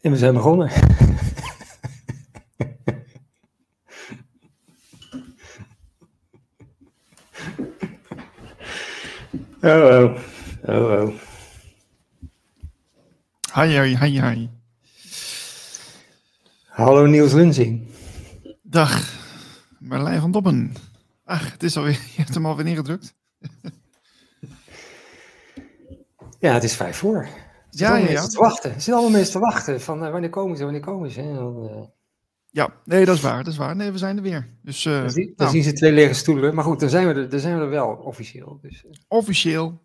En we zijn begonnen. Oh, oh. Oh, oh. Hi, hi, hi, hi. Hallo Niels Lunzing. Dag, Marlijn van Dobben. Ach, het is alweer, je hebt hem alweer neergedrukt. Ja, het is vijf voor. Ja, ja, ja. Te wachten. Er zitten allemaal mensen te wachten van uh, wanneer komen ze, wanneer komen ze. Dan, uh... Ja, nee, dat is waar, dat is waar. Nee, we zijn er weer. Dus, uh, dan, zie, dan nou. zien ze twee lege stoelen. Maar goed, dan zijn we er, dan zijn we er wel officieel. Dus, Officieel.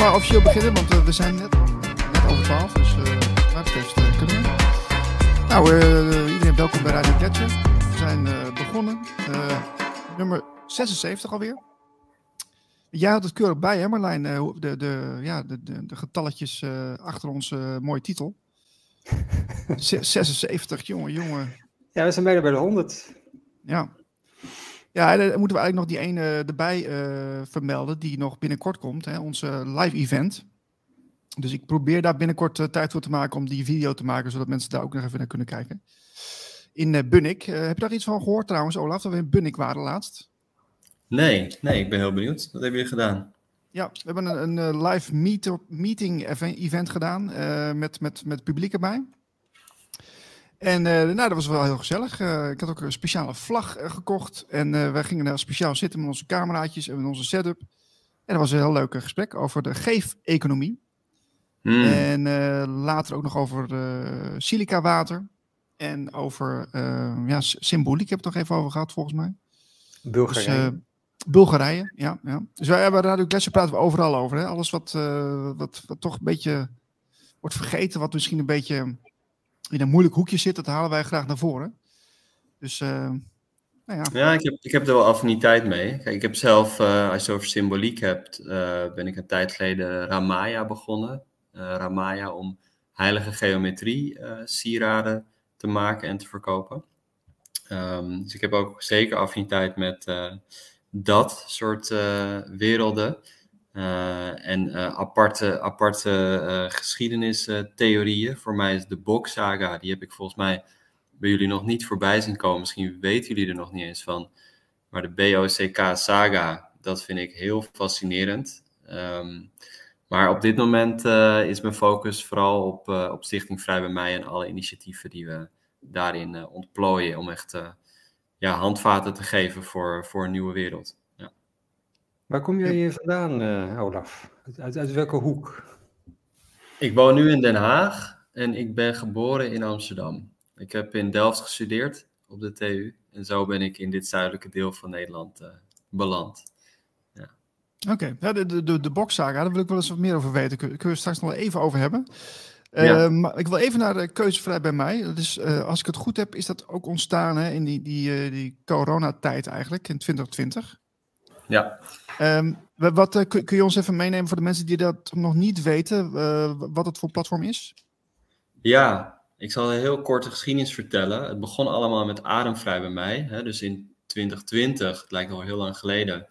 Maar officieel beginnen, want uh, we zijn net, net over 12, dus uh, betreft uh, kunnen we. Nou, iedereen welkom bij Radio Gletscher. We zijn begonnen. nummer 76 alweer. Jij had het keurig bij, hè Marlijn? de, de, ja, de, de, de getalletjes achter onze mooie titel. 76, jongen, jongen. Ja, we zijn bijna bij de 100. Ja. Ja, dan moeten we eigenlijk nog die ene erbij uh, vermelden die nog binnenkort komt, hè, onze live event. Dus ik probeer daar binnenkort uh, tijd voor te maken om die video te maken, zodat mensen daar ook nog even naar kunnen kijken. In uh, Bunnik. heb je daar iets van gehoord trouwens, Olaf, dat we in Bunnik waren laatst? Nee, nee, ik ben heel benieuwd. Wat hebben jullie gedaan? Ja, we hebben een, een live meet meeting event gedaan met, met, met publiek erbij. En uh, nou, dat was wel heel gezellig. Uh, ik had ook een speciale vlag uh, gekocht. En wij gingen daar speciaal zitten met onze cameraatjes en met onze setup. En dat was een heel leuk gesprek over de geef-economie. Hmm. En later ook nog over silica water. En over ja, symboliek heb ik het nog even over gehad, volgens mij. Bulgarije. Dus, Bulgarije, ja, ja. Dus wij hebben Radio Gletscher praten we overal over. Hè? Alles wat, wat, wat toch een beetje wordt vergeten, wat misschien een beetje in een moeilijk hoekje zit, dat halen wij graag naar voren. Dus, uh, nou ja. Ik heb, ik heb er wel affiniteit mee. Kijk, ik heb zelf, uh, als je het over symboliek hebt, uh, ben ik een tijd geleden Ramaya begonnen. Ramaya om heilige geometrie sieraden te maken en te verkopen. Um, dus ik heb ook zeker affiniteit met dat soort werelden. Uh, en uh, aparte, aparte uh, geschiedenistheorieën. Voor mij is de Bok-saga, die heb ik volgens mij bij jullie nog niet voorbij zien komen. Misschien weten jullie er nog niet eens van. Maar de BOCK-saga, dat vind ik heel fascinerend. Um, maar op dit moment is mijn focus vooral op, op Stichting Vrij bij Mij en alle initiatieven die we daarin ontplooien. Om echt ja, handvaten te geven voor, voor een nieuwe wereld. Waar kom jij hier vandaan, uh, Olaf? Uit, uit, welke hoek? Ik woon nu in Den Haag en ik ben geboren in Amsterdam. Ik heb in Delft gestudeerd op de TU en zo ben ik in dit zuidelijke deel van Nederland uh, beland. Ja. Oké, okay. ja, de, de, de boxsaga, daar wil ik wel eens wat meer over weten. Kunnen we straks nog even over hebben. Ja. Uh, maar ik wil even naar de keuzevrij bij mij. Dat is, uh, als ik het goed heb, is dat ook ontstaan hè, in die, die, uh, die coronatijd eigenlijk, in 2020. Ja. Um, wat, uh, kun, kun, je ons even meenemen voor de mensen die dat nog niet weten, uh, wat het voor platform is? Ja, ik zal een heel korte geschiedenis vertellen. Het begon allemaal met Ademvrij bij mij. Hè, dus in 2020, het lijkt al heel lang geleden,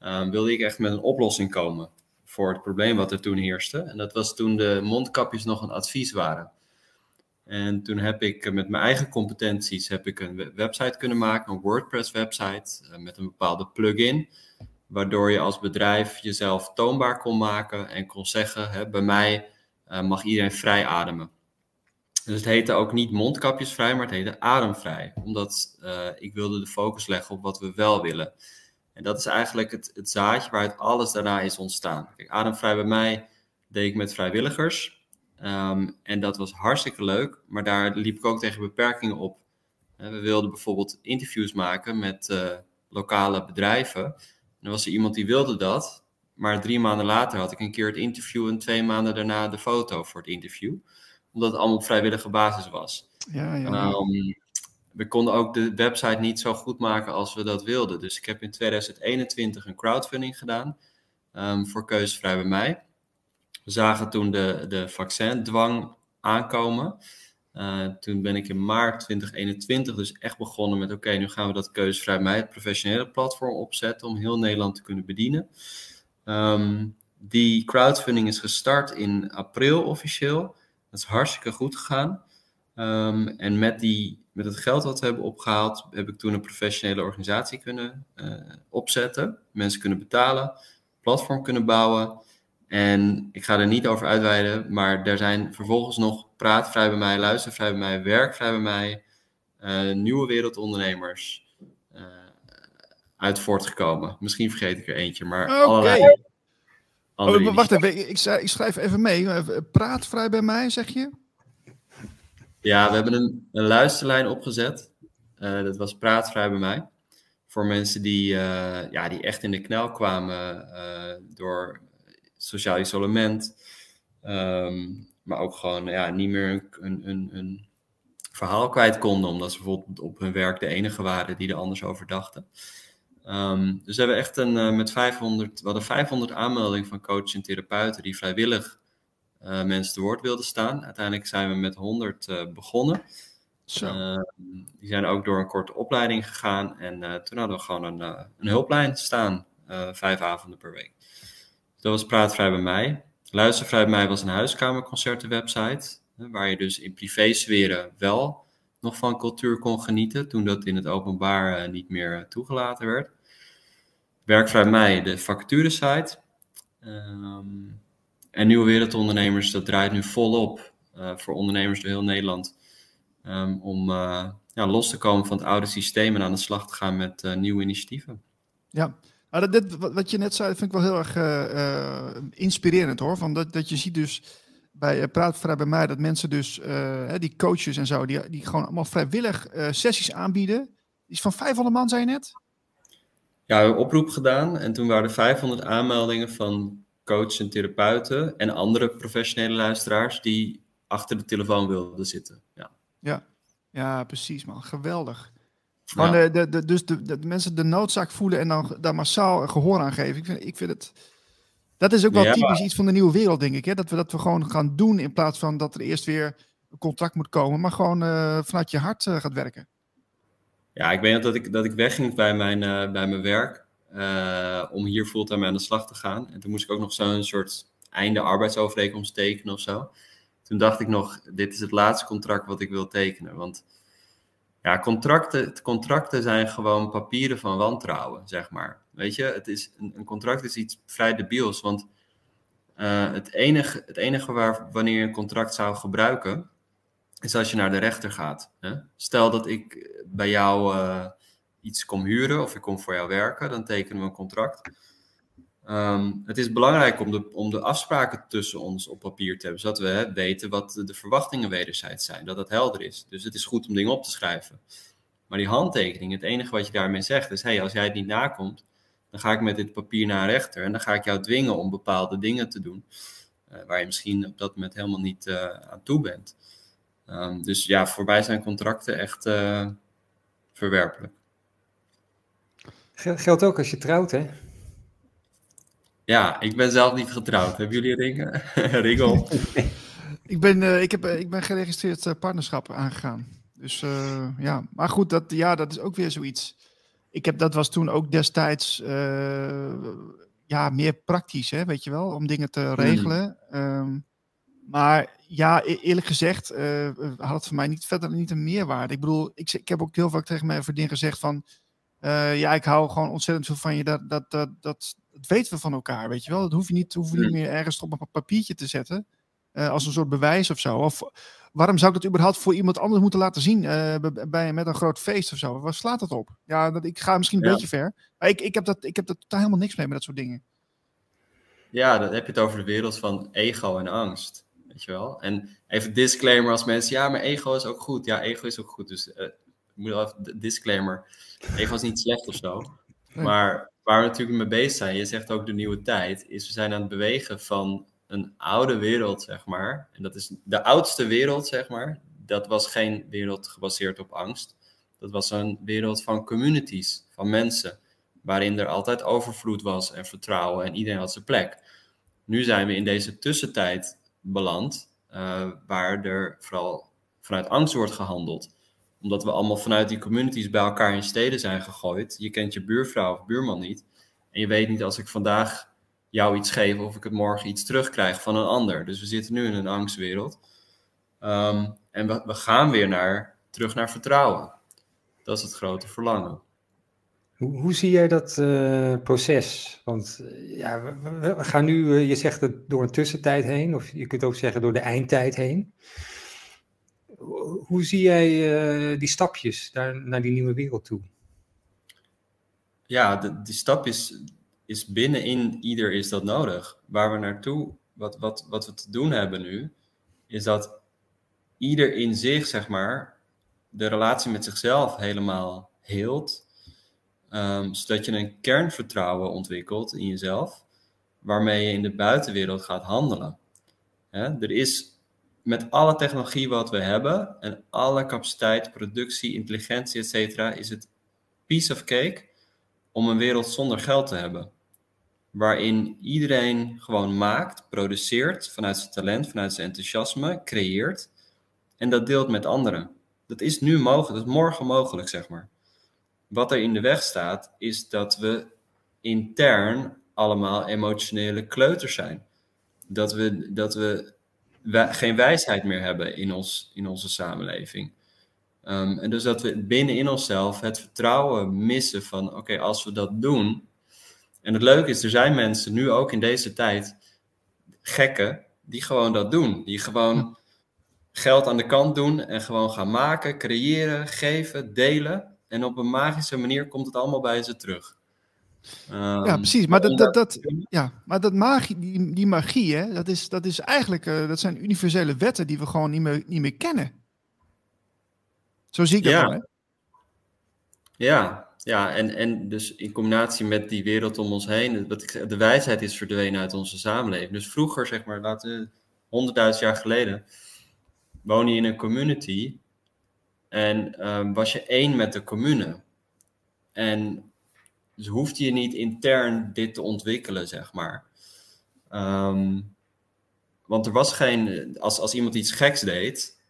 um, wilde ik echt met een oplossing komen voor het probleem wat er toen heerste. En dat was toen de mondkapjes nog een advies waren. En toen heb ik met mijn eigen competenties heb ik een website kunnen maken, een WordPress website uh, met een bepaalde plugin waardoor je als bedrijf jezelf toonbaar kon maken en kon zeggen: hè, bij mij uh, mag iedereen vrij ademen. Dus het heette ook niet mondkapjesvrij, maar het heette ademvrij, omdat ik wilde de focus leggen op wat we wel willen. En dat is eigenlijk het, het zaadje waaruit alles daarna is ontstaan. Ademvrij bij mij deed ik met vrijwilligers. Ehm, en dat was hartstikke leuk, maar daar liep ik ook tegen beperkingen op. we wilden bijvoorbeeld interviews maken met uh, lokale bedrijven. En dan was er iemand die wilde dat, maar drie maanden later had ik een keer het interview en twee maanden daarna de foto voor het interview. Omdat het allemaal op vrijwillige basis was. Ja, ja. Um, we konden ook de website niet zo goed maken als we dat wilden. Dus ik heb in 2021 een crowdfunding gedaan um, voor Keuzevrij bij mij. We zagen toen de, de vaccindwang aankomen. Uh, toen ben ik in maart 2021 dus echt begonnen met: oké, nu gaan we dat Keuzevrij mij, het professionele platform, opzetten om heel Nederland te kunnen bedienen. Um, die crowdfunding is gestart in april officieel. Dat is hartstikke goed gegaan. Um, en met, die, met het geld wat we hebben opgehaald, heb ik toen een professionele organisatie kunnen uh, opzetten. Mensen kunnen betalen, platform kunnen bouwen. En ik ga er niet over uitweiden, maar er zijn vervolgens nog praatvrij bij mij, luistervrij bij mij, werkvrij bij mij, uh, nieuwe wereldondernemers uh, uit voortgekomen. Misschien vergeet ik er eentje, maar okay. allerlei. Oh, wacht even, ik, ik, schrijf even mee. Praatvrij bij mij, zeg je? Ja, we hebben een, een luisterlijn opgezet. Uh, dat was praatvrij bij mij. Voor mensen die, uh, ja, die echt in de knel kwamen uh, door sociaal isolement. Um, maar ook gewoon ja, niet meer een, een, een verhaal kwijt konden. Omdat ze bijvoorbeeld op hun werk de enige waren die er anders over dachten. Um, dus we hebben echt een, met 500, we hadden 500 aanmeldingen van coaches en therapeuten die vrijwillig uh, mensen te woord wilden staan. Uiteindelijk zijn we met 100 uh, begonnen. Zo. Uh, die zijn ook door een korte opleiding gegaan. En eh, toen hadden we gewoon een, een hulplijn staan, vijf avonden per week. Dat was Praatvrij bij mij. Luistervrij bij mij was een huiskamerconcertenwebsite. Waar je dus in privésferen wel nog van cultuur kon genieten. Toen dat in het openbaar niet meer toegelaten werd. Werkvrij mij, de vacaturesite. Um, en Nieuwe Wereldondernemers, dat draait nu volop uh, voor ondernemers door heel Nederland. Um, om ja, los te komen van het oude systeem en aan de slag te gaan met nieuwe initiatieven. Ja, nou, dit, wat je net zei, vind ik wel heel erg inspirerend hoor. Van dat, dat je ziet dus bij Praatvrij bij mij dat mensen dus, die coaches en zo, die, die gewoon allemaal vrijwillig sessies aanbieden. Iets van 500 man, zei je net? Ja, we hebben oproep gedaan en toen waren er 500 aanmeldingen van coaches en therapeuten en andere professionele luisteraars die achter de telefoon wilden zitten. Ja, ja. ja precies man. Geweldig. Ja. de, de, de, dus de, de, mensen de noodzaak voelen en dan daar massaal gehoor aan geven. Ik vind, ik vind het... Dat is ook wel typisch iets van de nieuwe wereld, denk ik. Hè? Dat, we, dat we gewoon gaan doen in plaats van dat er eerst weer een contract moet komen. Maar gewoon uh, vanuit je hart uh, gaat werken. Ja, ik weet dat ik, dat ik wegging bij mijn, uh, bij mijn werk. Om hier fulltime aan de slag te gaan. En toen moest ik ook nog zo'n soort einde arbeidsovereenkomst tekenen of zo. Toen dacht ik nog, dit is het laatste contract wat ik wil tekenen. Want ja, contracten, contracten zijn gewoon papieren van wantrouwen, zeg maar. Weet je, het is, een, contract is iets vrij debiels. Want uh, het, enige, het enige waar, wanneer je een contract zou gebruiken, is als je naar de rechter gaat. Hè? Stel dat ik bij jou uh, iets kom huren of ik kom voor jou werken, dan tekenen we een contract. Um, het is belangrijk om de, om de afspraken tussen ons op papier te hebben, zodat we hè, weten wat de, verwachtingen wederzijds zijn, dat dat helder is. Dus het is goed om dingen op te schrijven. Maar die handtekening, het enige wat je daarmee zegt is, hey, als jij het niet nakomt, dan ga ik met dit papier naar rechter en dan ga ik jou dwingen om bepaalde dingen te doen, uh, waar je misschien op dat moment helemaal niet uh, aan toe bent. Um, dus ja, voor mij zijn contracten echt uh, verwerpelijk. Geldt ook als je trouwt, hè? Ja, ik ben zelf niet getrouwd. Hebben jullie ringen? Ringel? ik, ben, uh, ik, heb, uh, ik ben geregistreerd uh, partnerschap aangegaan. Dus ja, maar goed, dat, ja, dat is ook weer zoiets. Ik heb, dat was toen ook destijds ja, meer praktisch, hè, weet je wel, om dingen te regelen. Mm. Um, maar ja, e-, eerlijk gezegd had het voor mij niet, verder niet een meerwaarde. Ik bedoel, ik, ik heb ook heel vaak tegen mijn vriendin gezegd van ja, ik hou gewoon ontzettend veel van je. Dat, dat, dat, dat, dat weten we van elkaar, weet je wel. Dat hoef je niet, hoef je niet meer ergens op een papiertje te zetten. Uh, als een soort bewijs of zo. Of waarom zou ik dat überhaupt voor iemand anders moeten laten zien? Uh, bij, met een groot feest of zo. Waar slaat dat op? Ja, dat, ik ga misschien een ja. beetje ver. Maar ik, ik, heb dat, ik heb dat totaal helemaal niks mee met dat soort dingen. Ja, dan heb je het over de wereld van ego en angst. Weet je wel? En even disclaimer als mensen, ja, maar ego is ook goed. Ja, ego is ook goed. Dus uh, ik moet wel even disclaimer. Ego is niet slecht of zo. Maar waar we natuurlijk mee bezig zijn, je zegt ook de nieuwe tijd, is we zijn aan het bewegen van een oude wereld, zeg maar. En dat is de oudste wereld, zeg maar. Dat was geen wereld gebaseerd op angst. Dat was een wereld van communities, van mensen. Waarin er altijd overvloed was en vertrouwen en iedereen had zijn plek. Nu zijn we in deze tussentijd beland, uh, waar er vooral vanuit angst wordt gehandeld. Omdat we allemaal vanuit die communities bij elkaar in steden zijn gegooid. Je kent je buurvrouw of buurman niet. En je weet niet als ik vandaag jou iets geef of ik het morgen iets terugkrijg van een ander. Dus we zitten nu in een angstwereld. Um, en we, gaan weer naar, terug naar vertrouwen. Dat is het grote verlangen. Hoe, hoe zie jij dat uh, proces? Want uh, ja, we, gaan nu, uh, je zegt het door een tussentijd heen, of je kunt ook zeggen door de eindtijd heen. Hoe zie jij die stapjes daar, naar die nieuwe wereld toe? Ja, de, die stap is, is binnenin ieder is dat nodig. Waar we naartoe, wat, wat, wat we te doen hebben nu, is dat ieder in zich, zeg maar, de relatie met zichzelf helemaal heelt. Um, zodat je een kernvertrouwen ontwikkelt in jezelf, waarmee je in de buitenwereld gaat handelen. Er is met alle technologie wat we hebben en alle capaciteit, productie, intelligentie, etc., is het piece of cake om een wereld zonder geld te hebben. Waarin iedereen gewoon maakt, produceert vanuit zijn talent, vanuit zijn enthousiasme, creëert en dat deelt met anderen. Dat is nu mogelijk, dat is morgen mogelijk, zeg maar. Wat er in de weg staat, is dat we intern allemaal emotionele kleuters zijn. Dat we, dat we geen wijsheid meer hebben in, ons, in onze samenleving. Um, en dus dat we binnen in onszelf het vertrouwen missen van, oké, als we dat doen. En het leuke is, er zijn mensen nu ook in deze tijd, gekken, die gewoon dat doen. Die gewoon geld aan de kant doen en gewoon gaan maken, creëren, geven, delen. En op een magische manier komt het allemaal bij ze terug. Ja, precies. Maar dat, dat, dat, ja, maar dat magie, die, die magie, hè, dat, is, dat is eigenlijk, uh, dat zijn universele wetten die we gewoon niet meer, niet meer kennen. Zo zie ik dat ja. wel, hè? Ja, ja en, en dus in combinatie met die wereld om ons heen, wat ik, de wijsheid is verdwenen uit onze samenleving. Dus vroeger, zeg maar, laten honderdduizend jaar geleden, woon je in een community en um, was je één met de commune. En dus hoefde je niet intern dit te ontwikkelen, zeg maar. Um, want er was geen, als, als iemand iets geks deed,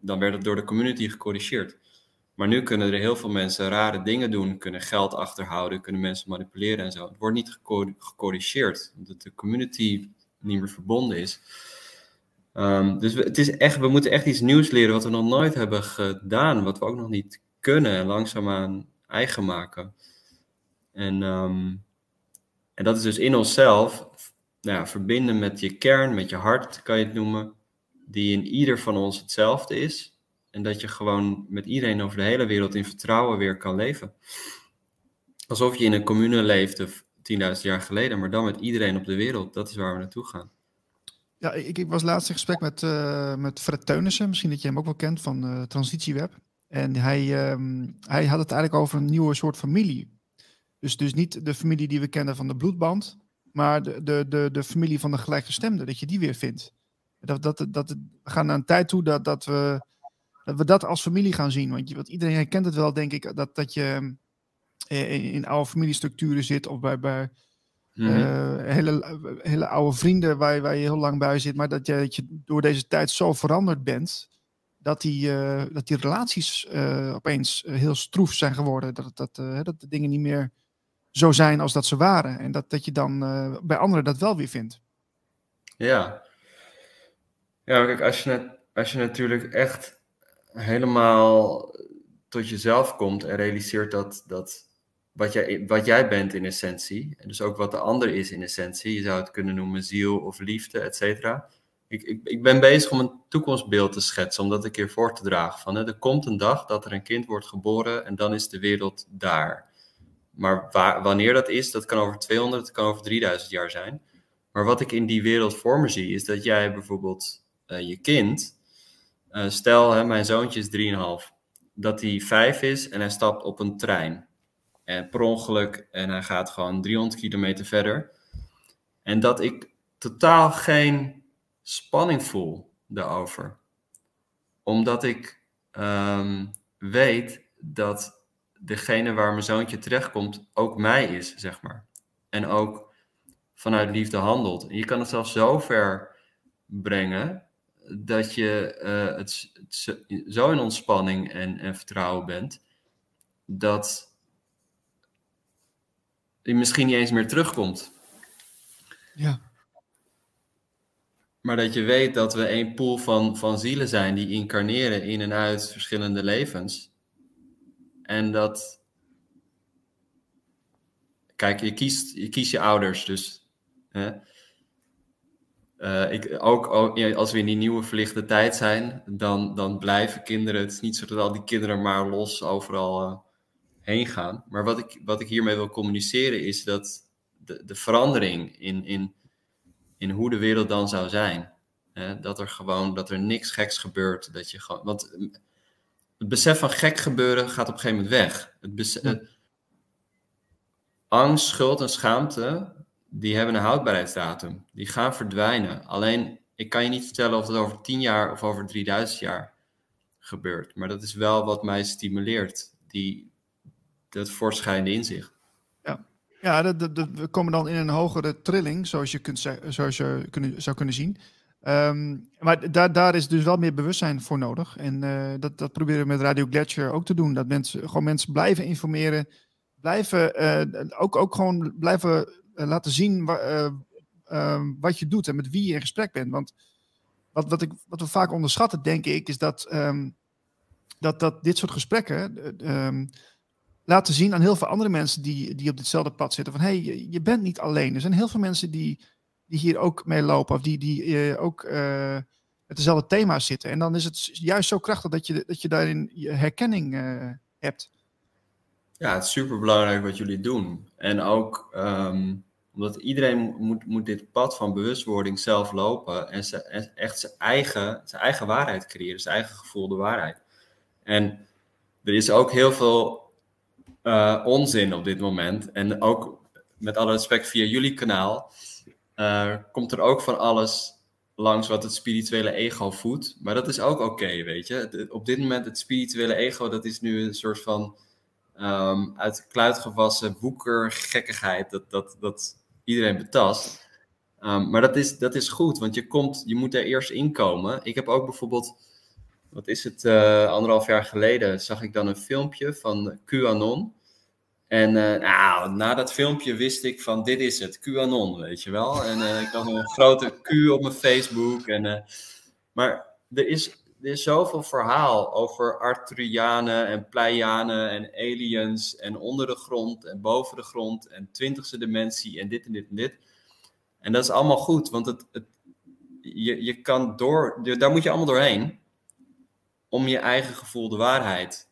dan werd het door de community gecorrigeerd. Maar nu kunnen er heel veel mensen rare dingen doen, kunnen geld achterhouden, kunnen mensen manipuleren en zo. Het wordt niet gecorrigeerd, omdat de community niet meer verbonden is. Um, dus we, het is echt, we moeten echt iets nieuws leren wat we nog nooit hebben gedaan, wat we ook nog niet kunnen en langzaamaan eigen maken. En, um, en dat is dus in onszelf, nou ja, verbinden met je kern, met je hart kan je het noemen, die in ieder van ons hetzelfde is. En dat je gewoon met iedereen over de hele wereld in vertrouwen weer kan leven. Alsof je in een commune leefde 10.000 jaar geleden, maar dan met iedereen op de wereld. Dat is waar we naartoe gaan. Ja, ik, ik was laatst in gesprek met, uh, met Fred Teunissen, misschien dat je hem ook wel kent van uh, Transitieweb. En hij, um, hij had het eigenlijk over een nieuwe soort familie. Dus, dus niet de familie die we kennen van de bloedband, maar de, de, de, de familie van de gelijkgestemde, dat je die weer vindt. Dat, dat, dat, we gaan naar een tijd toe dat, dat, we, dat we dat als familie gaan zien. Want, je, want iedereen herkent het wel, denk ik, dat, dat je in, in oude familiestructuren zit of bij, bij mm -hmm. uh, hele, hele oude vrienden waar, waar je heel lang bij zit, maar dat je, dat je door deze tijd zo veranderd bent. Dat die, uh, dat die relaties uh, opeens heel stroef zijn geworden. Dat, dat, dat de dingen niet meer zo zijn als dat ze waren. En dat, dat je dan bij anderen dat wel weer vindt. Ja, ja, kijk, als je, als je natuurlijk echt helemaal tot jezelf komt en realiseert dat, dat wat, jij, wat jij bent in essentie, en dus ook wat de ander is in essentie, je zou het kunnen noemen ziel of liefde, et cetera. Ik, ik, ik ben bezig om een toekomstbeeld te schetsen, om dat een keer voor te dragen. Van, hè, er komt een dag dat er een kind wordt geboren en dan is de wereld daar. Maar wanneer dat is, dat kan over 200, dat kan over 3000 jaar zijn. Maar wat ik in die wereld voor me zie, is dat jij bijvoorbeeld je kind, stel hè, mijn zoontje is 3,5, dat hij 5 is en hij stapt op een trein. En per ongeluk en hij gaat gewoon 300 kilometer verder. En dat ik totaal geen spanning voel daarover. Omdat ik um, weet dat degene waar mijn zoontje terechtkomt ook mij is, zeg maar. En ook vanuit liefde handelt. En je kan het zelfs zo ver brengen dat je uh, het, zo in ontspanning en, en vertrouwen bent, dat je misschien niet eens meer terugkomt. Ja. Maar dat je weet dat we een pool van, van zielen zijn die incarneren in en uit verschillende levens. En dat. Kijk, je kiest je, kiest je ouders, dus. Hè? Uh, ik, ook, als we in die nieuwe verlichte tijd zijn, dan, dan blijven kinderen. Het is niet zo dat al die kinderen maar los overal uh, heen gaan. Maar wat ik, wat ik hiermee wil communiceren is dat de, de verandering in, in in hoe de wereld dan zou zijn. dat er gewoon, dat er niks geks gebeurt. Dat je gewoon, want eh, het besef van gek gebeuren gaat op een gegeven moment weg. Het besef, angst, schuld en schaamte, die hebben een houdbaarheidsdatum. Die gaan verdwijnen. Alleen, ik kan je niet vertellen of het over 10 jaar of over 3000 jaar gebeurt. Maar dat is wel wat mij stimuleert, die, dat voortschrijdende inzicht. Ja, we komen dan in een hogere trilling, zoals je, kunt, zoals je kunnen, zou kunnen zien. Ehm, maar daar, daar is dus wel meer bewustzijn voor nodig. En uh, dat, dat proberen we met Radio Gletscher ook te doen. Dat mensen gewoon mensen blijven informeren. Blijven uh, ook, ook gewoon blijven uh, laten zien ehm, wat je doet en met wie je in gesprek bent. Want wat, ik, wat we vaak onderschatten, denk ik, is dat, um, dat, dat dit soort gesprekken laten zien aan heel veel andere mensen die, die op ditzelfde pad zitten. Van hé, hey, je, bent niet alleen. Er zijn heel veel mensen die, die hier ook mee lopen. Of die, die uh, ook uh, met dezelfde thema's zitten. En dan is het juist zo krachtig dat je, dat je daarin je herkenning uh, hebt. Ja, het is super belangrijk wat jullie doen. En ook um, omdat iedereen moet, moet dit pad van bewustwording zelf lopen. En, echt zijn eigen, zijn eigen waarheid creëren. Zijn eigen gevoelde waarheid. En er is ook heel veel onzin op dit moment. En ook met alle respect via jullie kanaal uh, komt er ook van alles langs wat het spirituele ego voedt. Maar dat is ook oké, weet je. op dit moment het spirituele ego, dat is nu een soort van um, uit kluit gewassen woeker gekkigheid dat, dat, dat iedereen betast. Um, maar dat is, dat is goed, want je, komt, je moet er eerst inkomen. Ik heb ook bijvoorbeeld wat is het, uh, anderhalf jaar geleden zag ik dan een filmpje van QAnon. En uh, nou, na dat filmpje wist ik van dit is het, QAnon, weet je wel. En uh, ik had een grote Q op mijn Facebook. En, maar er is, er is zoveel verhaal over Arturianen en Pleianen en aliens en onder de grond en boven de grond en twintigste dimensie en dit en dit en dit. En dat is allemaal goed, want het, het, je, je kan door, daar moet je allemaal doorheen om je eigen gevoelde waarheid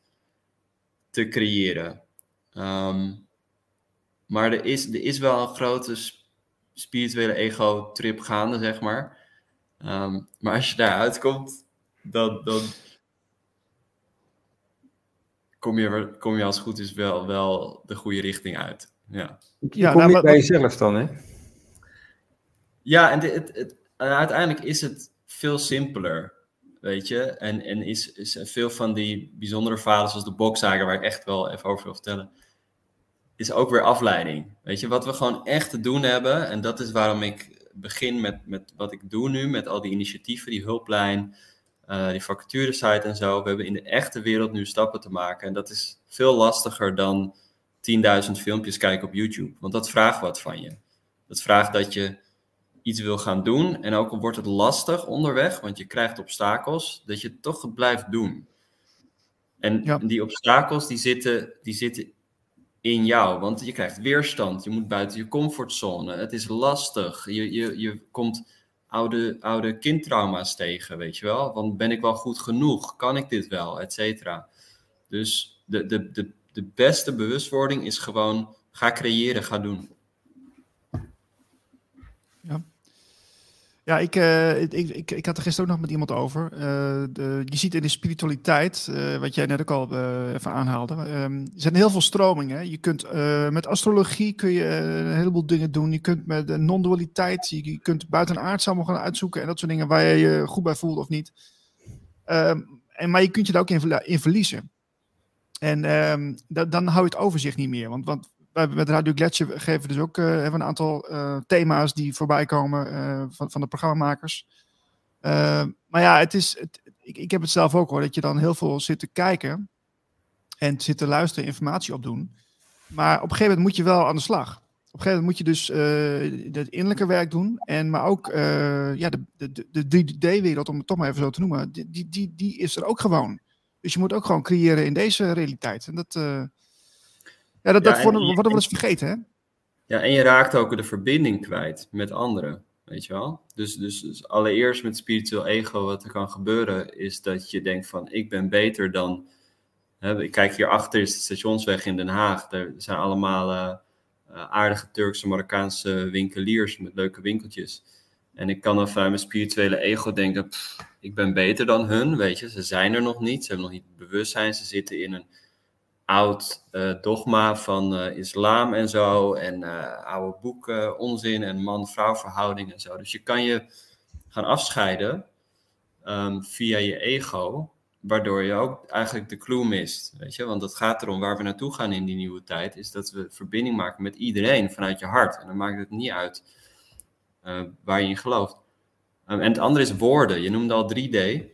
te creëren. Um, maar er is, er is wel een grote spirituele ego-trip gaande, zeg maar. Um, maar als je daar uitkomt, dan, dan kom, je, kom je als het goed is wel, wel de goede richting uit. Ja, ja kom nou, bij jezelf dan, hè? Ja, en het, het, uiteindelijk is het veel simpeler. Weet je, en, en is, is veel van die bijzondere verhalen, zoals de bokzager, waar ik echt wel even over wil vertellen, is ook weer afleiding. Weet je, wat we gewoon echt te doen hebben, en dat is waarom ik begin met, met wat ik doe nu, met al die initiatieven, die hulplijn, uh, die vacaturesite en zo. We hebben in de echte wereld nu stappen te maken. En dat is veel lastiger dan 10.000 filmpjes kijken op YouTube. Want dat vraagt wat van je. Dat vraagt dat je iets wil gaan doen. En ook al wordt het lastig onderweg, want je krijgt obstakels, dat je het toch blijft doen. En die obstakels die zitten, die zitten in jou, want je krijgt weerstand. Je moet buiten je comfortzone. Het is lastig. Je, je, je komt oude, oude kindtrauma's tegen, weet je wel. Want ben ik wel goed genoeg? Kan ik dit wel? Et cetera. Dus de, de, de, de beste bewustwording is gewoon ga creëren, ga doen. Ja. Ja, ik, ik, ik, ik had er gisteren ook nog met iemand over. Uh, de, je ziet in de spiritualiteit, uh, wat jij net ook al even aanhaalde, um, er zijn heel veel stromingen. Je kunt met astrologie kun je een heleboel dingen doen. Je kunt met non-dualiteit, je, je, kunt buitenaards allemaal gaan uitzoeken en dat soort dingen waar je je goed bij voelt of niet. Um, en, maar je kunt je daar ook in, in verliezen. En da, dan hou je het overzicht niet meer. Want, want met Radio Gletscher geven dus ook uh, hebben een aantal uh, thema's die voorbij komen uh, van, van de programmamakers. maar ja, het is, het, ik, ik heb het zelf ook hoor, dat je dan heel veel zit te kijken en zit te luisteren, informatie opdoen. Maar op een gegeven moment moet je wel aan de slag. Op een gegeven moment moet je dus het innerlijke werk doen. En, maar ook ja, de, de, de 3D-wereld, om het toch maar even zo te noemen, die, die, die is er ook gewoon. Dus je moet ook gewoon creëren in deze realiteit. En dat, ja, dat, dat worden we wel eens vergeten, hè? Ja, en je raakt ook de verbinding kwijt met anderen, weet je wel? Dus, dus, dus allereerst met spiritueel ego, wat er kan gebeuren, is dat je denkt van, ik ben beter dan... Hè, ik kijk hier achter is de stationsweg in Den Haag. Er zijn allemaal uh, aardige Turkse, Marokkaanse winkeliers met leuke winkeltjes. En ik kan dan vanuit mijn spirituele ego denken, ik ben beter dan hun, weet je. Ze zijn er nog niet, ze hebben nog niet bewustzijn, ze zitten in een oud uh, dogma van uh, islam en zo. En uh, oude boeken, onzin en man-vrouw verhouding en zo. Dus je kan je gaan afscheiden um, via je ego. Waardoor je ook eigenlijk de clue mist. Weet je? Want het gaat erom waar we naartoe gaan in die nieuwe tijd. Is dat we verbinding maken met iedereen vanuit je hart. En dan maakt het niet uit waar je in gelooft. Um, en het andere is woorden. Je noemde al 3D. Um,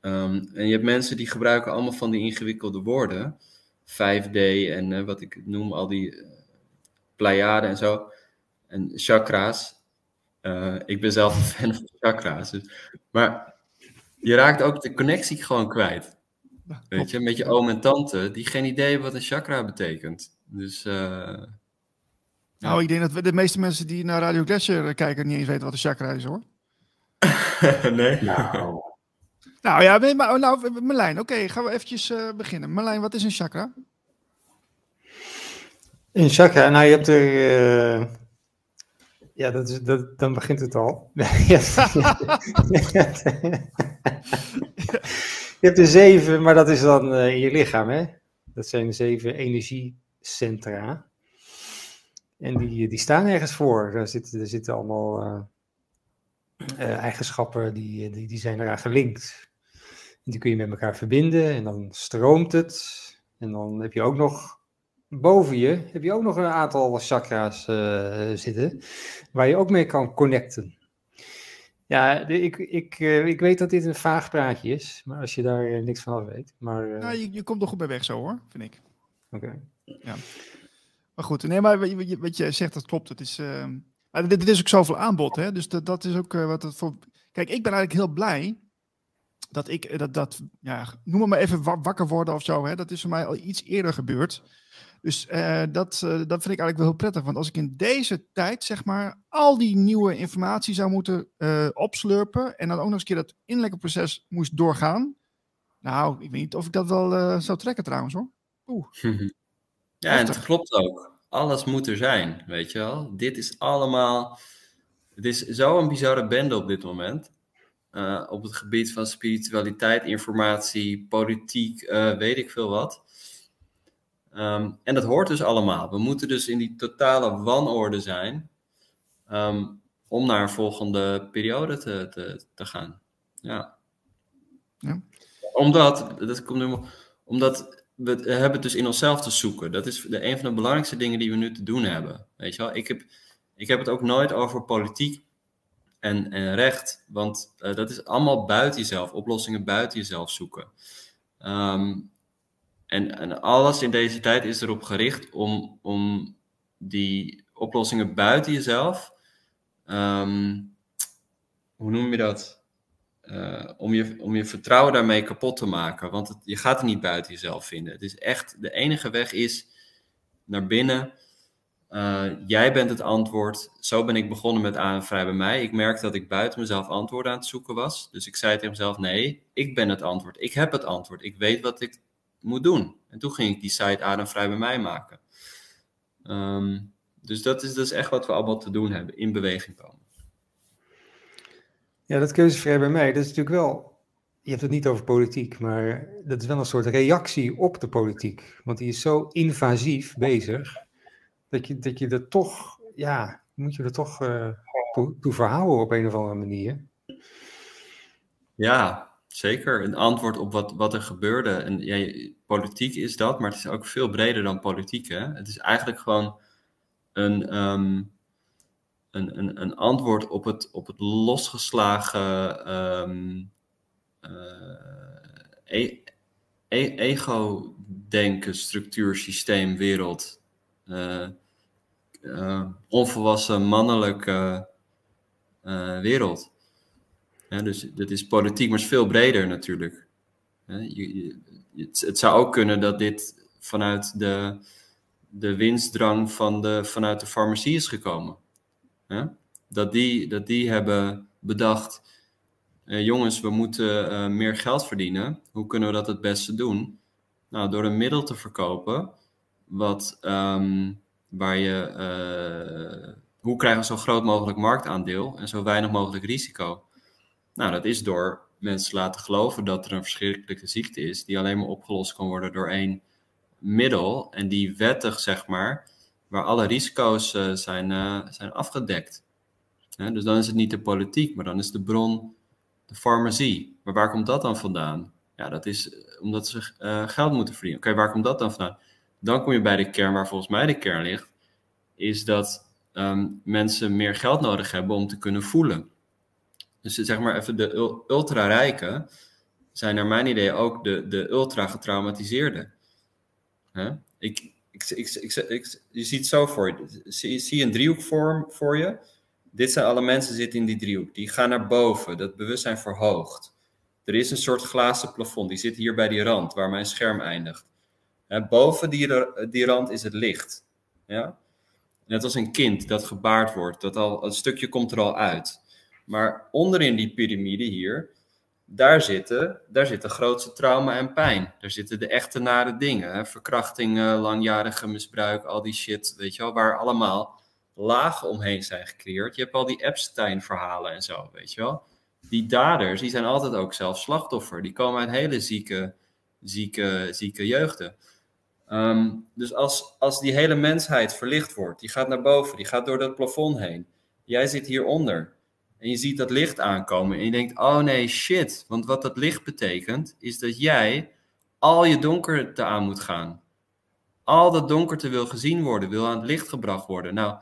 ehm, en je hebt mensen die gebruiken allemaal van die ingewikkelde woorden. 5D en uh, wat ik noem, al die uh, Pleiaden en zo. En chakra's. Uh, ik ben zelf een fan van chakra's. Dus, maar je raakt ook de connectie gewoon kwijt. Weet je, met je oom en tante, die geen idee hebben wat een chakra betekent. Dus. Nou, ik denk dat we, de meeste mensen die naar Radio Glacier kijken niet eens weten wat een chakra is hoor. nee. Nou. Nou ja, maar, nou, Merlijn, oké, gaan we eventjes uh, beginnen. Merlijn, wat is een chakra? Een chakra, nou je hebt er... Uh, ja, dat is, dat, dan begint het al. je hebt er zeven, maar dat is dan uh, in je lichaam, hè? Dat zijn de zeven energiecentra. En die, die staan ergens voor. Daar zitten, er zitten allemaal eigenschappen die, die, die zijn eraan gelinkt die kun je met elkaar verbinden en dan stroomt het. En dan heb je ook nog boven je heb je ook nog een aantal chakra's uh, zitten, waar je ook mee kan connecten. Ja, ik, ik, uh, ik weet dat dit een vaag praatje is, maar als je daar uh, niks van af weet. Maar, nou, je, je komt er goed bij weg zo hoor, vind ik. Oké. Okay. Ja. Maar goed, nee, maar wat, wat je zegt, dat klopt. Het is, dit, dit, is ook zoveel aanbod, hè? dus dat, dat is ook wat het voor... Kijk, ik ben eigenlijk heel blij dat ik, eh, dat, dat ja, noem het maar even wakker worden of zo. Hè? Dat is voor mij al iets eerder gebeurd. Dus uh, dat, uh, dat vind ik eigenlijk wel heel prettig. Want als ik in deze tijd, zeg maar, al die nieuwe informatie zou moeten uh, opslurpen. en dan ook nog eens een keer dat innerlijke proces moest doorgaan. Nou, ik weet niet of ik dat wel zou trekken trouwens hoor. Oeh. ja, en het klopt ook. Alles moet er zijn, weet je wel. Dit is allemaal. Het is zo'n bizarre bende op dit moment. Uh, op het gebied van spiritualiteit, informatie, politiek, uh, weet ik veel wat. Um, en dat hoort dus allemaal. We moeten dus in die totale wanorde zijn um, om naar een volgende periode te, te, te gaan. Ja. ja. Omdat, dat komt nu, omdat we hebben het dus in onszelf te zoeken. Dat is de, een van de belangrijkste dingen die we nu te doen hebben. Weet je wel? Ik heb, ik heb het ook nooit over politiek en, en recht. Want uh, dat is allemaal buiten jezelf, oplossingen buiten jezelf zoeken. Um, en, en, alles in deze tijd is erop gericht om, om die oplossingen buiten jezelf, um, hoe noem je dat? Uh, om, je, om je vertrouwen daarmee kapot te maken. Want het, je gaat het niet buiten jezelf vinden. Het is echt, de enige weg is naar binnen uh, jij bent het antwoord. Zo ben ik begonnen met aan vrij bij mij. Ik merkte dat ik buiten mezelf antwoorden aan het zoeken was. Dus ik zei tegen mezelf: nee, ik ben het antwoord. Ik heb het antwoord. Ik weet wat ik moet doen. En toen ging ik die site Adem vrij bij mij maken. Um, dus dat is, dat is echt wat we allemaal te doen hebben: in beweging komen. Ja, dat keuzevrij bij mij, dat is natuurlijk wel. Je hebt het niet over politiek, maar dat is wel een soort reactie op de politiek. Want die is zo invasief bezig, dat je, dat je toch, ja, moet je er toch uh, toe, verhouden op een of andere manier. Ja, zeker. Een antwoord op wat, wat er gebeurde. En ja, politiek is dat, maar het is ook veel breder dan politiek. Hè? Het is eigenlijk gewoon een, um, een, een, een antwoord op het, op het losgeslagen um, uh, e ego-denken, structuur, systeem, wereld. Uh, uh, onvolwassen mannelijke wereld. Ja, dus dat is politiek, maar is veel breder natuurlijk. je, het, het, zou ook kunnen dat dit vanuit de, de winstdrang van de, vanuit de farmacie is gekomen. Dat, die, dat die hebben bedacht, eh, jongens, we moeten uh, meer geld verdienen. Hoe kunnen we dat het beste doen? Nou, door een middel te verkopen, wat, um, waar je, uh, hoe krijgen we zo groot mogelijk marktaandeel en zo weinig mogelijk risico? Nou, dat is door mensen te laten geloven dat er een verschrikkelijke ziekte is, die alleen maar opgelost kan worden door één middel en die wettig, zeg maar, waar alle risico's uh, zijn, uh, zijn afgedekt. dus dan is het niet de politiek, maar dan is de bron de farmacie. Maar waar komt dat dan vandaan? Ja, dat is eh, omdat ze geld moeten verdienen. Oké, waar komt dat dan vandaan? Dan kom je bij de kern waar volgens mij de kern ligt, is dat um, mensen meer geld nodig hebben om te kunnen voelen. Dus zeg maar even de ultra-rijken zijn naar mijn idee ook de, de ultra-getraumatiseerden. Ik, ik, ik, je ziet zo voor je. Zie, zie een driehoekvorm voor je. Dit zijn alle mensen zitten in die driehoek. Die gaan naar boven. Dat bewustzijn verhoogt. Er is een soort glazen plafond. Die zit hier bij die rand, waar mijn scherm eindigt. boven die, die rand is het licht. Ja? Net als een kind dat gebaard wordt. Dat al, een stukje komt er al uit. Maar onderin die piramide hier, daar zitten, daar zitten grootste trauma en pijn. Daar zitten de echte nare dingen. Hè? Verkrachtingen, langjarige misbruik, al die shit, weet je wel, waar allemaal lagen omheen zijn gecreëerd. Je hebt al die Epstein-verhalen en zo, weet je wel. Die daders, die zijn altijd ook zelf slachtoffer. Die komen uit hele zieke, zieke, zieke jeugden. Um, dus als, als die hele mensheid verlicht wordt, die gaat naar boven, die gaat door dat plafond heen. Jij zit hieronder. En je ziet dat licht aankomen en je denkt, oh nee, shit. Want wat dat licht betekent, is dat jij al je donkerte aan moet gaan. Al dat donkerte wil gezien worden, wil aan het licht gebracht worden. Nou,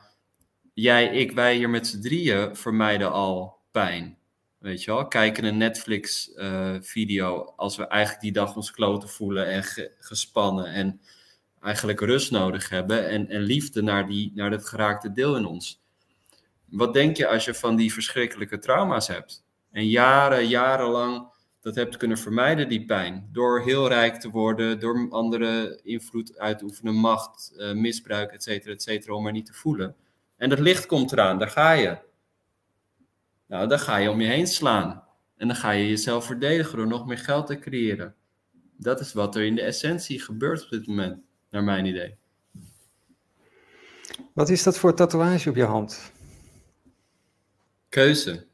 jij, ik, wij hier met z'n drieën vermijden al pijn. Weet je wel, kijken een Netflix-video uh, als we eigenlijk die dag ons kloten voelen en gespannen en eigenlijk rust nodig hebben en, en liefde naar, die, naar dat geraakte deel in ons. Wat denk je als je van die verschrikkelijke trauma's hebt? En jaren, jarenlang dat hebt kunnen vermijden, die pijn. Door heel rijk te worden, door andere invloed uit te oefenen, macht, uh, misbruik, et cetera, et cetera, om maar niet te voelen. En dat licht komt eraan, daar ga je. Nou, dan ga je om je heen slaan. En dan ga je jezelf verdedigen door nog meer geld te creëren. Dat is wat er in de essentie gebeurt op dit moment, naar mijn idee. Wat is dat voor tatoeage op je hand? Keuze.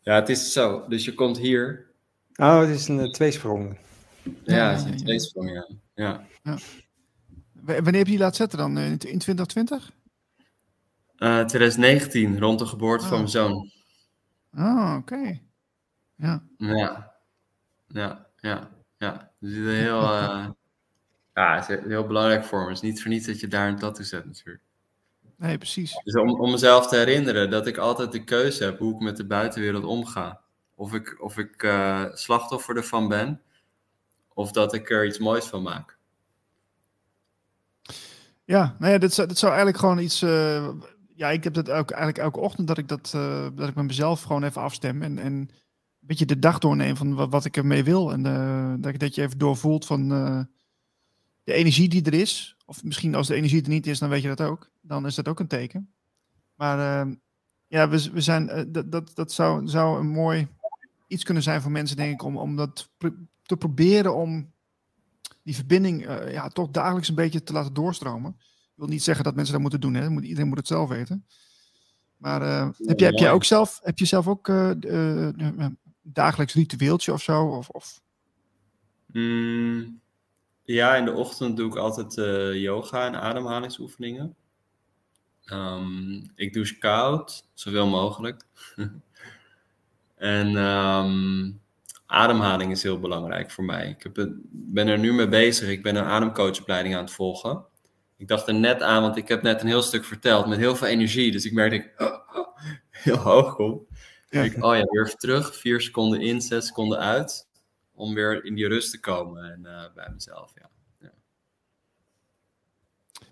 Ja, het is zo. Dus je komt hier. Oh, het is een uh, tweesprong. Ja, het is een tweesprong, ja. ja. ja. Wanneer heb je die laten zetten dan? In 2020? Uh, 2019, rond de geboorte van Oh. mijn zoon. Oh, oké. Ja. Ja. Ja, ja, ja. Dus het is heel, eh, ja, het is heel belangrijk voor me. Het is niet voor niets dat je daar een tattoo zet natuurlijk. Nee, precies. Dus om, om mezelf te herinneren dat ik altijd de keuze heb hoe ik met de buitenwereld omga. Of ik, of ik eh, slachtoffer ervan ben, of dat ik er iets moois van maak. Ja, nou ja, dit, zou, dit zou eigenlijk gewoon iets. eh, ja, ik heb dat ook, eigenlijk elke ochtend dat ik dat, eh, dat ik met mezelf gewoon even afstem en, en een beetje de dag doorneem van wat, wat ik ermee wil. En dat, dat je even doorvoelt van de energie die er is. Of misschien als de energie er niet is, dan weet je dat ook. Dan is dat ook een teken. Maar eh, ja, we, we zijn, eh, dat, dat, dat zou, zou een mooi iets kunnen zijn voor mensen, denk ik, om, om dat te proberen om die verbinding eh, ja, toch dagelijks een beetje te laten doorstromen. Ik wil niet zeggen dat mensen dat moeten doen, hè. Moet- iedereen moet het zelf weten. Maar heb, je, heb jij ook zelf, heb je zelf ook een dagelijks ritueeltje of zo? Of, of? Mm, ja, in de ochtend doe ik altijd yoga en ademhalingsoefeningen. Um, ik douche koud, zoveel mogelijk. en um, ademhaling is heel belangrijk voor mij. Ik heb ben er nu mee bezig. Ik ben een ademcoachopleiding aan het volgen. Ik dacht er net aan, want ik heb net een heel stuk verteld met heel veel energie. Dus ik merkte dat ik oh, oh, heel hoog kom. Ja. Ik, oh ja, weer terug. Vier seconden in, zes seconden uit. Om weer in die rust te komen en, uh, bij mezelf. Ja. ja.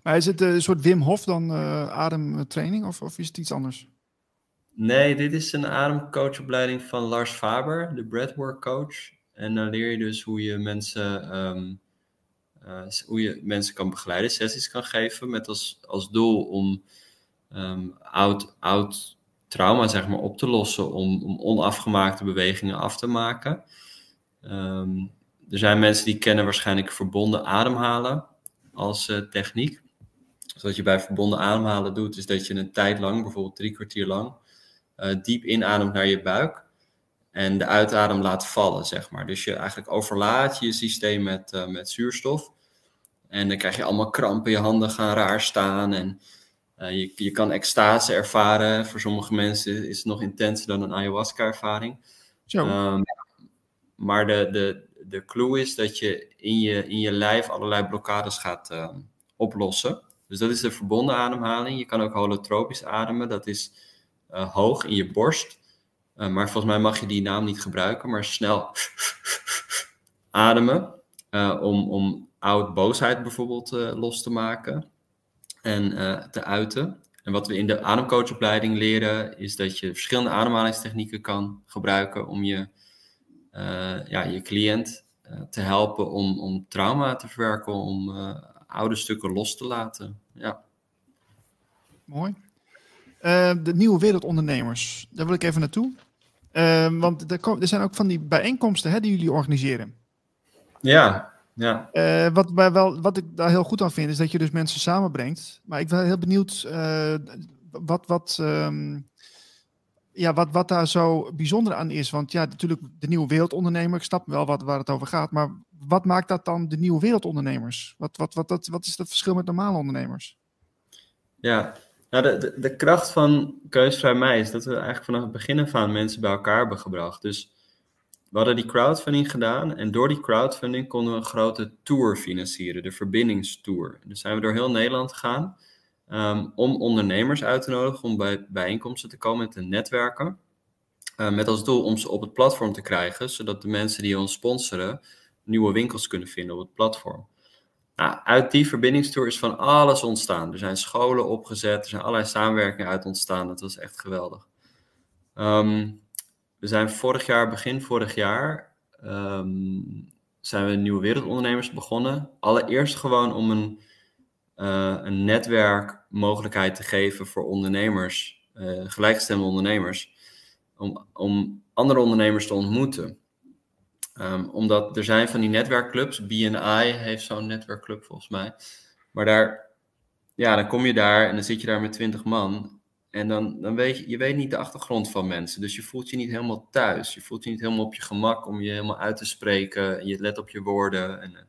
Maar is het een soort Wim Hof dan uh, ademtraining of, of is het iets anders? Nee, dit is een ademcoachopleiding van Lars Faber, de breathwork coach. En dan leer je dus hoe je mensen, um, uh, hoe je mensen kan begeleiden, sessies kan geven, met als, als doel om um, oud, oud trauma zeg maar, op te lossen, om, om onafgemaakte bewegingen af te maken. Um, er zijn mensen die kennen waarschijnlijk verbonden ademhalen als uh, techniek. Dus wat je bij verbonden ademhalen doet, is dat je een tijd lang, bijvoorbeeld drie kwartier lang, uh, diep inademt naar je buik en de uitadem laat vallen, zeg maar. Dus je eigenlijk overlaat je systeem met, uh, met zuurstof. En dan krijg je allemaal krampen, je handen gaan raar staan en uh, je, je kan extase ervaren. Voor sommige mensen is het nog intenser dan een ayahuasca-ervaring. Um, maar de, de, de clue is dat je in je, in je lijf allerlei blokkades gaat uh, oplossen. Dus dat is de verbonden ademhaling. Je kan ook holotropisch ademen. Dat is uh, hoog in je borst. Uh, maar volgens mij mag je die naam niet gebruiken, maar snel ademen. Uh, om, om oud boosheid bijvoorbeeld los te maken en te uiten. En wat we in de ademcoachopleiding leren, is dat je verschillende ademhalingstechnieken kan gebruiken om je, ja, je cliënt te helpen om, om trauma te verwerken, om oude stukken los te laten. Ja. Mooi. De nieuwe wereldondernemers, daar wil ik even naartoe. Uh, want er, er, zijn ook van die bijeenkomsten hè, die jullie organiseren. Ja, ja. Uh, wat, wel, wat ik daar heel goed aan vind, is dat je dus mensen samenbrengt. Maar ik ben heel benieuwd wat, wat, um, ja, wat, wat daar zo bijzonder aan is. Want ja, natuurlijk de nieuwe wereldondernemer, ik snap wel wat, waar het over gaat. Maar wat maakt dat dan de nieuwe wereldondernemers? Wat, wat, wat, wat, wat is het verschil met normale ondernemers? Ja, nou, de, de, de, kracht van Keusvrij Mij is dat we eigenlijk vanaf het begin af aan mensen bij elkaar hebben gebracht. Dus we hadden die crowdfunding gedaan en door die crowdfunding konden we een grote tour financieren, de verbindingstour. Dus zijn we door heel Nederland gegaan um, om ondernemers uit te nodigen om bij bijeenkomsten te komen en te netwerken. Uh, met als doel om ze op het platform te krijgen, zodat de mensen die ons sponsoren nieuwe winkels kunnen vinden op het platform. Nou, uit die verbindingstour is van alles ontstaan. Er zijn scholen opgezet, er zijn allerlei samenwerkingen uit ontstaan. Dat was echt geweldig. Um, we zijn vorig jaar, begin vorig jaar, um, zijn we nieuwe wereldondernemers begonnen. Allereerst gewoon om een, uh, een netwerkmogelijkheid te geven voor ondernemers, uh, gelijkgestemde ondernemers, om, om andere ondernemers te ontmoeten. Um, omdat er zijn van die netwerkclubs, BNI heeft zo'n netwerkclub volgens mij. Maar daar, ja, dan kom je daar en dan zit je daar met twintig man. En dan, dan weet je, je weet niet de achtergrond van mensen. Dus je voelt je niet helemaal thuis. Je voelt je niet helemaal op je gemak om je helemaal uit te spreken. En je let op je woorden. En, eh,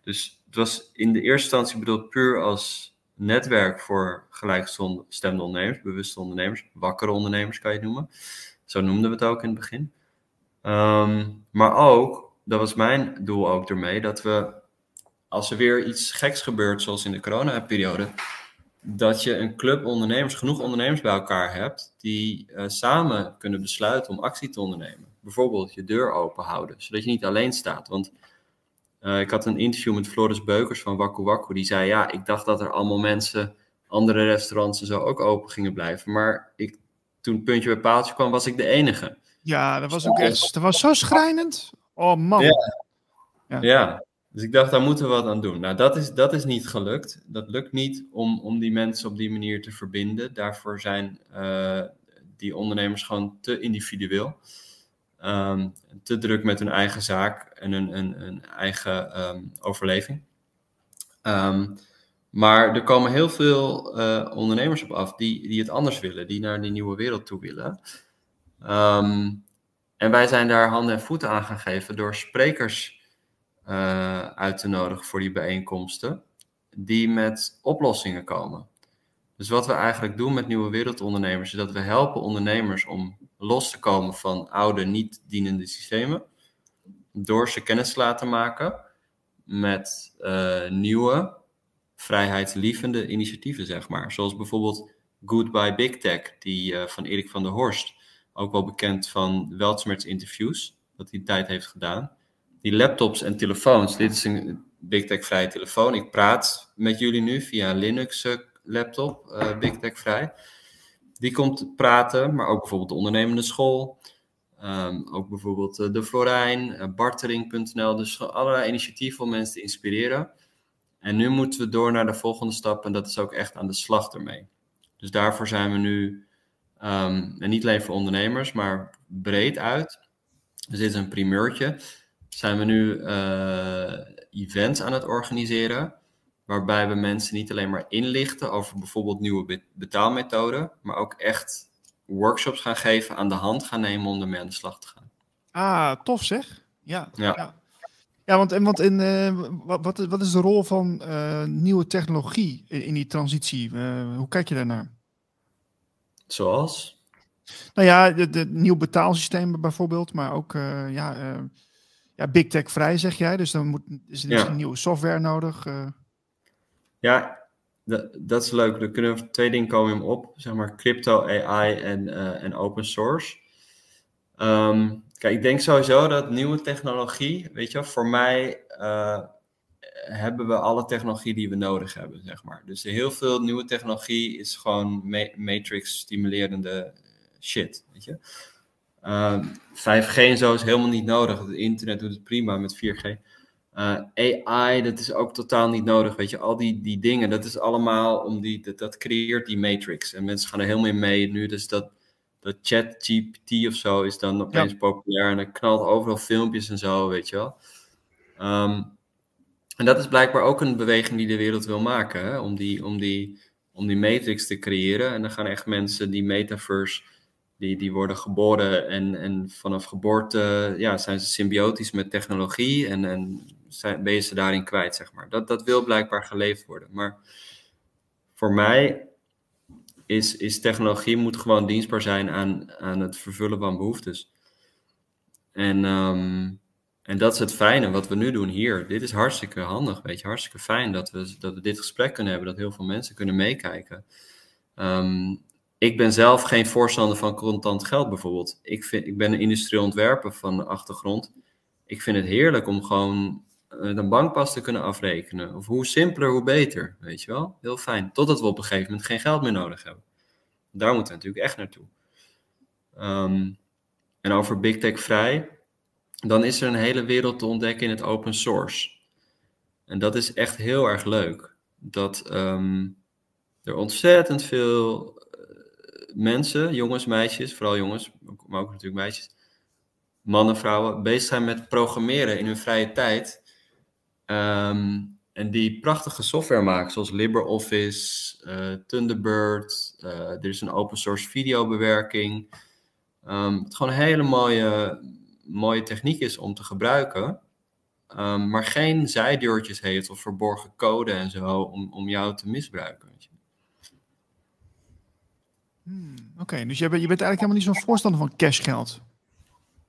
dus het was in de eerste instantie bedoeld puur als netwerk voor gelijkgestemde ondernemers, bewuste ondernemers, wakkere ondernemers kan je het noemen. Zo noemden we het ook in het begin. Um, maar ook, dat was mijn doel ook ermee, dat we, als er weer iets geks gebeurt, zoals in de corona-periode, dat je een club ondernemers, genoeg ondernemers bij elkaar hebt, die uh, samen kunnen besluiten om actie te ondernemen. Bijvoorbeeld je deur open houden, zodat je niet alleen staat. Want uh, ik had een interview met Floris Beukers van Waku Waku, die zei, ja, ik dacht dat er allemaal mensen, andere restaurants en zo ook open gingen blijven. Maar ik, toen puntje bij paaltje kwam, was ik de enige. Ja, dat was ook echt. Dat was zo schrijnend. Oh man. Ja. ja. ja. dus ik dacht, daar moeten we wat aan doen. Nou, dat is, dat is niet gelukt. Dat lukt niet om, om die mensen op die manier te verbinden. Daarvoor zijn uh, die ondernemers gewoon te individueel. Um, te druk met hun eigen zaak en hun, eigen um, overleving. Um, Maar er komen heel veel eh, ondernemers op af die, die het anders willen, die naar die nieuwe wereld toe willen. Ehm, en wij zijn daar handen en voeten aan gaan geven door sprekers uh, uit te nodigen voor die bijeenkomsten, die met oplossingen komen. Dus wat we eigenlijk doen met Nieuwe Wereldondernemers, is dat we helpen ondernemers om los te komen van oude, niet dienende systemen, door ze kennis te laten maken met uh, nieuwe, vrijheidslievende initiatieven, zeg maar. Zoals bijvoorbeeld Goodbye Big Tech, die uh, van Erik van der Horst, ook wel bekend van Weltsmerts interviews, dat hij tijd heeft gedaan. Die laptops en telefoons, dit is een Big Tech vrije telefoon. Ik praat met jullie nu via een Linux laptop, uh, Big Tech vrij. Die komt praten, maar ook bijvoorbeeld de ondernemende school. Um, ook bijvoorbeeld uh, de Florijn, uh, bartering.nl. Dus allerlei initiatieven om mensen te inspireren. En nu moeten we door naar de volgende stap en dat is ook echt aan de slag ermee. Dus daarvoor zijn we nu, um, en niet alleen voor ondernemers, maar breed uit. Dus dit is een primeurtje. Zijn we nu uh, events aan het organiseren waarbij we mensen niet alleen maar inlichten over bijvoorbeeld nieuwe betaalmethoden, maar ook echt workshops gaan geven, aan de hand gaan nemen om ermee aan de slag te gaan. Ah, tof zeg. Ja. ja. ja. ja want, want in, uh, wat, wat is de rol van uh, nieuwe technologie in, in die transitie? Uh, hoe kijk je daarnaar? Zoals? Nou ja, de, de nieuw betaalsysteem bijvoorbeeld, maar ook ja, ja, big tech vrij zeg jij. Dus dan moet, is er ja. nieuwe software nodig. Ja, dat, is leuk. Er kunnen twee dingen komen op. Zeg maar crypto, AI en, uh, en open source. Um, kijk, ik denk sowieso dat nieuwe technologie, weet je voor mij uh, hebben we alle technologie die we nodig hebben, zeg maar. Dus heel veel nieuwe technologie is gewoon ma matrix stimulerende shit, weet je. Uh, 5G en zo is helemaal niet nodig. Het internet doet het prima met 4G. Uh, AI, dat is ook totaal niet nodig. Weet je, al die, die dingen, dat is allemaal om die, dat, dat creëert die matrix. En mensen gaan er helemaal in mee nu. Dus dat, dat chat GPT of zo is dan opeens ja. populair. En dan knalt overal filmpjes en zo, weet je wel. Um, en dat is blijkbaar ook een beweging die de wereld wil maken. Hè? Om, die, om, die, om die matrix te creëren. En dan gaan echt mensen die metaverse die, die worden geboren en, en vanaf geboorte ja, zijn ze symbiotisch met technologie en, en zijn, ben je ze daarin kwijt, zeg maar. Dat, dat wil blijkbaar geleefd worden. Maar voor mij is, is technologie moet gewoon dienstbaar zijn aan, aan het vervullen van behoeftes. En, um, en dat is het fijne wat we nu doen hier. Dit is hartstikke handig, weet je, hartstikke fijn dat we, dat we dit gesprek kunnen hebben, dat heel veel mensen kunnen meekijken. Um, ik ben zelf geen voorstander van contant geld bijvoorbeeld. Ik, vind, ik ben een industrieel ontwerper van de achtergrond. Ik vind het heerlijk om gewoon met een bankpas te kunnen afrekenen. Of hoe simpeler, hoe beter. Weet je wel? Heel fijn. Totdat we op een gegeven moment geen geld meer nodig hebben. Daar moeten we natuurlijk echt naartoe. Um, en over Big Tech vrij, dan is er een hele wereld te ontdekken in het open source. En dat is echt heel erg leuk. Dat um, er ontzettend veel mensen, jongens, meisjes, vooral jongens, maar ook natuurlijk meisjes, mannen, vrouwen, bezig zijn met programmeren in hun vrije tijd. Um, en die prachtige software maken, zoals LibreOffice, uh, Thunderbird. Uh, er is een open source videobewerking. Um, het gewoon een hele mooie, mooie techniek is om te gebruiken. Um, maar geen zijdeurtjes heeft of verborgen code en zo om, om jou te misbruiken. Hmm, Oké, dus je bent, je bent eigenlijk helemaal niet zo'n voorstander van cashgeld.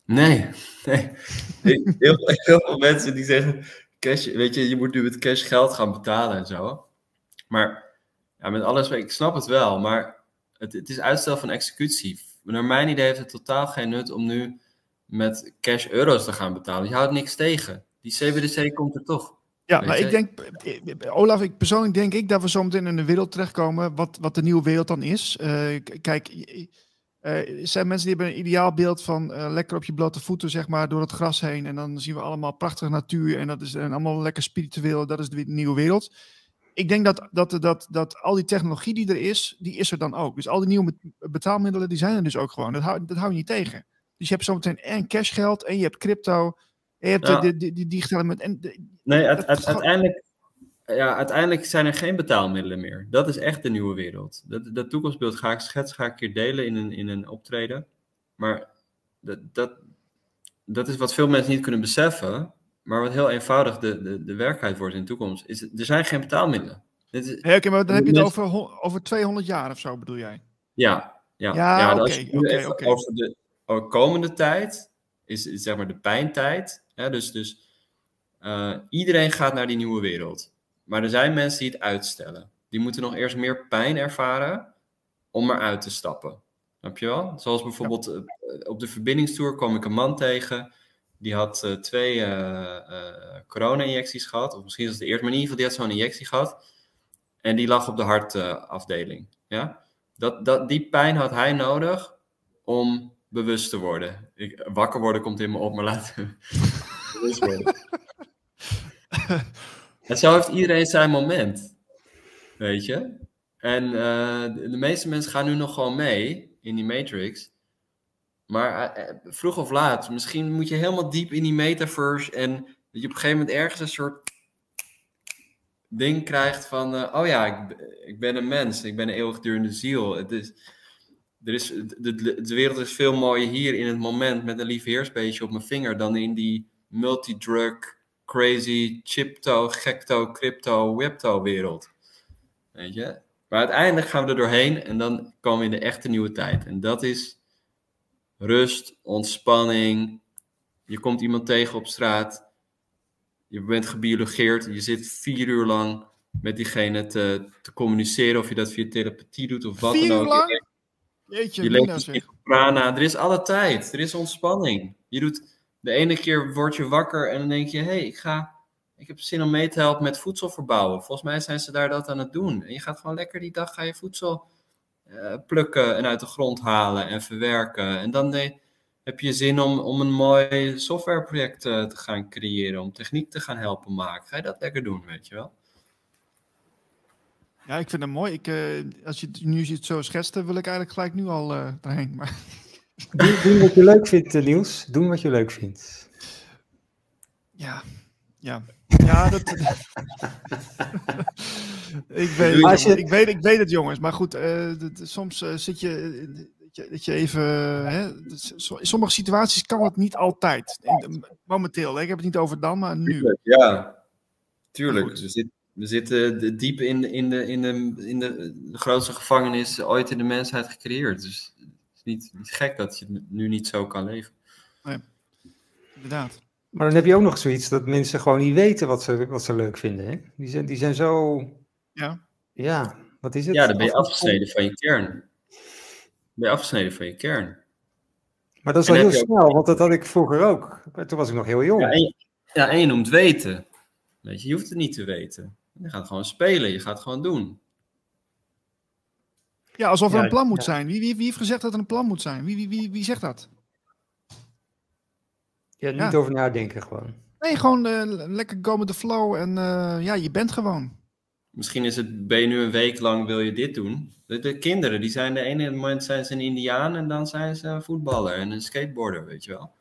Nee, nee. Heel, heel, veel mensen die zeggen, cash, weet je, je moet nu met cash geld gaan betalen en zo. Maar ja, met alles, ik snap het wel, maar het, het is uitstel van executie. Naar mijn idee heeft het totaal geen nut om nu met cash euro's te gaan betalen. Je houdt niks tegen. Die CBDC komt er toch. Ja, maar ik denk, Olaf, ik persoonlijk denk ik dat we zo meteen in een wereld terechtkomen wat, wat de nieuwe wereld dan is. Uh, kijk, uh, zijn mensen die hebben een ideaal beeld van uh, lekker op je blote voeten, zeg maar, door het gras heen. En dan zien we allemaal prachtige natuur en dat is en allemaal lekker spiritueel. Dat is de nieuwe wereld. Ik denk dat, dat, dat, dat al die technologie die er is, die is er dan ook. Dus al die nieuwe betaalmiddelen, die zijn er dus ook gewoon. Dat hou, dat hou je niet tegen. Dus je hebt zometeen en cashgeld en je hebt crypto je hebt ja. de, de, die digitale... En nee, het, het, uiteindelijk, ja, uiteindelijk zijn er geen betaalmiddelen meer. Dat is echt de nieuwe wereld. Dat, dat toekomstbeeld ga ik schetsen, ga ik een keer delen in een, in een optreden. Maar dat, dat, dat is wat veel mensen niet kunnen beseffen. Maar wat heel eenvoudig de, de, de werkelijkheid wordt in de toekomst. Is, er zijn geen betaalmiddelen. Dit is, maar dan heb je het over, over 200 jaar of zo, bedoel jij? Ja, ja, ja, ja. Okay, Over de over komende tijd is, is, zeg maar de pijntijd. Hè? Dus, dus uh, iedereen gaat naar die nieuwe wereld. Maar er zijn mensen die het uitstellen. Die moeten nog eerst meer pijn ervaren om eruit te stappen. Snap je wel? Zoals bijvoorbeeld ja. Eh, op de verbindingstoer kwam ik een man tegen. Die had uh, twee uh, corona-injecties gehad. Of misschien was het de eerste, maar in ieder geval die had zo'n injectie gehad. En die lag op de hartafdeling. ja? dat, dat, die pijn had hij nodig om bewust te worden. Ik, wakker worden komt in me op, maar laten bewust worden. en zo heeft iedereen zijn moment. Weet je? En uh, de, meeste mensen gaan nu nog gewoon mee in die Matrix. Maar uh, vroeg of laat, misschien moet je helemaal diep in die metaverse en dat je op een gegeven moment ergens een soort ding krijgt van, oh ja, ik, ik, ben een mens, ik ben een eeuwigdurende ziel. Het is, er is, de, de, wereld is veel mooier hier in het moment met een lief heersbeestje op mijn vinger dan in die multidrug, crazy, chipto, gekto, crypto, webto wereld. Weet je? Maar uiteindelijk gaan we er doorheen en dan komen we in de echte nieuwe tijd. En dat is rust, ontspanning. Je komt iemand tegen op straat. Je bent gebiologeerd. Je zit vier uur lang met diegene te, te communiceren. Of je dat via telepathie doet of wat dan ook. Lang? Jeetje, je leeft prana. Er is alle tijd. Er is ontspanning. Je doet, de ene keer word je wakker en dan denk je: hé, hey, ik ga ik heb zin om mee te helpen met voedsel verbouwen. Volgens mij zijn ze daar dat aan het doen. En je gaat gewoon lekker die dag ga je voedsel uh, plukken en uit de grond halen en verwerken. En dan heb je zin om, om een mooi softwareproject uh, te gaan creëren, om techniek te gaan helpen maken. Ga je dat lekker doen, weet je wel? Ja, ik vind het mooi. Ik, uh, als je het nu het zo schetst, wil ik eigenlijk gelijk nu al uh, erheen. Maar... Doe, doe, wat je leuk vindt, Niels. Doe wat je leuk vindt. Ja, ja. Ja, dat. ik, weet, je... ik, weet, ik weet het, jongens. Maar goed, uh, dat, soms uh, zit je. Dat je, dat je even. Hè, in sommige situaties kan het niet altijd. In, momenteel, hè, ik heb het niet over dan, maar nu. Tuurlijk, ja, tuurlijk. We, zit, we zitten diep in, in, de, in, de, in de, grootste gevangenis ooit in de mensheid gecreëerd. Dus het niet, niet gek dat je nu niet zo kan leven. Nee, inderdaad. Maar dan heb je ook nog zoiets dat mensen gewoon niet weten wat ze, wat ze leuk vinden. Hè? Die, zijn, die zijn zo. Ja. Ja, wat is het? Ja, dan ben je afgesneden van je kern. Ben je afgesneden van je kern. Maar dat is wel heel snel, want dat had ik vroeger ook. Toen was ik nog heel jong. Ja, en je, ja, en je noemt weten. Weet je, je hoeft het niet te weten. Je gaat gewoon spelen, je gaat gewoon doen. Ja, alsof er een plan moet zijn. Wie, wie, wie heeft gezegd dat er een plan moet zijn? Wie, wie, wie, wie zegt dat? Ja, niet over nadenken gewoon. Nee, gewoon uh, lekker go with the flow en uh, ja, je bent gewoon. Misschien is het, ben je nu een week lang, wil je dit doen? De, de, kinderen, die zijn de ene moment zijn ze een indiaan en dan zijn ze een voetballer en een skateboarder, weet je wel.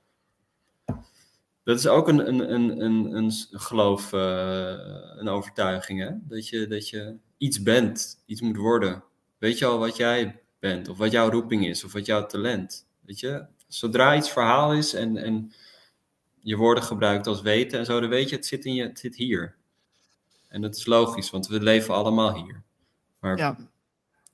Dat is ook een, een, een, een, een geloof, uh, een overtuiging, hè? Dat je, dat je iets bent, iets moet worden. Weet je al wat jij bent, of wat jouw roeping is, of wat jouw talent. Weet je, zodra iets verhaal is en, en je woorden gebruikt als weten en zo, dan weet je, het zit, in je, het zit hier. En dat is logisch, want we leven allemaal hier. Maar... Ja,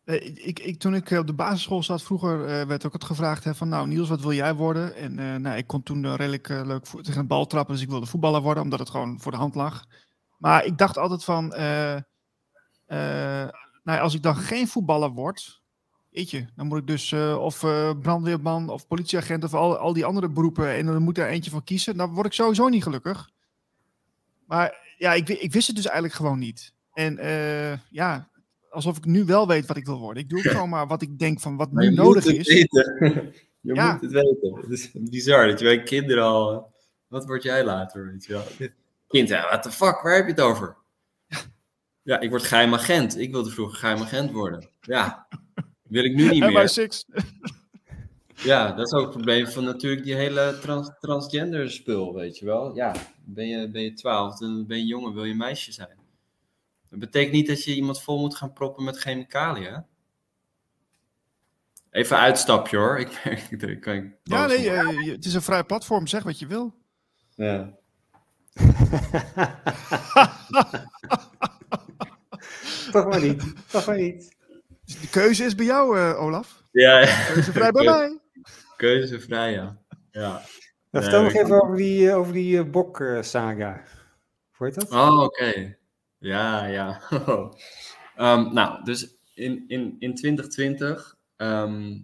eh, ik, ik, toen ik op de basisschool zat, vroeger uh, werd ook het gevraagd hè, van, nou Niels, wat wil jij worden? En uh, nou, ik kon toen redelijk leuk tegen een bal trappen, dus ik wilde voetballer worden, omdat het gewoon voor de hand lag. Maar ik dacht altijd van, nou, als ik dan geen voetballer word, je, dan moet ik dus uh, of uh, brandweerman of politieagent of al, al die andere beroepen en dan moet er eentje van kiezen. Dan word ik sowieso niet gelukkig. Maar ja, ik, ik wist het dus eigenlijk gewoon niet. En uh, ja, alsof ik nu wel weet wat ik wil worden. Ik doe gewoon maar wat ik denk van wat nu nodig is. Weten. je ja. moet het weten. Het is bizar dat je bij kinderen al... Wat word jij later, weet je wel? Kind, ja, what the fuck, waar heb je het over? Ja, ik word geheim agent. Ik wilde vroeger geheim agent worden. Ja, wil ik nu niet meer. Six. Ja, dat is ook het probleem van natuurlijk die hele trans transgender spul, weet je wel. Ja, ben je, ben je 12, dan ben je jongen, wil je meisje zijn. Dat betekent niet dat je iemand vol moet gaan proppen met chemicaliën. Even uitstapje hoor. Ik, ik, ik, ik Ja, nee, eh, je- het is een vrij platform. Zeg wat je wil. ja. Toch maar niet. Toch maar niet. Dus de keuze is bij jou, eh, Olaf. Ja, ja. Keuze vrij bij mij. Keuzevrij, ja. ja. Nou, vertel nog ik- even over die, eh, over die eh, bok-saga. Hoe heet dat? Oh, oké. Ja, ja. Ehm, nou, dus in, in, in 2020, ehm,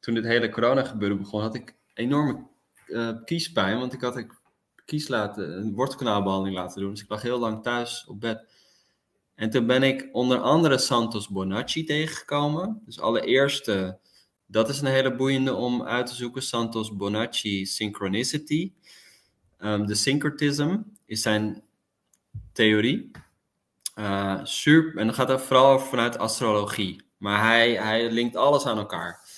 toen dit hele corona gebeuren begon, had ik enorme eh, kiespijn. Want ik had ik kies laten, een wortelkanaalbehandeling laten doen. Dus ik lag heel lang thuis op bed. En toen ben ik onder andere Santos Bonacci tegengekomen. Dus allereerste, dat is een hele boeiende om uit te zoeken. Santos Bonacci Synchronicity. Ehm, de syncretism is zijn theorie. Eh, super, en dan gaat het vooral over vanuit astrologie. Maar hij, hij linkt alles aan elkaar.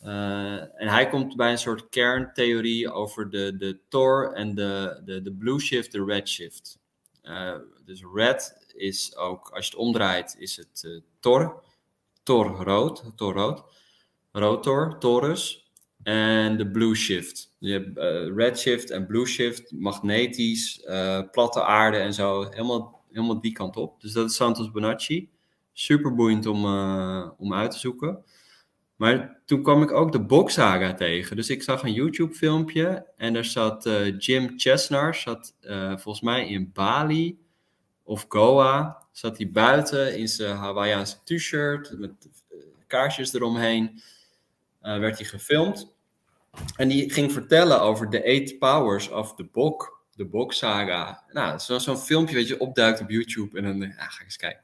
Eh, en hij komt bij een soort kerntheorie over de, de Tor en de, de, de blue shift, de red shift. Eh, dus red is ook, als je het omdraait, is het eh, Tor. Tor rood, Tor rood. Rotor, Taurus. En de blue shift. Je hebt eh, red shift en blue shift, magnetisch, platte aarde en zo. Helemaal, helemaal die kant op. Dus dat is Santos Bonacci. Super boeiend om, om uit te zoeken. Maar toen kwam ik ook de Boksaga tegen. Dus ik zag een YouTube-filmpje en daar zat eh, Jim Chesnar, zat eh, volgens mij in Bali of Goa. Zat hij buiten in zijn Hawaiiaanse t-shirt met eh, kaarsjes eromheen. Werd hij gefilmd. En die ging vertellen over de eight powers of the Bok. De Bok-saga. Nou, zo- zo'n filmpje, weet je, opduikt op YouTube. En dan ah, ga ik eens kijken.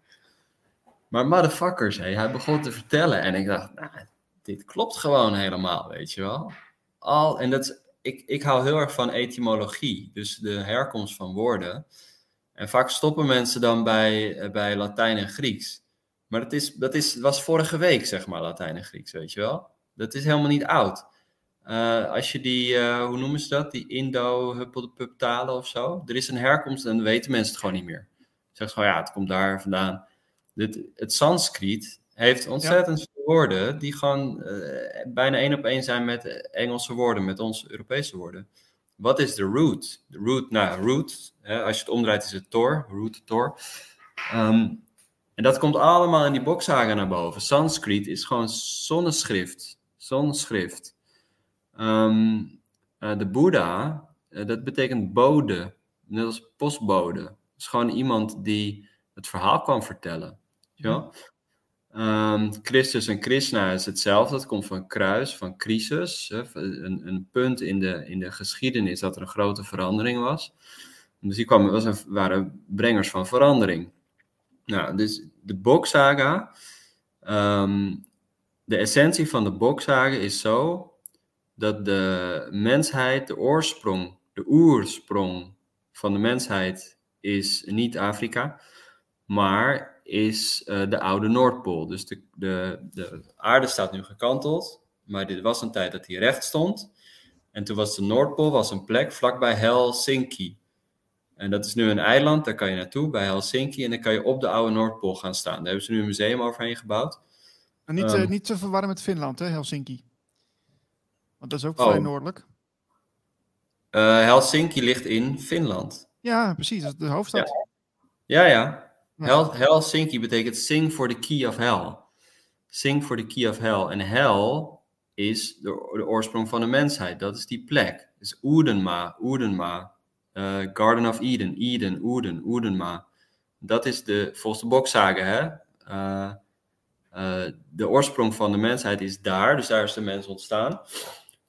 Maar motherfuckers, hij begon te vertellen. En ik dacht, nou, dit klopt gewoon helemaal, weet je wel. Al, en dat ik, ik hou heel erg van etymologie. Dus de herkomst van woorden. En vaak stoppen mensen dan bij, eh, bij Latijn en Grieks. Maar dat, is, dat is, was vorige week, zeg maar, Latijn en Grieks, weet je wel. Dat is helemaal niet oud. Eh, als je die, eh, hoe noemen ze dat? Die Indo-Huppelde-Pup-talen of zo. Er is een herkomst en dan weten mensen het gewoon niet meer. Zeggen ze gewoon, ja, het komt daar vandaan. Dit, het Sanskriet heeft ontzettend veel woorden die gewoon eh, bijna één op één zijn met Engelse woorden, met onze Europese woorden. Wat is de root? De root, nou, root, als je het omdraait is het Tor, root, Tor. Ehm, en dat komt allemaal in die bokzagen naar boven. Sanskriet is gewoon zonneschrift. Zonneschrift. Ehm, eh, de Boeddha, eh, dat betekent bode. Net als postbode. Het is gewoon iemand die het verhaal kwam vertellen. Weet Ehm, Christus en Krishna is hetzelfde. Dat komt van kruis, van crisis. Hè, een, een punt in de, in de geschiedenis dat er een grote verandering was. Dus die kwamen, was een, waren brengers van verandering. Nou, dus de Boksaga. ehm, de essentie van de Boksaga is zo dat de mensheid, de oorsprong, de oorsprong van de mensheid is niet Afrika, maar is eh, de oude Noordpool. Dus de, de, de aarde staat nu gekanteld, maar dit was een tijd dat hij recht stond. En toen was de Noordpool was een plek vlakbij Helsinki. En dat is nu een eiland, daar kan je naartoe, bij Helsinki. En dan kan je op de oude Noordpool gaan staan. Daar hebben ze nu een museum overheen gebouwd. En niet, eh, Ehm. niet te verwarren met Finland, hè, Helsinki. Want dat is ook Oh. vrij noordelijk. Eh, Helsinki ligt in Finland. Ja, precies. Dat is de hoofdstad. Ja, ja. Ja. Hel Helsinki betekent sing for the key of hell. Sing for the key of hell. En hell is de, de oorsprong van de mensheid. Dat is die plek. Dus Oedenma, eh, Garden of Eden, Eden, Oeden, Oedenma. Dat is de, bokzagen, hè. eh, eh, de oorsprong van de mensheid is daar. Dus daar is de mens ontstaan.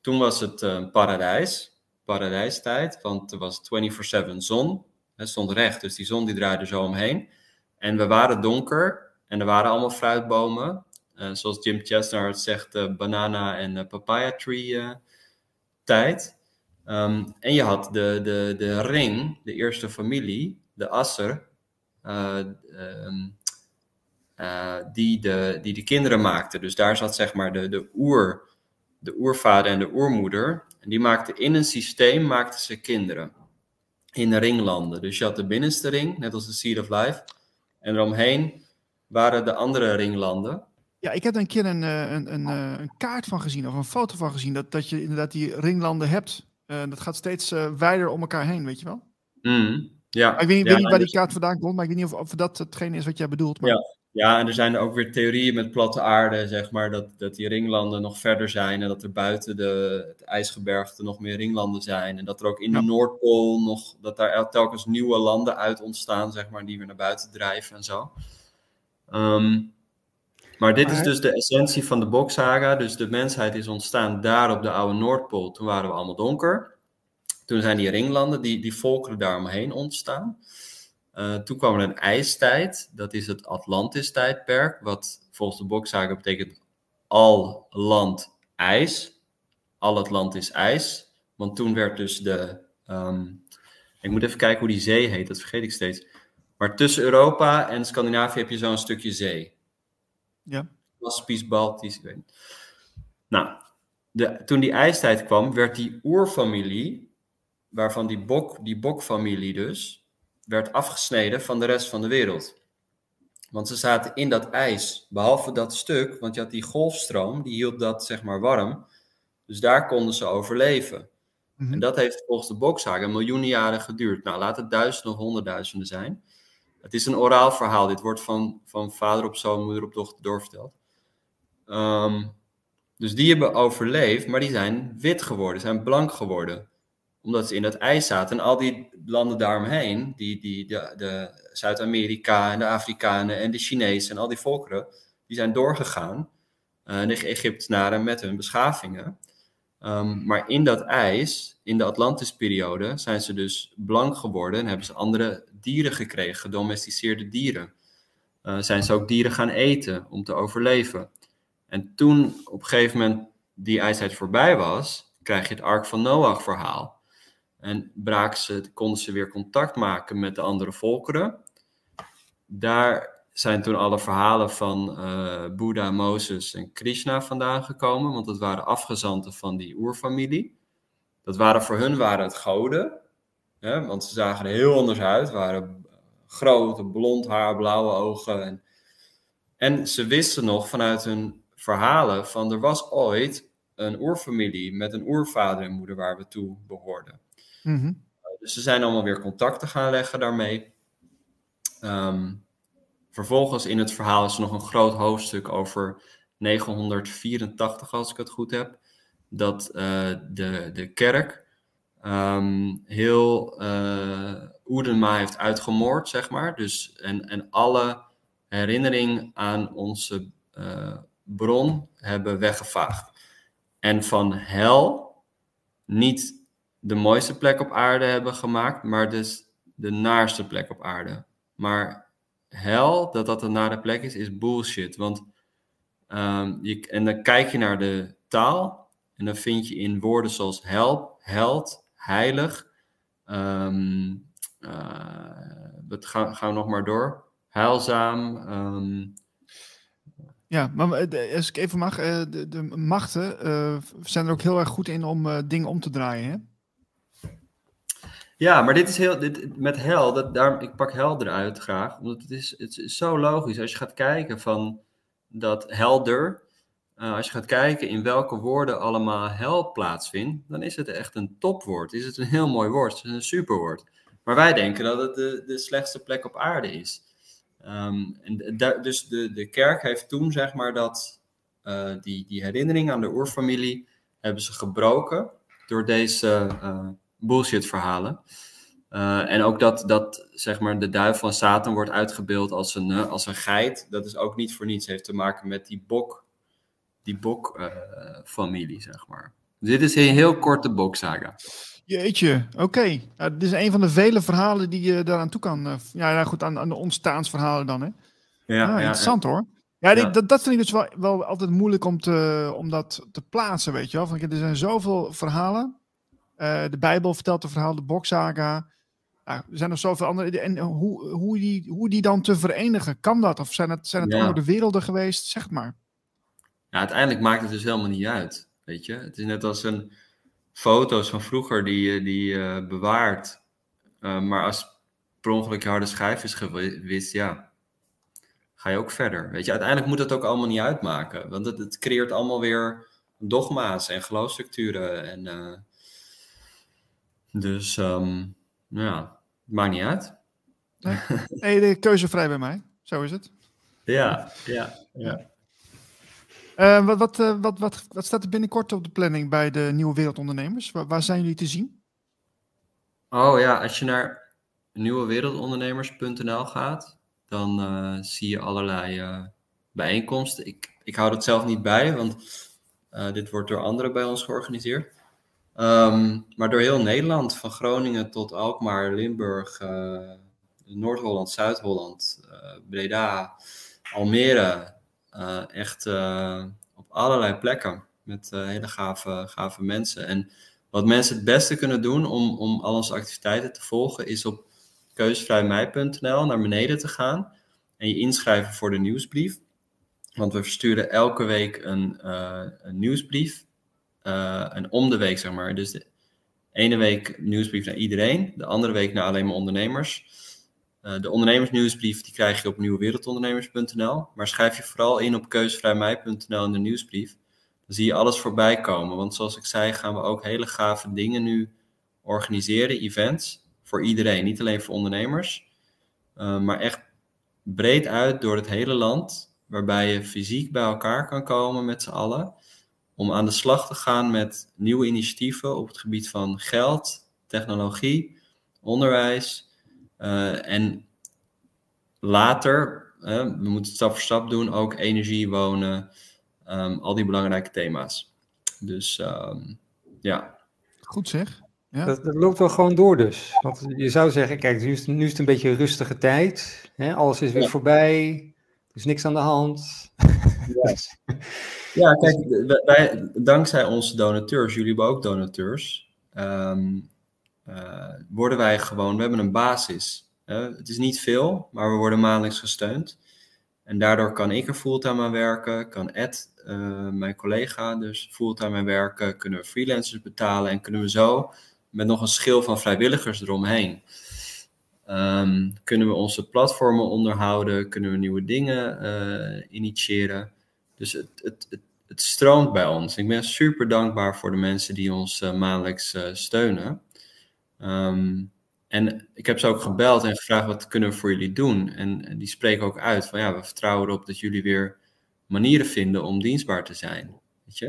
Toen was het paradijs. Paradijstijd. Want er was 24-7 zon. Het stond recht, dus die zon die draaide zo omheen. En we waren donker en er waren allemaal fruitbomen. Eh, zoals Jim Chestnut zegt, eh, banana en eh, papaya tree tijd. Ehm, en je had de, de, de ring, de eerste familie, de Asser, eh, ehm, eh, die, de, die de kinderen maakten. Dus daar zat zeg maar de, de, oer, de oervader en de oermoeder. En die maakten in een systeem maakten ze kinderen in de ringlanden. Dus je had de binnenste ring, net als de Seed of Life. En eromheen waren de andere ringlanden. Ja, ik heb er een keer een, eh, een, een, eh, een kaart van gezien, of een foto van gezien, dat, dat je inderdaad die ringlanden hebt. Uh, dat gaat steeds uh, wijder om elkaar heen, weet je wel? Mm, ja. Maar ik weet niet, ja, weet niet waar die dus- kaart vandaan komt, maar ik weet niet of, of dat hetgeen is wat jij bedoelt. Maar... Ja. Ja, en er zijn ook weer theorieën met platte aarde, zeg maar, dat, dat die ringlanden nog verder zijn en dat er buiten de, het ijsgebergte nog meer ringlanden zijn. En dat er ook in Ja. de Noordpool nog, dat daar telkens nieuwe landen uit ontstaan, zeg maar, die weer naar buiten drijven en zo. Ehm, maar dit is dus de essentie van de Boksaga. Dus de mensheid is ontstaan daar op de oude Noordpool. Toen waren we allemaal donker. Toen zijn die ringlanden, die, die volkeren daaromheen ontstaan. Uh, toen kwam er een ijstijd, dat is het Atlantis-tijdperk, wat volgens de Boksaga betekent al land ijs. Al het land is ijs. Want toen werd dus de. Um, ik moet even kijken hoe die zee heet, dat vergeet ik steeds. Maar tussen Europa en Scandinavië heb je zo'n stukje zee. Ja. Caspisch, Baltisch, ik weet niet. Nou, de, toen die ijstijd kwam, werd die oerfamilie, waarvan die, bok, die bokfamilie dus, werd afgesneden van de rest van de wereld. Want ze zaten in dat ijs, behalve dat stuk, want je had die golfstroom, die hield dat zeg maar warm. Dus daar konden ze overleven. Mhm. En dat heeft volgens de Boksaga miljoenen jaren geduurd. Nou, laat het duizenden of honderdduizenden zijn. Het is een oraal verhaal. Dit wordt van, van vader op zoon, moeder op dochter doorverteld. Um, dus die hebben overleefd, maar die zijn wit geworden, zijn blank geworden. Omdat ze in dat ijs zaten. En al die landen daaromheen, die, die, de, Zuid-Amerika en de Afrikanen en de Chinezen en al die volkeren, die zijn doorgegaan. De Egyptenaren met hun beschavingen. Um, maar in dat ijs, in de Atlantisperiode, zijn ze dus blank geworden en hebben ze andere dieren gekregen, gedomesticeerde dieren. Uh, zijn ze ook dieren gaan eten om te overleven. En toen op een gegeven moment die ijstijd voorbij was, krijg je het Ark van Noach verhaal. En braken ze, konden ze weer contact maken met de andere volkeren. Daar zijn toen alle verhalen van uh, Boeddha, Mozes en Krishna vandaan gekomen, want dat waren afgezanten van die oerfamilie. Dat waren voor hun waren het goden, hè, want ze zagen er heel anders uit, waren grote, blond haar, blauwe ogen. En, en ze wisten nog vanuit hun verhalen van er was ooit een oerfamilie met een oervader en moeder waar we toe behoorden. Mm -hmm. Dus ze zijn allemaal weer contacten gaan leggen daarmee. Um, vervolgens in het verhaal is er nog een groot hoofdstuk over 984, als ik het goed heb. Dat uh, de, de kerk um, heel uh, Oedenma heeft uitgemoord, zeg maar. Dus, en, en alle herinnering aan onze bron hebben weggevaagd. En van hel niet de mooiste plek op aarde hebben gemaakt, maar dus de naarste plek op aarde. Maar hel, dat dat een nare plek is, is bullshit. Want um, je, en dan kijk je naar de taal en dan vind je in woorden zoals help, held, heilig. Um, uh, dat gaan, gaan we nog maar door. Heilzaam. Um, ja, maar als ik even mag, de, de machten zijn er ook heel erg goed in om dingen om te draaien, hè? Ja, maar dit is heel, dit, met hel, dat, ik pak hel eruit graag, omdat het is, het is zo logisch. Als je gaat kijken van dat helder, uh, als je gaat kijken in welke woorden allemaal hel plaatsvindt, dan is het echt een topwoord. Is het een heel mooi woord, het is een superwoord. Maar wij denken dat het de, de slechtste plek op aarde is. Um, en dus de, de kerk heeft toen, zeg maar, dat uh, die, die herinnering aan de oerfamilie hebben ze gebroken door deze uh, bullshit verhalen. Uh, en ook dat, dat zeg maar, de duivel van Satan wordt uitgebeeld als een, uh, als een geit. Dat is ook niet voor niets. Het heeft te maken met die bok, die bok-familie, uh, zeg maar. Dit is een heel korte boksaga. Jeetje, oké. Okay. Uh, dit is een van de vele verhalen die je daaraan toe kan. Uh, ja, nou goed, aan, aan de ontstaansverhalen dan, hè? Ja, ah, ja interessant ja. hoor. Ja, dat, dat vind ik dus wel, wel altijd moeilijk om, te, om dat te plaatsen, weet je wel. Want er zijn zoveel verhalen. Uh, de Bijbel vertelt een verhaal, de Boksaga. Nou, er zijn nog zoveel andere. En hoe, hoe, die, hoe die dan te verenigen, kan dat? Of zijn het, zijn het Ja. andere werelden geweest? Zeg het maar. Ja, uiteindelijk maakt het dus helemaal niet uit. Weet je, het is net als een foto's van vroeger die je die, uh, bewaart. Uh, maar als per ongeluk je harde schijf is gewist, ja, ga je ook verder. Weet je, uiteindelijk moet het ook allemaal niet uitmaken. Want het, het creëert allemaal weer dogma's en geloofstructuren. En, dus um, ja, maakt niet uit. Nee, de keuze vrij bij mij. Zo is het. Ja, ja, ja. Uh, wat, wat, uh, wat, wat, wat staat er binnenkort op de planning bij de Nieuwe Wereldondernemers? Waar, waar zijn jullie te zien? Oh ja, als je naar nieuwewereldondernemers.nl gaat, dan uh, zie je allerlei bijeenkomsten. Ik, ik hou dat zelf niet bij, want dit wordt door anderen bij ons georganiseerd. Um, maar door heel Nederland, van Groningen tot Alkmaar, Limburg, Noord-Holland, Zuid-Holland, Breda, Almere, uh, echt op allerlei plekken met hele gave, gave mensen. En wat mensen het beste kunnen doen om, om al onze activiteiten te volgen, is op keuzevrijmij.nl naar beneden te gaan en je inschrijven voor de nieuwsbrief. Want we versturen elke week een, een nieuwsbrief. En om de week, zeg maar. Dus de ene week nieuwsbrief naar iedereen, de andere week naar alleen maar ondernemers. Uh, de ondernemersnieuwsbrief die krijg je op nieuwewereldondernemers.nl. Maar schrijf je vooral in op keuzevrijmij.nl in de nieuwsbrief. Dan zie je alles voorbij komen. Want zoals ik zei, gaan we ook hele gave dingen nu organiseren, events. Voor iedereen, niet alleen voor ondernemers. Uh, maar echt breed uit door het hele land. Waarbij je fysiek bij elkaar kan komen met z'n allen. Om aan de slag te gaan met nieuwe initiatieven op het gebied van geld, technologie, onderwijs uh, en later, uh, we moeten het stap voor stap doen, ook energie, wonen, um, al die belangrijke thema's. Dus um, ja. Goed zeg. Ja. Dat, dat, loopt wel gewoon door dus. Want je zou zeggen, kijk, nu is, nu is het een beetje een rustige tijd. Hè? Alles is weer ja. voorbij. Er is niks aan de hand. Ja, ja kijk, wij, dankzij onze donateurs, jullie hebben ook donateurs. Um, worden wij gewoon, we hebben een basis. Uh, het is niet veel, maar we worden maandelijks gesteund. En daardoor kan ik er fulltime aan werken, kan Ed, uh, mijn collega, dus fulltime aan werken, kunnen we freelancers betalen en kunnen we zo met nog een schil van vrijwilligers eromheen. Um, kunnen we onze platformen onderhouden, kunnen we nieuwe dingen initiëren. Dus het, het, het, het, stroomt bij ons. Ik ben super dankbaar voor de mensen die ons uh, maandelijks uh, steunen. Um, en ik heb ze ook gebeld en gevraagd wat kunnen we voor jullie doen. En, en die spreken ook uit van ja, we vertrouwen erop dat jullie weer manieren vinden om dienstbaar te zijn. Weet je?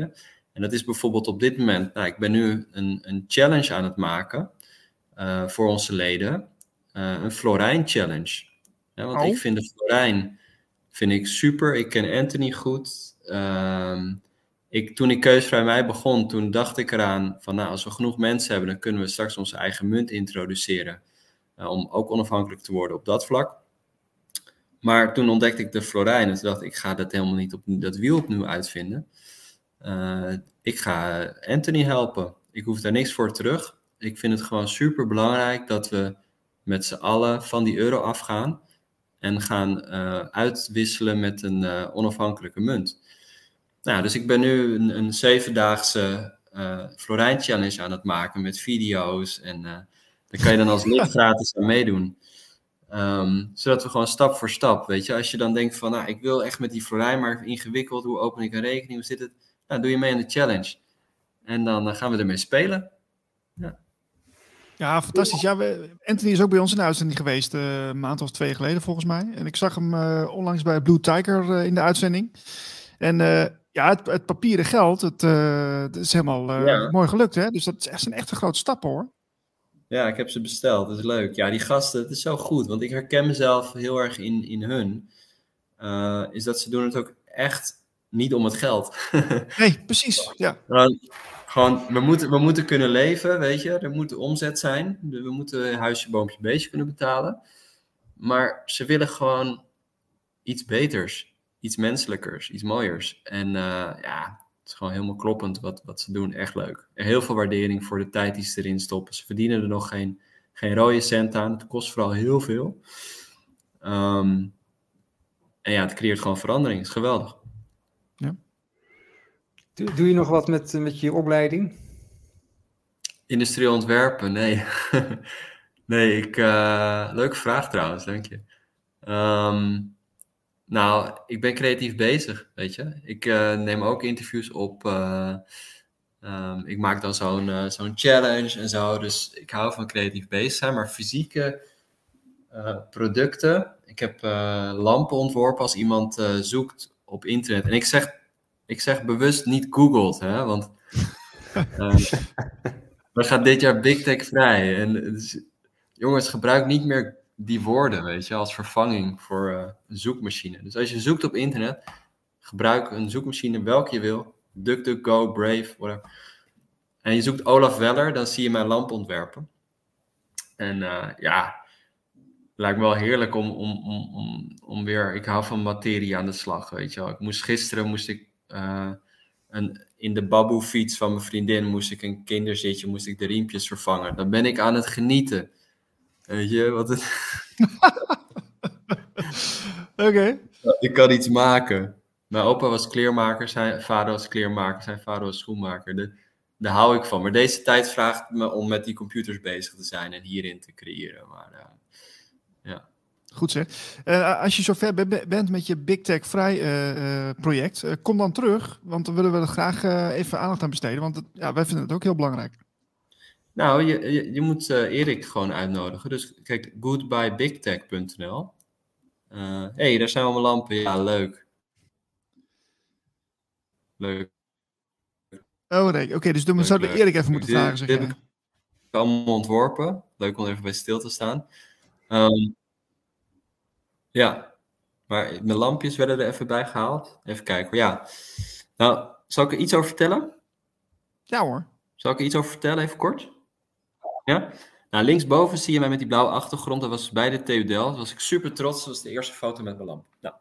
En dat is bijvoorbeeld op dit moment, nou, ik ben nu een, een challenge aan het maken uh, voor onze leden. Een Florijn challenge. Ja, want oh. ik vind de Florijn vind ik super. Ik ken Anthony goed. Um, ik, toen ik Keusvrij Mij begon, toen dacht ik eraan van nou, als we genoeg mensen hebben, dan kunnen we straks onze eigen munt introduceren. Uh, om ook onafhankelijk te worden op dat vlak. Maar toen ontdekte ik de Florijn en toen dacht ik, ik ga dat helemaal niet op dat wiel opnieuw uitvinden. Uh, ik ga Anthony helpen. Ik hoef daar niks voor terug. Ik vind het gewoon super belangrijk dat we met z'n allen van die euro afgaan en gaan uh, uitwisselen met een onafhankelijke munt. Nou, dus ik ben nu een, een zevendaagse uh, Florijn Challenge aan het maken met video's. En uh, daar kan je dan als lid gratis aan meedoen. Um, zodat we gewoon stap voor stap, weet je. Als je dan denkt van, nou, ik wil echt met die Florijn, maar ingewikkeld. Hoe open ik een rekening? Hoe zit het? Nou, doe je mee aan de challenge. En dan uh, gaan we ermee spelen. Ja. Fantastisch. Ja, we, Anthony is ook bij ons in de uitzending geweest, uh, een maand of twee geleden volgens mij. En ik zag hem uh, onlangs bij Blue Tiger uh, in de uitzending. En ja, het, het, papieren geld, het, het is helemaal ja. mooi gelukt, hè? Dus dat is echt een echte grote stap, hoor. Ja, ik heb ze besteld. Dat is leuk. Ja, die gasten, het is zo goed. Want ik herken mezelf heel erg in, in hun. Is dat ze doen het ook echt niet om het geld. nee, precies. Ja. Gewoon, we moeten, we moeten kunnen leven, weet je. Er moet omzet zijn. We moeten huisje, boompje, beestje kunnen betalen. Maar ze willen gewoon iets beters iets menselijkers, iets mooiers. En uh, ja, het is gewoon helemaal kloppend wat, wat ze doen. Echt leuk. Heel veel waardering voor de tijd die ze erin stoppen. Ze verdienen er nog geen, geen rode cent aan. Het kost vooral heel veel. Um, en ja, het creëert gewoon verandering. Het is geweldig. Doe, doe je nog wat met, met je opleiding? Industrieel ontwerpen? Nee. nee, ik... Uh, leuke vraag trouwens, dank je. Um, Nou, ik ben creatief bezig, weet je. Ik uh, neem ook interviews op. Um, ik maak dan zo'n zo'n challenge en zo. Dus ik hou van creatief bezig zijn. Maar fysieke producten. Ik heb lampen ontworpen als iemand zoekt op internet. En ik zeg, ik zeg bewust niet Googled, hè. Want we gaan dit jaar Big Tech vrij. En dus, jongens, gebruik niet meer die woorden, weet je, als vervanging voor uh, een zoekmachine. Dus als je zoekt op internet, gebruik een zoekmachine welke je wil. DuckDuckGo, Brave, whatever. En je zoekt Olaf Weller, dan zie je mijn lamp ontwerpen. En uh, ja, lijkt me wel heerlijk om, om, om, om, om weer, ik hou van materie aan de slag, weet je wel. Ik moest gisteren, moest ik uh, een, in de baboe fiets van mijn vriendin, moest ik een kinderzitje, moest ik de riempjes vervangen. Dan ben ik aan het genieten. Weet je, wat het... Oké. Ik kan iets maken. Mijn opa was kleermaker, zijn vader was kleermaker, zijn vader was schoenmaker. De, daar hou ik van. Maar deze tijd vraagt me om met die computers bezig te zijn en hierin te creëren. Maar. Goed zeg. Uh, als je zover bent met je Big Tech Vrij uh, project, kom dan terug. Want dan willen we er graag even aandacht aan besteden. Want het, ja, wij vinden het ook heel belangrijk. Nou, je, je, je moet Erik gewoon uitnodigen. Dus kijk, goodbyebigtech.nl. Hé, hey, daar zijn allemaal lampen. Ja, leuk. Leuk. Oh nee, oké, dus dan zouden we Erik even moeten vragen. Zeg dit heb ik allemaal ontworpen. Leuk om even bij stil te staan. Um, ja, maar mijn lampjes werden er even bij gehaald. Even kijken. Ja, nou, zal ik er iets over vertellen? Ja hoor. Zal ik er iets over vertellen, even kort? Ja? Nou, linksboven zie je mij met die blauwe achtergrond. Dat was bij de TU Delft. was ik super trots. Dat was de eerste foto met mijn lamp. Nou,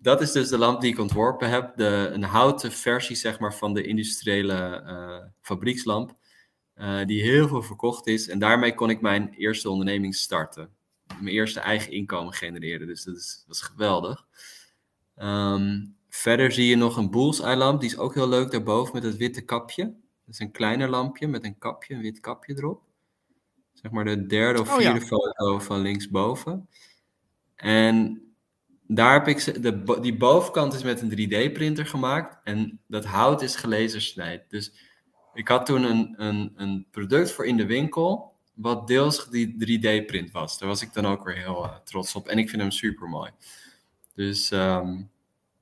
dat is dus de lamp die ik ontworpen heb. De, een houten versie zeg maar, van de industriële uh, fabriekslamp. Uh, die heel veel verkocht is. En daarmee kon ik mijn eerste onderneming starten. Mijn eerste eigen inkomen genereren. Dus dat is, dat is geweldig. Um, verder zie je nog een bullseye lamp. Die is ook heel leuk daarboven met het witte kapje. Dat is een kleiner lampje met een kapje, een wit kapje erop zeg maar de derde of vierde oh, ja. foto van linksboven. En daar heb ik de, die bovenkant is met een 3D-printer gemaakt en dat hout is gelasersnijd. Dus ik had toen een, een, een product voor in de winkel, wat deels die 3D-print was. Daar was ik dan ook weer heel uh, trots op en ik vind hem super mooi. Dus um,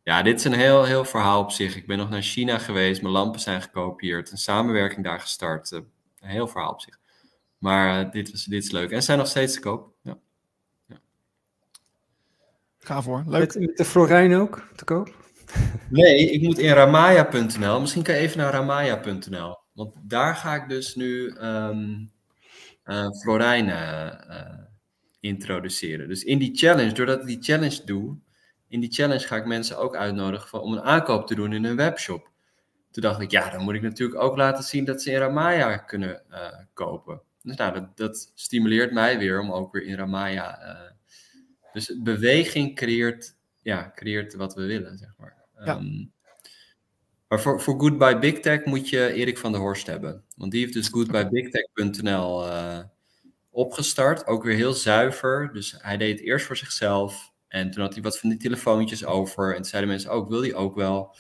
ja, dit is een heel, heel verhaal op zich. Ik ben nog naar China geweest, mijn lampen zijn gekopieerd, een samenwerking daar gestart. Uh, een heel verhaal op zich. Maar uh, dit, was, dit is leuk. En zijn nog steeds te koop. Ja. ja. Ga voor. Leuk. Met, met de Florijn ook te koop? Nee, ik moet in ramaya.nl. Misschien kan je even naar ramaya.nl. Want daar ga ik dus nu um, uh, Florijn uh, introduceren. Dus in die challenge, doordat ik die challenge doe, in die challenge ga ik mensen ook uitnodigen van, om een aankoop te doen in een webshop. Toen dacht ik, ja, dan moet ik natuurlijk ook laten zien dat ze in Ramaya kunnen kopen. Dus nou, dat, dat, stimuleert mij weer om ook weer in Ramaya. Uh, dus beweging creëert, ja, creëert wat we willen, zeg maar. Ja. Um, maar voor, voor Goodbye Big Tech moet je Erik van der Horst hebben. Want die heeft dus goodbyebigtech.nl uh, opgestart. Ook weer heel zuiver. Dus hij deed het eerst voor zichzelf. En toen had hij wat van die telefoontjes over. En zeiden mensen ook, wil hij ook wel.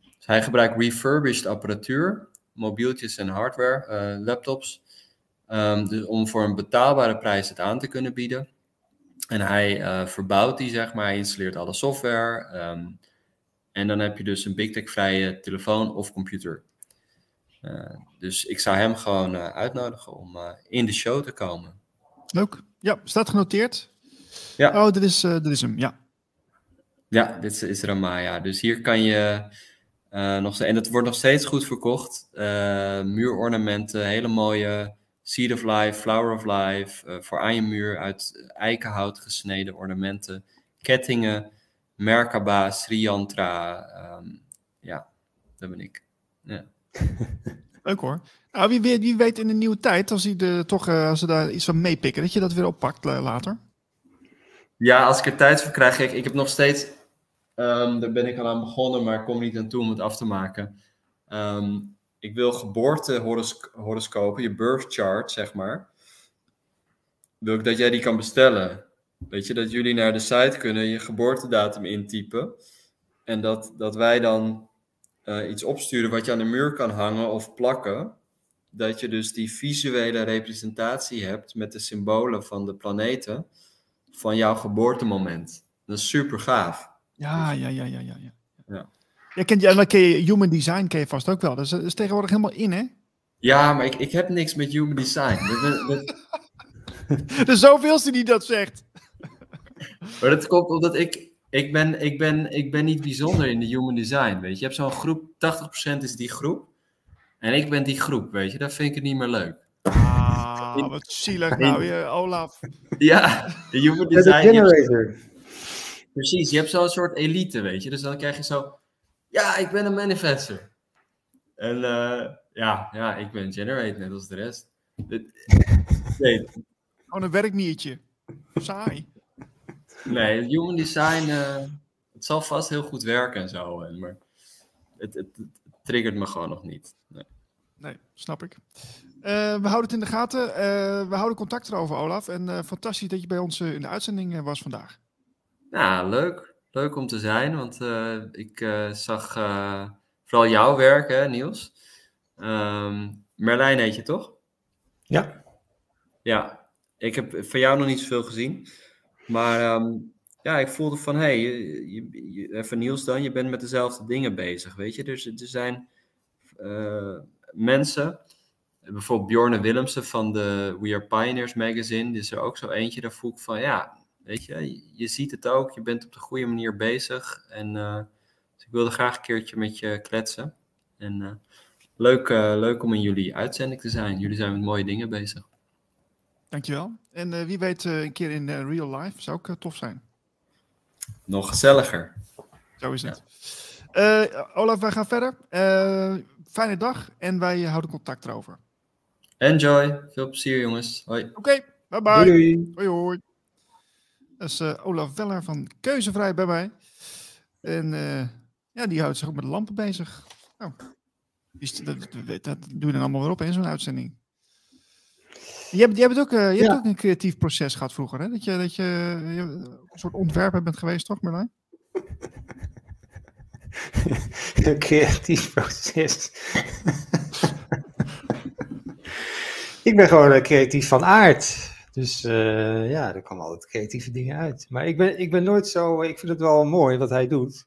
Dus hij gebruikt refurbished apparatuur. Mobieltjes en hardware, uh, laptops. Um, dus om voor een betaalbare prijs het aan te kunnen bieden. En hij uh, verbouwt die, zeg maar, hij installeert alle software. Um, en dan heb je dus een Big Tech-vrije telefoon of computer. Uh, dus ik zou hem gewoon uh, uitnodigen om in de show te komen. Leuk. Ja, staat genoteerd. Ja. Oh, dit is, dit is hem, ja. Ja, dit is, Ramaya. Dus hier kan je nog... En het wordt nog steeds goed verkocht. muurornamenten, hele mooie Seed of Life, Flower of Life, voor aan je muur uit eikenhout gesneden ornamenten, kettingen, Merkaba, Sri Yantra. Um, ja, dat ben ik. Ja. Leuk hoor. Nou, wie, weet, wie weet in de nieuwe tijd, als, hij de, toch, uh, als ze daar iets van meepikken, dat je dat weer oppakt uh, later. Ja, als ik er tijd voor krijg. Ik, ik heb nog steeds, um, daar ben ik al aan begonnen, maar ik kom niet aan toe om het af te maken. Um, ik wil geboortehoroscopen, je birth chart, zeg maar. Wil ik dat jij die kan bestellen. Weet je, dat jullie naar de site kunnen, je geboortedatum intypen. En dat, dat wij dan eh, iets opsturen wat je aan de muur kan hangen of plakken. Dat je dus die visuele representatie hebt met de symbolen van de planeten van jouw geboortemoment. Dat is super gaaf. Ja, ja, ja, ja, ja. ja. Ja. Ja, ken je, en dan ken je human design ken je vast ook wel. Dat is, dat is tegenwoordig helemaal in, hè? Ja, maar ik, ik heb niks met human design. Dat- dat- is zoveelste die dat zegt. Maar dat komt omdat ik, ik, ben, ik, ben, ik ben niet bijzonder in de human design, weet je. Je hebt zo'n groep, 80% is die groep. En ik ben die groep, weet je. Dat vind ik het niet meer leuk. Ah, wat zielig nou, je, Olaf. Ja, de human De design. je hebt- generator. precies, je hebt zo'n soort elite, weet je. Dus dan krijg je zo, ja, ik ben een manifester. En eh, ja, ja, ik ben generate, net als de rest. Dit- Nee, Gewoon een werkniertje. Saai. Nee, het human design, eh, het zal vast heel goed werken en zo. Maar het, het, het triggert me gewoon nog niet. Nee. Nee, snap ik. Eh, we houden het in de gaten. Eh, we houden contact erover, Olaf. En eh, fantastisch dat je bij ons in de uitzending was vandaag. Nou, leuk. Leuk om te zijn, want eh, ik eh, zag eh, vooral jouw werk, hè, Niels. Ehm, Merlijn heet je toch? Ja. Ja, ik heb van jou nog niet zoveel gezien. Maar ehm, ja, ik voelde van, hé, hey, je, je- even Niels dan, je bent met dezelfde dingen bezig, weet je. Dus er zijn eh, mensen, bijvoorbeeld Bjorne Willemsen van de We Are Pioneers magazine, die is er ook zo eentje, daar voel ik van, ja, weet je, je, ziet het ook, je bent op de goede manier bezig. En eh, dus ik wilde graag een keertje met je kletsen. En eh, leuk, leuk om in jullie uitzending te zijn. Jullie zijn met mooie dingen bezig. Dankjewel. En eh, wie weet eh, een keer in eh, real life. Zou ook tof zijn. Nog gezelliger. Zo is het. Olaf, wij gaan verder. Fijne dag. En wij houden contact erover. Enjoy. Veel plezier, jongens. Hoi. Oké, bye bye. Doei, doei. Hoi hoi. Dat is Olaf Weller van Keuzevrij bij mij. En ja, die houdt zich ook met lampen bezig. Nou, dat, dat, dat doe je dan allemaal weer op in zo'n uitzending. Ook, eh, je hebt Ja. ook een creatief proces gehad vroeger, hè? Dat je, dat je, je een soort ontwerper bent geweest, toch Merlijn? Een creatief proces. ik ben gewoon eh, creatief van aard. Dus eh, ja, er komen altijd creatieve dingen uit. Maar ik ben, ik ben nooit zo. Ik vind het wel mooi wat hij doet.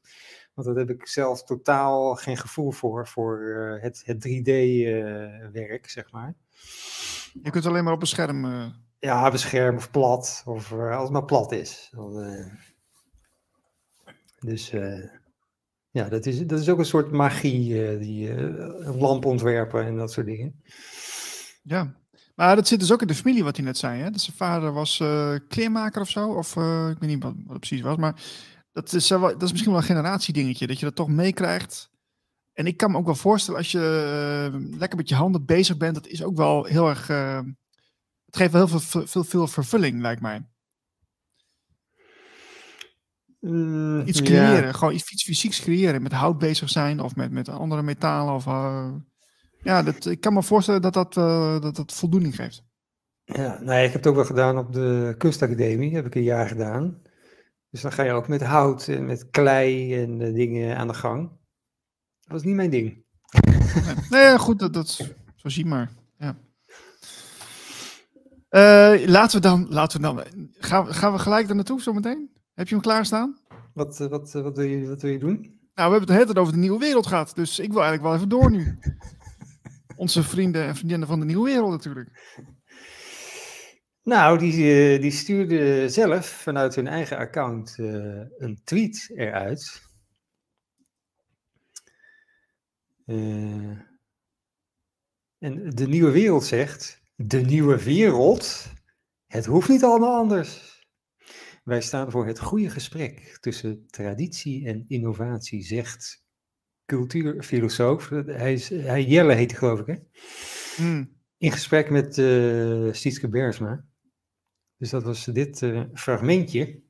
Want daar heb ik zelf totaal geen gevoel voor. Voor eh, het, het 3D-werk, zeg maar. Je kunt alleen maar op een scherm. eh, Ja, bescherm of plat. Of eh, als het maar plat is. Dan, eh, dus ja, dat is, dat is ook een soort magie. die een lamp ontwerpen en dat soort dingen. ja. Maar dat zit dus ook in de familie, wat hij net zei. Hè? Dat zijn vader was kleermaker of zo. Of ik weet niet wat, wat het precies was. Maar dat is, wel- dat is misschien wel een generatiedingetje. Dat je dat toch meekrijgt. En ik kan me ook wel voorstellen, als je eh, lekker met je handen bezig bent, dat is ook wel heel erg. eh, het geeft wel heel veel, veel, veel vervulling, lijkt mij. Mm, Iets ja. creëren, gewoon iets, iets fysieks creëren. Met hout bezig zijn of met, met andere metalen. Of, eh, ja, dat, ik kan me voorstellen dat dat, eh, dat, dat voldoening geeft. Ja, nee, ik heb het ook wel gedaan op de kunstacademie. Heb ik een jaar gedaan. Dus dan ga je ook met hout en met klei en eh, dingen aan de gang. Dat was niet mijn ding. Nee, goed, dat, dat zo zie maar. Ja. Eh, laten we dan, laten we dan, gaan, we- gaan we gelijk daar naartoe zometeen? Heb je hem klaarstaan? Wat, eh, wat, eh, wat, wil, je, wat wil je doen? Nou, we hebben het de hele tijd over de nieuwe wereld gehad, dus ik wil eigenlijk wel even door nu. Onze vrienden en vriendinnen van de nieuwe wereld natuurlijk. Nou, die, die stuurde zelf vanuit hun eigen account eh, een tweet eruit. Eh, en de nieuwe wereld zegt: De nieuwe wereld, het hoeft niet allemaal anders. Wij staan voor het goede gesprek tussen traditie en innovatie, zegt cultuurfilosoof. Hij, is, hij Jelle heet hij, geloof ik, hè? Hmm. in gesprek met eh Sietske Bersma. Dus dat was dit eh, fragmentje.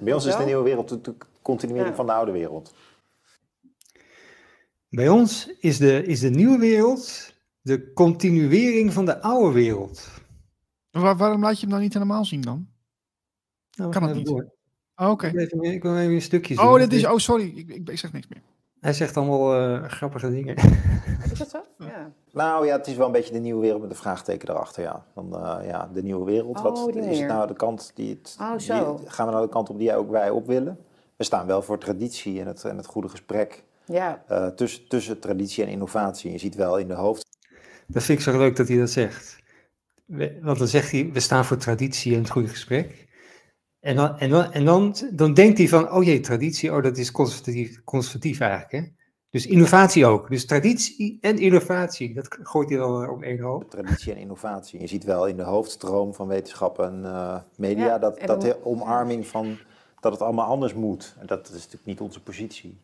Bij ons is de nieuwe wereld de de continuering Ja. van de oude wereld. Bij ons is de, is de nieuwe wereld de continuering van de oude wereld. Waar- waarom laat je hem dan niet helemaal zien dan? Nou, we Kan gaan het niet? door. Oh, Oké. Ik, wil even, ik wil even een stukje zien. Oh, dit is. Oh, sorry. Ik, ik, ik zeg niks meer. Hij zegt allemaal eh, grappige dingen. Is dat zo? Ja. Nou ja, het is wel een beetje de nieuwe wereld met een vraagteken erachter, ja. Dan, eh, ja, de nieuwe wereld. Oh, Wat die is het nou de kant die het... Oh, die- zo. gaan we nou de kant op die ook wij op willen? We staan wel voor traditie en het, en het goede gesprek Ja. eh, tussen, tussen traditie en innovatie. Je ziet wel in de hoofd Dat vind ik zo leuk dat hij dat zegt. We- Want dan zegt hij, we staan voor traditie en het goede gesprek. En dan, en dan, en dan, dan denkt hij van, oh jee, traditie, oh dat is conservatief, conservatief eigenlijk. Hè? Dus innovatie ook. Dus traditie en innovatie, dat gooit hij dan op één hoop. traditie en innovatie. Je ziet wel in de hoofdstroom van wetenschap en eh, media Ja, dat, en dat de omarming van dat het allemaal anders moet. En dat is natuurlijk niet onze positie.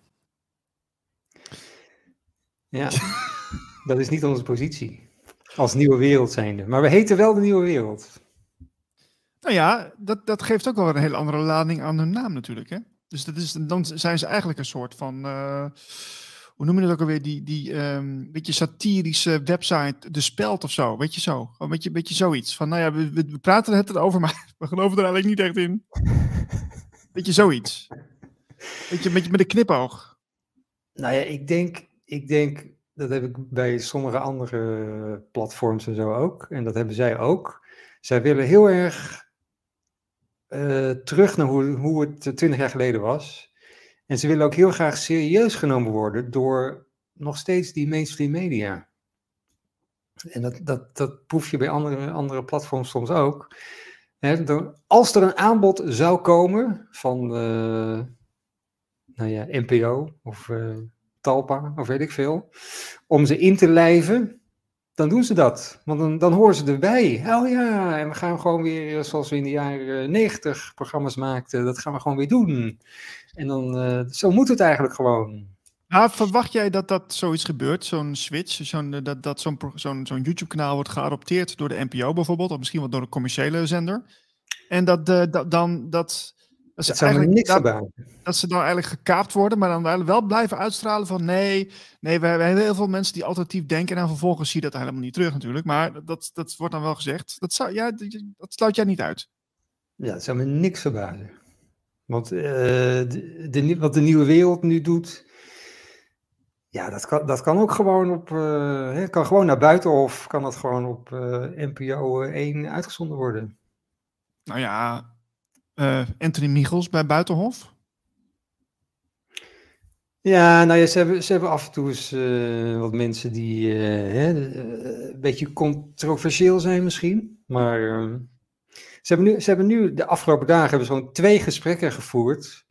Ja, dat is niet onze positie. Als nieuwe wereld zijnde. Maar we heten wel de nieuwe wereld. Nou ja, dat, dat geeft ook wel een hele andere lading aan hun naam natuurlijk. Hè? Dus dat is, dan zijn ze eigenlijk een soort van, eh, hoe noem je dat ook alweer, die, die ehm beetje satirische website, De Speld of zo, weet je zo. Een beetje, beetje zoiets. Van, nou ja, we, we, we praten het erover, maar we geloven er eigenlijk niet echt in. Beetje zoiets. Beetje, beetje met een knipoog. Nou ja, ik denk, ik denk, dat heb ik bij sommige andere platforms en zo ook. En dat hebben zij ook. Zij willen heel erg eh, terug naar hoe, hoe het twintig jaar geleden was. En ze willen ook heel graag serieus genomen worden door nog steeds die mainstream media. En dat, dat, dat proef je bij andere, andere platforms soms ook. Door- als er een aanbod zou komen van eh, nou ja, NPO of eh, Talpa of weet ik veel, om ze in te lijven, dan doen ze dat. Want dan, dan horen ze erbij. Oh ja, en we gaan gewoon weer, zoals we in de jaren negentig programma's maakten, dat gaan we gewoon weer doen. En dan, eh, zo moet het eigenlijk gewoon. Nou, verwacht jij dat dat zoiets gebeurt, zo'n switch, zo'n, eh, dat, dat zo'n, zo'n, YouTube-kanaal wordt geadopteerd door de NPO bijvoorbeeld, of misschien wel door een commerciële zender? En dat, dat dan dat, dat, ze eigenlijk, niks dat, verbazen. dat ze dan eigenlijk gekaapt worden, maar dan wel- wel blijven uitstralen van nee, nee, we, hebben heel veel mensen die alternatief denken en vervolgens zie je dat helemaal niet terug natuurlijk, maar dat, dat wordt dan wel gezegd. Dat, zou, ja, dat dat sluit jij niet uit. Ja, het zou me niks verbazen. Want eh, de, wat de nieuwe wereld nu doet, ja, dat kan, dat kan ook gewoon op, eh, hè, kan gewoon naar Buitenhof, kan dat gewoon op eh, NPO 1 uitgezonden worden. Nou ja, eh, Anthony Michels bij Buitenhof. Ja, nou ja, ze hebben, ze hebben af en toe eens eh, wat mensen die eh, hè, een beetje controversieel zijn misschien. Maar eh, ze, hebben nu, ze hebben nu de afgelopen dagen hebben gewoon twee gesprekken gevoerd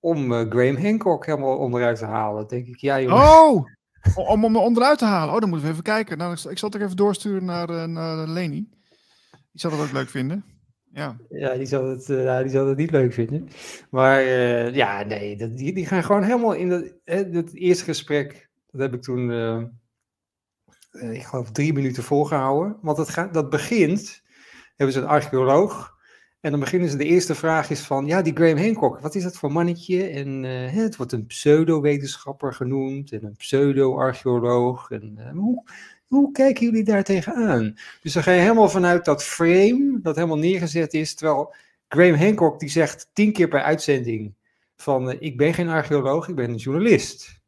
om Graham Hancock helemaal onderuit te halen. Denk ik, ja jongen. Oh! Om hem onderuit te halen. Oh, dan moeten we even kijken. Nou, ik zal- het er even doorsturen naar, naar Leni. Die zal dat ook leuk vinden. Ja. Ja, die zal het, eh, die zal het niet leuk vinden. Maar eh, ja, nee, dat, die, die gaan gewoon helemaal in dat, hè, eerste gesprek. Dat heb ik toen, eh, ik geloof, drie minuten volgehouden. Want dat, gaat, dat begint, hebben ze een archeoloog. En dan beginnen ze, de eerste vraag is van, ja, die Graham Hancock, wat is dat voor mannetje? En het wordt een pseudo-wetenschapper genoemd en een pseudo-archeoloog. En hoe, hoe kijken jullie daar tegenaan? Dus dan ga je helemaal vanuit dat frame, dat helemaal neergezet is, terwijl Graham Hancock die zegt tien keer per uitzending van eh, ik ben geen archeoloog, ik ben een journalist.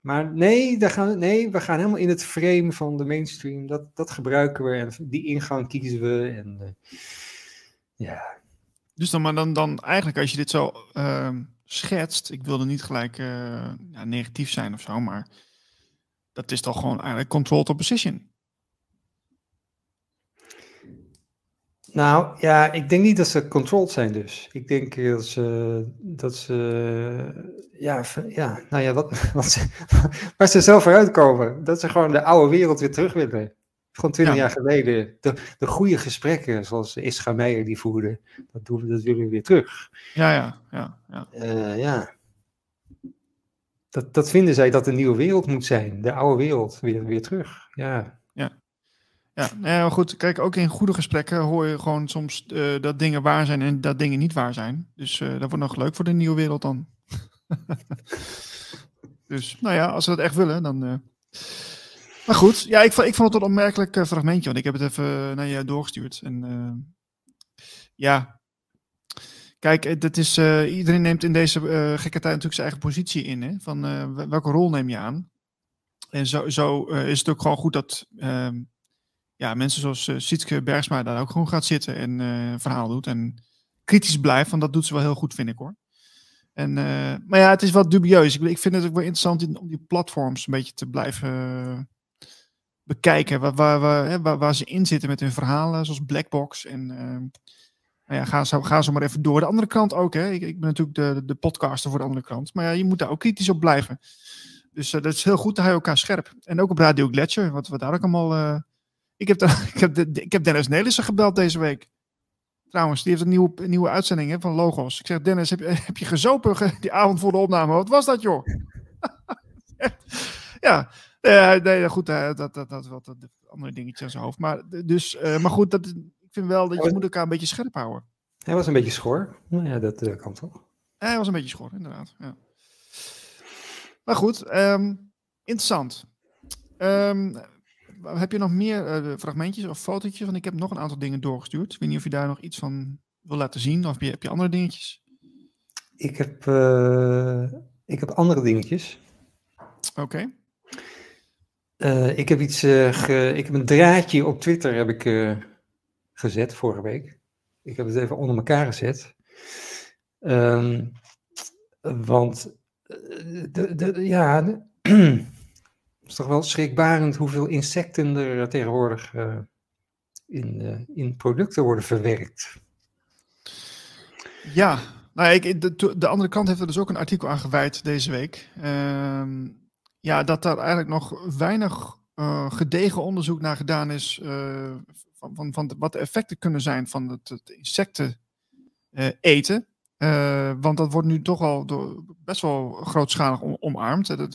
Maar nee, daar gaan, nee, we gaan helemaal in het frame van de mainstream, dat, dat gebruiken we en die ingang kiezen we. En, eh, ja, Dus dan, maar dan, dan eigenlijk als je dit zo ehm, schetst. Ik wilde niet gelijk eh, ja, negatief zijn of zo, maar dat is toch gewoon eigenlijk controlled opposition. Nou ja, ik denk niet dat ze controlled zijn dus. Ik denk eh, dat ze, dat ze ja, ja, nou ja, wat, wat ze, waar ze zelf vooruit komen. Dat ze gewoon de oude wereld weer terug willen. Gewoon twintig Ja. jaar geleden, de, de goede gesprekken zoals Ischa Meijer die voerde, dat, doen we, dat willen we weer terug. Ja, ja, ja. ja. Eh, ja. Dat, dat vinden zij dat de nieuwe wereld moet zijn. De oude wereld weer, weer terug. Ja. Ja, nou ja, goed. Kijk, ook in goede gesprekken hoor je gewoon soms eh, dat dingen waar zijn en dat dingen niet waar zijn. Dus eh, dat wordt nog leuk voor de nieuwe wereld dan. dus, nou ja, als ze dat echt willen, dan. eh. Maar goed, ja, ik, vond- ik vond het een opmerkelijk fragmentje, want ik heb het even naar je doorgestuurd. En ja, Kijk, eh, dat is, eh, iedereen neemt in deze eh, gekke tijd natuurlijk zijn eigen positie in. Hè? Van wel- welke rol neem je aan? En zo, zo is het ook gewoon goed dat ehm, ja, mensen zoals Sietske Bergsma daar ook gewoon gaat zitten en verhaal doet. En kritisch blijft, want dat doet ze wel heel goed, vind ik hoor. En, maar ja, het is wat dubieus. Ik, ik vind het ook wel interessant in- om die platforms een beetje te blijven bekijken. Waar, waar, waar, hè, waar, waar ze in zitten met hun verhalen, zoals Blackbox. En ehm, nou ja, ga zo, ga zo maar even door. De andere kant ook. Hè. Ik, ik ben natuurlijk de, de podcaster voor de andere kant. Maar ja, je moet daar ook kritisch op blijven. Dus eh, dat is heel goed, dan hou je elkaar scherp. En ook op Radio Gletscher, wat we daar ook allemaal... eh, ik, heb ik, heb ik heb Dennis Nelissen gebeld deze week. Trouwens, die heeft een nieuwe, nieuwe uitzending hè, van Logos. Ik zeg, Dennis, heb je, heb je gezopen ge- die avond voor de opname? Wat was dat, joh? ja, nee, nee, goed, eh, dat, dat, dat, dat, dat andere dingetje aan zijn hoofd. Maar, dus, eh, maar goed, dat, ik vind wel dat je moet elkaar een beetje scherp houden. Hij was een beetje schor. Nou ja, dat eh, kan toch. Hij was een beetje schor, inderdaad. Ja. Maar goed, ehm, interessant. Ehm, heb je nog meer eh, fragmentjes of fotootjes? Want ik heb nog een aantal dingen doorgestuurd. Ik weet niet of je daar nog iets van wil laten zien. Of heb je, heb je andere dingetjes? Ik heb, eh, ik heb andere dingetjes. Oké. Ik heb iets, ge- ik heb een draadje op Twitter heb ik, gezet vorige week. Ik heb het even onder elkaar gezet. Ehm, want, eh, de, de, ja, het is toch wel schrikbarend hoeveel insecten er tegenwoordig eh, in, eh, in producten worden verwerkt. Ja, nou, ik, de, de andere kant heeft er dus ook een artikel aan gewijd deze week. Ehm, ja, dat daar eigenlijk nog weinig gedegen onderzoek naar gedaan is van, van, wat de effecten kunnen zijn van het, insecten eh, eten. Eh, want dat wordt nu toch al best wel grootschalig om- omarmd. Eh,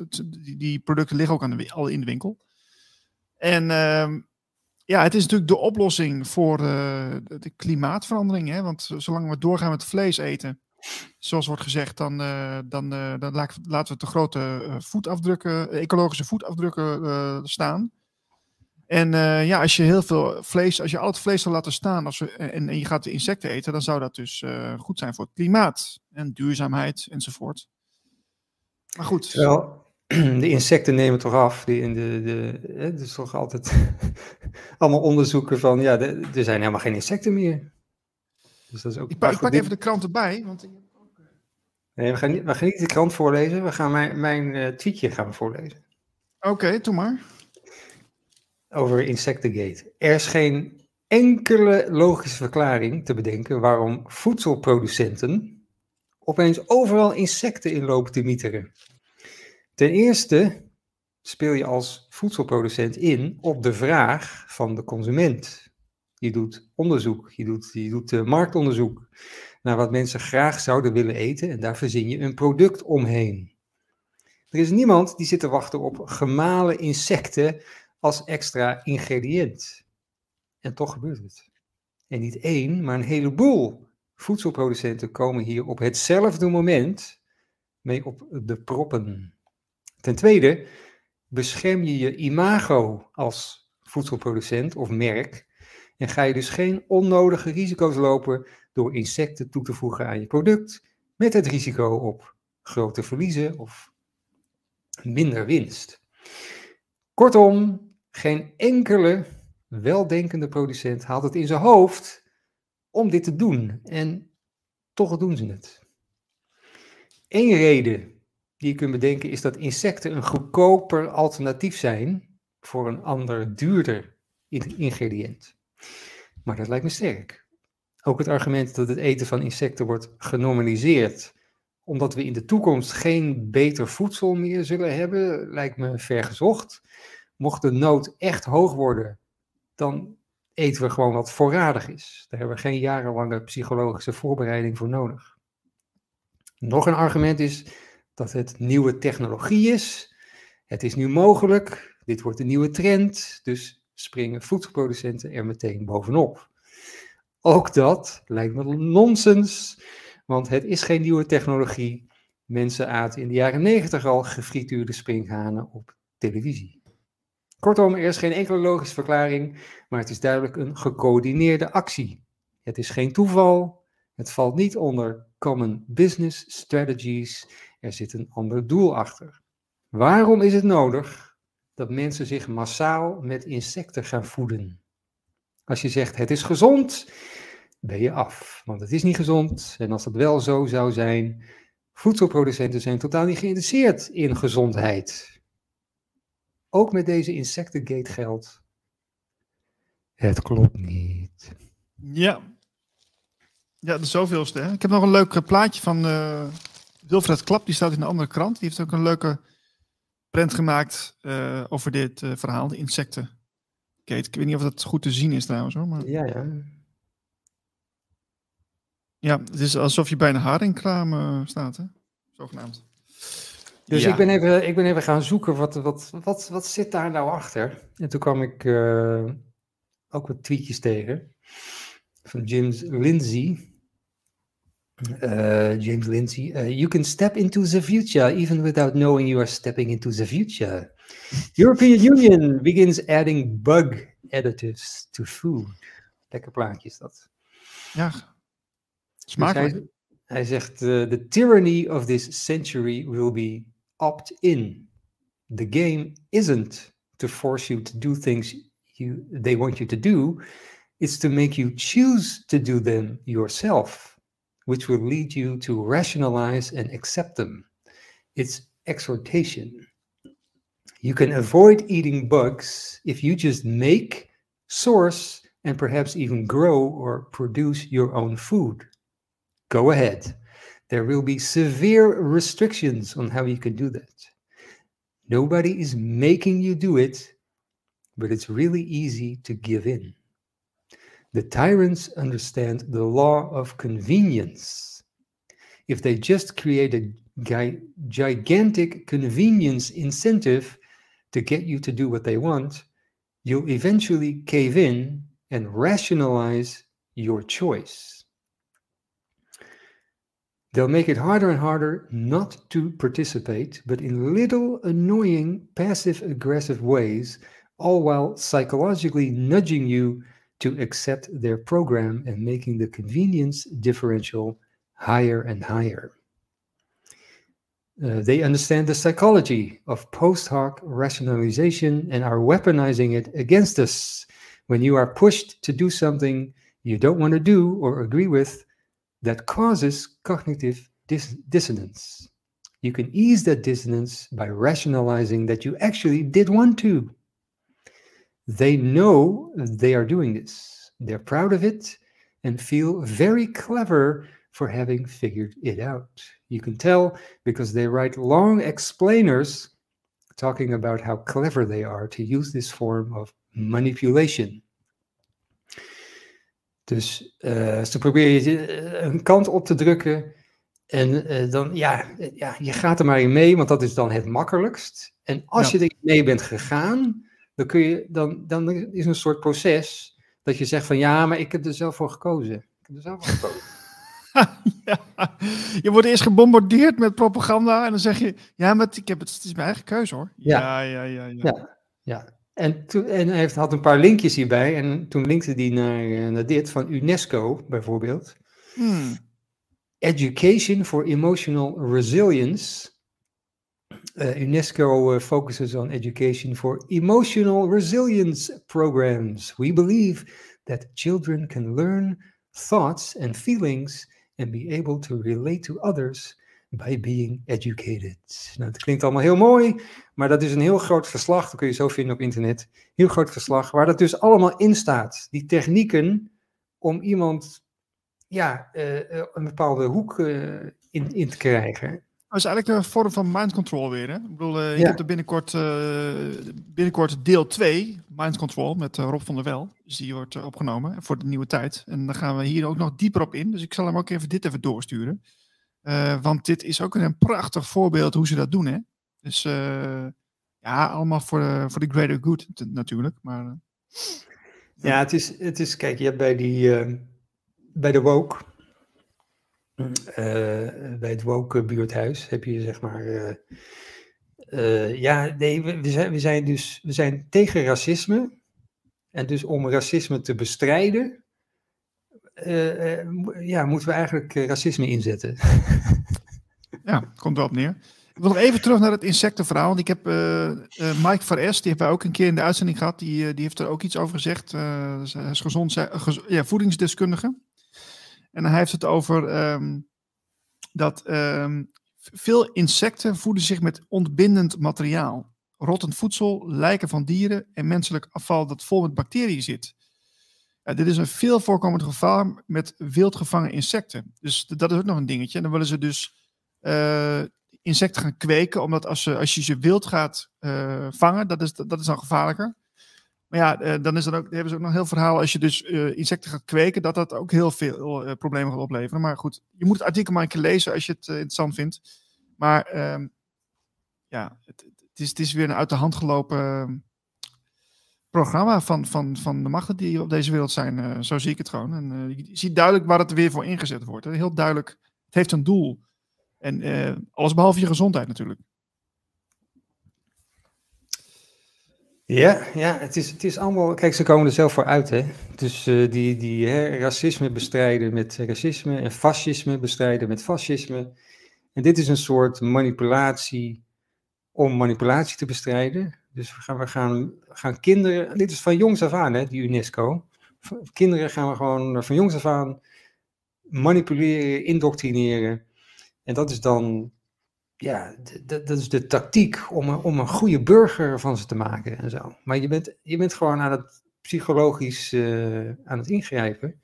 die, producten liggen ook al in de winkel. En ehm, ja, het is natuurlijk de oplossing voor de, de klimaatverandering. Hè? Want zolang we doorgaan met vlees eten, zoals wordt gezegd, dan, dan, dan laten we te grote voetafdrukken, ecologische voetafdrukken staan. En eh, ja, als je heel veel vlees, als je al het vlees zou laten staan als we, en, en je gaat de insecten eten, dan zou dat dus eh, goed zijn voor het klimaat en duurzaamheid enzovoort. Maar goed, Terwijl de insecten nemen toch af. Die in de, de, het is toch altijd allemaal onderzoeken van, ja, de- er zijn helemaal geen insecten meer. Dus dat is ook ik, pak, ik pak even de krant erbij, want ik- Nee, we gaan, niet, we gaan niet de krant voorlezen. We gaan mijn, mijn eh, tweetje gaan voorlezen. oké, doe maar. Over Insectagate. Er is geen enkele logische verklaring te bedenken waarom voedselproducenten opeens overal insecten in lopen te mieteren. Ten eerste speel je als voedselproducent in op de vraag van de consument. Je doet onderzoek, je doet, je doet eh, marktonderzoek naar wat mensen graag zouden willen eten en daar verzin je een product omheen. Er is niemand die zit te wachten op gemalen insecten als extra ingrediënt. En toch gebeurt het. En niet één, maar een heleboel voedselproducenten komen hier op hetzelfde moment mee op de proppen. Ten tweede, bescherm je je imago als voedselproducent of merk en ga je dus geen onnodige risico's lopen door insecten toe te voegen aan je product met het risico op grote verliezen of minder winst. Kortom, geen enkele weldenkende producent haalt het in zijn hoofd om dit te doen. En toch doen ze het. Eén reden die je kunt bedenken is dat insecten een goedkoper alternatief zijn voor een ander duurder in- ingrediënt. Maar dat lijkt me sterk. Ook het argument dat het eten van insecten wordt genormaliseerd omdat we in de toekomst geen beter voedsel meer zullen hebben, lijkt me vergezocht. Mocht de nood echt hoog worden, dan eten we gewoon wat voorradig is. Daar hebben we geen jarenlange psychologische voorbereiding voor nodig. Nog een argument is dat het nieuwe technologie is. Het is nu mogelijk, dit wordt een nieuwe trend, dus springen voedselproducenten er meteen bovenop. Ook dat lijkt me nonsens, want het is geen nieuwe technologie. Mensen aten in de jaren negentig al gefrituurde springhanen op televisie. Kortom, er is geen enkele logische verklaring, maar het is duidelijk een gecoördineerde actie. Het is geen toeval, Het valt niet onder common business strategies. Er zit een ander doel achter. Waarom is het nodig dat mensen zich massaal met insecten gaan voeden? Als je zegt het is gezond, ben je af. Want het is niet gezond. En als dat wel zo zou zijn, voedselproducenten zijn totaal niet geïnteresseerd in gezondheid. Ook met deze insectengate geldt. Het klopt niet. Ja. Ja, de zoveelste. Hè? Ik heb nog een leuk eh, plaatje van eh, Wilfred Klap. Die staat in een andere krant. Die heeft ook een leuke print gemaakt eh, over dit verhaal, de insecten. Kate, ik weet niet of dat goed te zien is trouwens hoor. Maar Ja, ja. ja, het is alsof je bij een haringkraam staat, hè? Zogenaamd. Dus Ja. ik, ben even, ik ben even gaan zoeken, wat, wat, wat, wat zit daar nou achter? En toen kwam ik eh, ook wat tweetjes tegen van James Lindsay. Eh, James Lindsay, eh, you can step into the future even without knowing you are stepping into the future. European Union begins adding bug additives to food. Lekker plaatje is dat. Ja, Dus smakelijk. hij, hij zegt: uh, The tyranny of this century will be opt-in. The game isn't to force you to do things you, they want you to do, it's to make you choose to do them yourself, which will lead you to rationalize and accept them. It's exhortation. You can avoid eating bugs if you just make, source, and perhaps even grow or produce your own food go ahead. There will be severe restrictions on how you can do that. Nobody is making you do it, but it's really easy to give in. The tyrants understand the law of convenience. If they just create a gi- gigantic convenience incentive to get you to do what they want, you'll eventually cave in and rationalize your choice. They'll make it harder and harder not to participate, but in little annoying passive aggressive ways, all while psychologically nudging you to accept their program and making the convenience differential higher and higher. Uh, they understand the psychology of post hoc rationalization and are weaponizing it against us. When you are pushed to do something you don't want to do or agree with, that causes cognitive dis- dissonance. You can ease that dissonance by rationalizing that you actually did want to. They know they are doing this, they're proud of it, and feel very clever for having figured it out. You can tell because they write long explainers talking about how clever they are to use this form of manipulation. Dus eh, ze proberen je eh, een kant op te drukken. En eh, dan, ja, ja, je gaat er maar in mee, want dat is dan het makkelijkst. En als Ja. je er mee bent gegaan, dan, kun je, dan, dan is een soort proces dat je zegt van ja, maar ik heb er zelf voor gekozen. Ik heb er zelf voor gekozen. ja. Je wordt eerst gebombardeerd met propaganda en dan zeg je, ja, maar ik heb het, het is mijn eigen keuze hoor. Ja. ja, ja, ja. ja. Ja. En, toen, en hij heeft, had een paar linkjes hierbij. En toen linkte hij naar, eh, naar dit van UNESCO bijvoorbeeld. Hmm. Education for Emotional Resilience. Uh, UNESCO uh, focuses on education for emotional resilience programs. We believe that children can learn thoughts and feelings and be able to relate to others by being educated. Nou, het klinkt allemaal heel mooi, maar dat is een heel groot verslag. Dat kun je zo vinden op internet. Heel groot verslag, waar dat dus allemaal in staat. Die technieken om iemand ja, eh, eh, een bepaalde hoek eh, in, in te krijgen. Dat is eigenlijk een vorm van mind control weer. Hè? Ik bedoel, je Ja. hebt er binnenkort, binnenkort deel 2, mind control, met Rob van der Wel. Dus die wordt opgenomen voor de nieuwe tijd. En dan gaan we hier ook nog dieper op in. Dus ik zal hem ook even dit even doorsturen. Eh, want dit is ook een prachtig voorbeeld hoe ze dat doen. Hè? Dus eh, ja, allemaal voor de, voor de greater good t- natuurlijk. Maar eh, Ja, het is, het is kijk, je hebt bij die, eh, bij de woke, eh, bij het woke buurthuis heb je zeg maar, eh, eh, ja, nee, we, we zijn, we zijn dus, we zijn tegen racisme. En dus om racisme te bestrijden, eh, eh, ja, moeten we eigenlijk eh, racisme inzetten? Ja, komt wel op neer. Ik wil nog even terug naar het insectenverhaal. Want ik heb Mike van Es, die hebben wij ook een keer in de uitzending gehad. Die, die heeft er ook iets over gezegd. Dus hij is gezond, gez- ja, voedingsdeskundige. En hij heeft het over ehm, dat ehm, veel insecten voeden zich met ontbindend materiaal. Rottend voedsel, lijken van dieren en menselijk afval dat vol met bacteriën zit. Ja, dit is een veel voorkomend gevaar met wild gevangen insecten. Dus dat is ook nog een dingetje. En dan willen ze dus eh, insecten gaan kweken, omdat als, ze, als je ze wild gaat eh, vangen, dat is, dat is dan gevaarlijker. Maar ja, eh, dan is ook, hebben ze ook nog heel verhaal als je dus eh, insecten gaat kweken, dat dat ook heel veel eh, problemen gaat opleveren. Maar goed, je moet het artikel maar een keer lezen als je het eh, interessant vindt. Maar ehm, ja, het, het, is, het is weer een uit de hand gelopen eh, programma van, van, van de machten die op deze wereld zijn. eh, zo zie ik het gewoon. En eh, je ziet duidelijk waar het er weer voor ingezet wordt. Heel duidelijk, het heeft een doel. En eh, alles behalve je gezondheid natuurlijk. Ja, ja het, is, het is allemaal. Kijk, ze komen er zelf voor uit, hè? Dus die, die hè, racisme bestrijden met racisme en fascisme bestrijden met fascisme. En dit is een soort manipulatie om manipulatie te bestrijden. Dus we gaan, we gaan, gaan kinderen. Dit is van jongs af aan, hè, die UNESCO. Kinderen gaan we gewoon van jongs af aan manipuleren, indoctrineren. En dat is dan ja, dat is de tactiek om een, om een goede burger van ze te maken en zo. Maar je bent, je bent gewoon aan het psychologisch eh, aan het ingrijpen.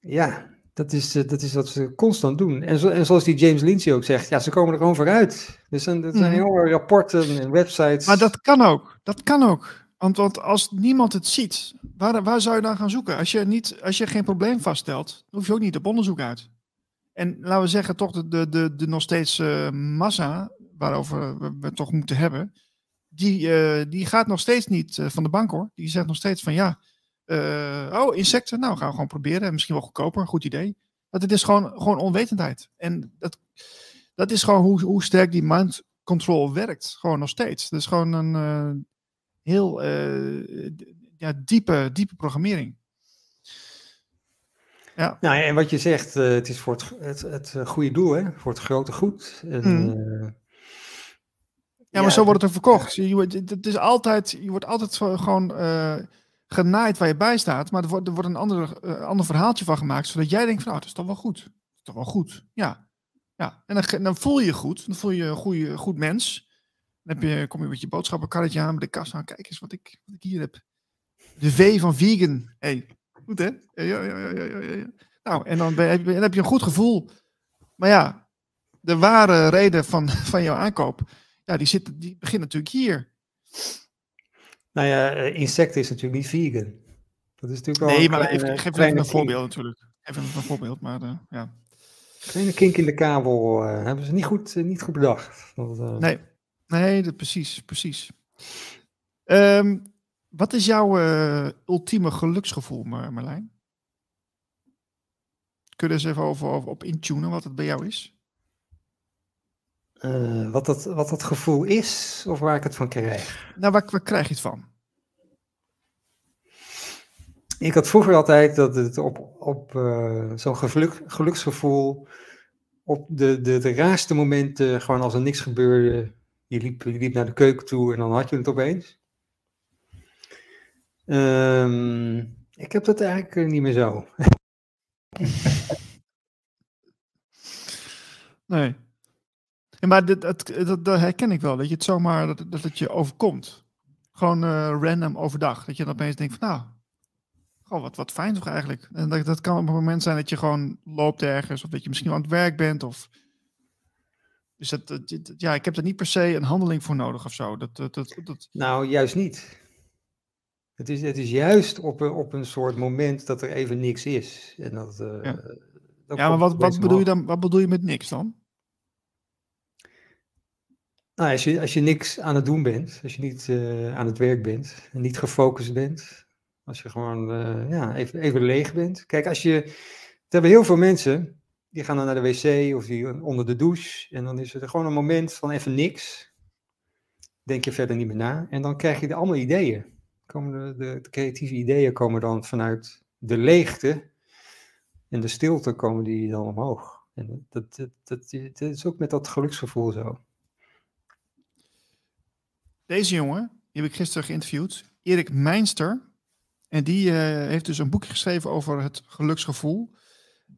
Ja, dat is, eh, dat is wat ze constant doen. En, zo, en zoals die James Lindsay ook zegt, ja, ze komen er gewoon vooruit. Dus er zijn, zijn heel veel rapporten en websites. Maar dat kan ook. Dat kan ook. Want, want als niemand het ziet, waar, waar zou je dan gaan zoeken? Als je, niet, als je geen probleem vaststelt, dan hoef je ook niet op onderzoek uit. En laten we zeggen, toch de, de, de, de nog steeds eh, massa, waarover we, we het toch moeten hebben, die, eh, die gaat nog steeds niet van de bank hoor. Die zegt nog steeds van ja, oh insecten, nou gaan we gewoon proberen. Misschien wel goedkoper, goed idee. Want het is gewoon, gewoon onwetendheid. En dat, dat is gewoon hoe, hoe sterk die mind control werkt. Gewoon nog steeds. Dat is gewoon een eh, heel eh, ja, diepe, diepe programmering. Ja, Nou ja, en wat je zegt, eh, het is voor het, het, het eh, goede doel, hè? voor het grote goed. En, eh, ja maar zo wordt het ook verkocht. Je, wordt- het het is altijd, je wordt altijd gewoon eh, genaaid waar je bij staat. Maar er wordt, er wordt een ander, eh, ander verhaaltje van gemaakt. Zodat jij denkt van, nou, dat is toch wel goed. Dat is toch wel goed. Ja. ja. En dan, dan voel je je goed. Dan voel je je een goede, goed mens. Dan heb je, kom je met je boodschappenkarretje aan bij de kassa. Kijk eens wat ik, wat ik hier heb. De V van vegan. hey, goed hè? Ja, ja, ja, ja, ja, ja. Nou, en dan, ben je, dan heb je een goed gevoel. Maar ja, de ware reden van, van jouw aankoop, ja, die, zit, die begint natuurlijk hier. Nou ja, eh, insecten is natuurlijk niet vegan. Dat is natuurlijk wel Nee, maar kleine- even, geef even een voorbeeld natuurlijk. Even een voorbeeld, maar eh, ja. Kleine kink in de kabel eh, hebben ze niet goed, niet goed bedacht. Dat, Nee, nee dat, precies, precies. Ehm, wat is jouw ultieme geluksgevoel, Mar- Marlijn? Kun je er eens even over, over op intunen wat het bij jou is? Eh, wat, dat, wat dat gevoel is, of waar ik het van krijg. Nou, waar, waar krijg je het van? Ik had vroeger altijd dat het op, op eh, zo'n geluk, geluksgevoel, op de, de, de raarste momenten, gewoon als er niks gebeurde, je liep, je liep naar de keuken toe en dan had je het opeens. Ehm, ik heb dat eigenlijk eh, niet meer zo. Nee. Ja, maar dit, dat, dat, dat herken ik wel, dat je het zomaar, dat, dat het je overkomt. Gewoon eh, random overdag. Dat je dan opeens denkt van, nou, goh, wat, wat fijn toch eigenlijk. En dat, dat kan op een moment zijn dat je gewoon loopt ergens, of dat je misschien aan het werk bent, of... Dus dat, dat- dat- ja, ik heb er niet per se een handeling voor nodig of zo. Dat, dat, dat, dat, Nou, juist niet. Het is, het is juist op een, op een soort moment dat er even niks is. En dat, eh, Ja. ja, maar wat, wat, bedoel je dan, wat bedoel je met niks dan? Nou, als je, als je niks aan het doen bent, als je niet eh, aan het werk bent en niet gefocust bent, als je gewoon eh, ja, even, even leeg bent. Kijk, als je, er hebben heel veel mensen, die gaan dan naar de wc of die onder de douche en dan is er gewoon een moment van even niks. Denk je verder niet meer na en dan krijg je er allemaal ideeën. Komen de, de, creatieve ideeën komen dan vanuit de leegte en de stilte komen die dan omhoog. En dat, dat, dat is ook met dat geluksgevoel zo. Deze jongen, die heb ik gisteren geïnterviewd, Erik Meinster. En die eh, heeft dus een boekje geschreven over het geluksgevoel.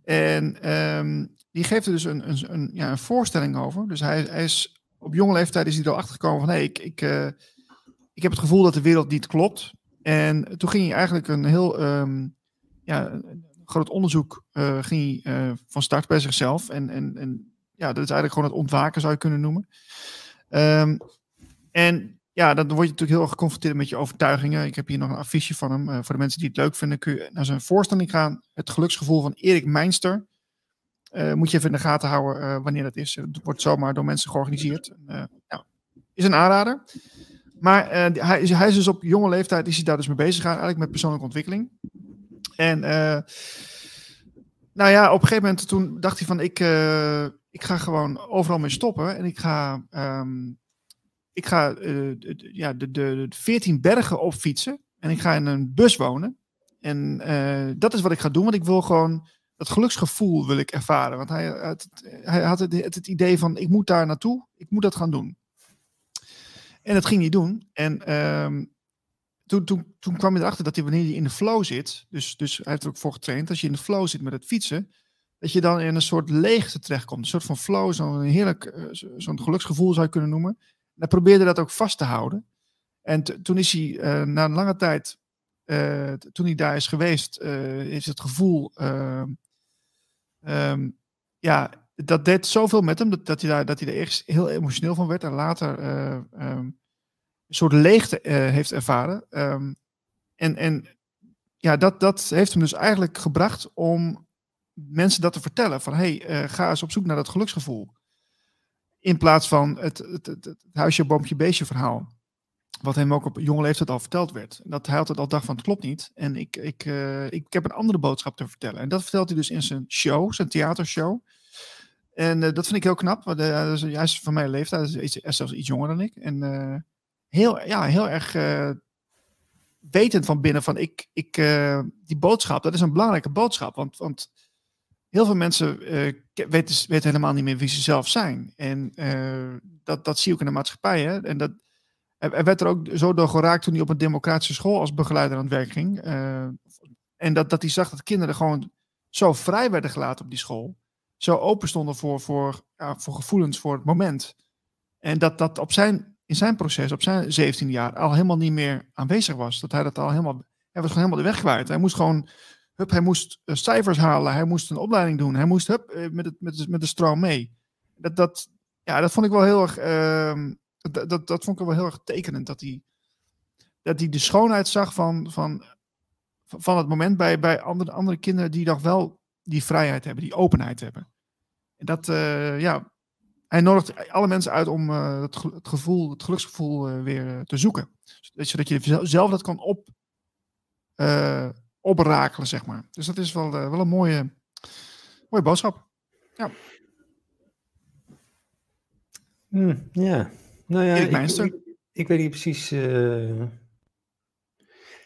En ehm, die geeft er dus een, een, een, ja, een voorstelling over. Dus hij, hij is op jonge leeftijd is hij er achter gekomen van hé, ik, ik, eh, ik heb het gevoel dat de wereld niet klopt. En toen ging hij eigenlijk een heel ehm, ja, groot onderzoek uh, ging hij, van start bij zichzelf. En, en, en ja, dat is eigenlijk gewoon het ontwaken, zou je kunnen noemen. Um, en ja, dan word je natuurlijk heel erg geconfronteerd met je overtuigingen. Ik heb hier nog een affiche van hem. Uh, voor de mensen die het leuk vinden, kun je naar zijn voorstelling gaan. Het geluksgevoel van Erik Meinster. Uh, moet je even in de gaten houden uh, wanneer dat is. Het wordt zomaar door mensen georganiseerd. Is een aanrader. Maar hij, is, hij is dus op jonge leeftijd is hij daar dus mee bezig gaan, eigenlijk met persoonlijke ontwikkeling. En nou ja, op een gegeven moment toen dacht hij van ik, ik ga gewoon overal mee stoppen. En ik ga um, ik ga uh, ja, de, de, de 14 bergen opfietsen en ik ga in een bus wonen. En uh, dat is wat ik ga doen, want ik wil gewoon dat geluksgevoel wil ik ervaren. Want hij, had, hij had het, het, idee van, ik moet daar naartoe, ik moet dat gaan doen. En dat ging hij doen. En um, toen, toen, toen kwam hij erachter dat hij wanneer hij in de flow zit, dus, dus hij heeft er ook voor getraind, als je in de flow zit met het fietsen, dat je dan in een soort leegte terechtkomt. Een soort van flow, zo'n heerlijk, uh, zo'n geluksgevoel zou je kunnen noemen. Hij probeerde dat ook vast te houden. En toen is hij uh, na een lange tijd, uh, toen hij daar is geweest, uh, is het gevoel, um, ja, dat deed zoveel met hem, dat, dat, hij, daar, dat hij er eerst heel emotioneel van werd en later um, een soort leegte heeft ervaren. En, en ja, dat, dat heeft hem dus eigenlijk gebracht om mensen dat te vertellen. Van hey, ga eens op zoek naar dat geluksgevoel. In plaats van het, het, het, huisje, boompje, beestje verhaal. Wat hem ook op jonge leeftijd al verteld werd. Dat hij altijd al dacht van het klopt niet. En ik, ik, uh, ik, heb een andere boodschap te vertellen. En dat vertelt hij dus in zijn show, zijn theatershow. En uh, dat vind ik heel knap. Want, uh, hij is van mijn leeftijd, is zelfs iets jonger dan ik. En heel, ja, heel erg wetend van binnen van ik, ik, die boodschap, dat is een belangrijke boodschap. Want, want heel veel mensen uh, weten, weten, helemaal niet meer wie ze zelf zijn. En uh, dat, dat zie je ook in de maatschappij. Hè? En dat, er werd er ook zo door geraakt toen hij op een democratische school als begeleider aan het werk ging. Uh, en dat, dat hij zag dat kinderen gewoon zo vrij werden gelaten op die school. Zo open stonden voor, voor, ja, voor gevoelens voor het moment. En dat dat op zijn, in zijn proces, op zijn 17 jaar, al helemaal niet meer aanwezig was. Dat hij dat al helemaal. Hij was gewoon helemaal de weg kwijt. Hij moest gewoon Hup, hij moest uh, cijfers halen, hij moest een opleiding doen, hij moest hup, uh, met, het, met, met de stroom mee. Dat, dat, ja, dat vond ik wel heel erg, uh, dat, dat, dat vond ik wel heel erg tekenend, dat hij, dat hij de schoonheid zag van, van, van het moment bij, bij andere, andere kinderen die nog wel die vrijheid hebben, die openheid hebben. En dat, uh, ja, hij nodigt alle mensen uit om het, gevoel, het geluksgevoel weer te zoeken. Zodat je zelf dat kan op, oprakelen, zeg maar. Dus dat is wel, uh, wel een mooie, mooie boodschap. Ja. Hmm, ja. Nou ja, ik, ik, ik, weet niet precies. Uh,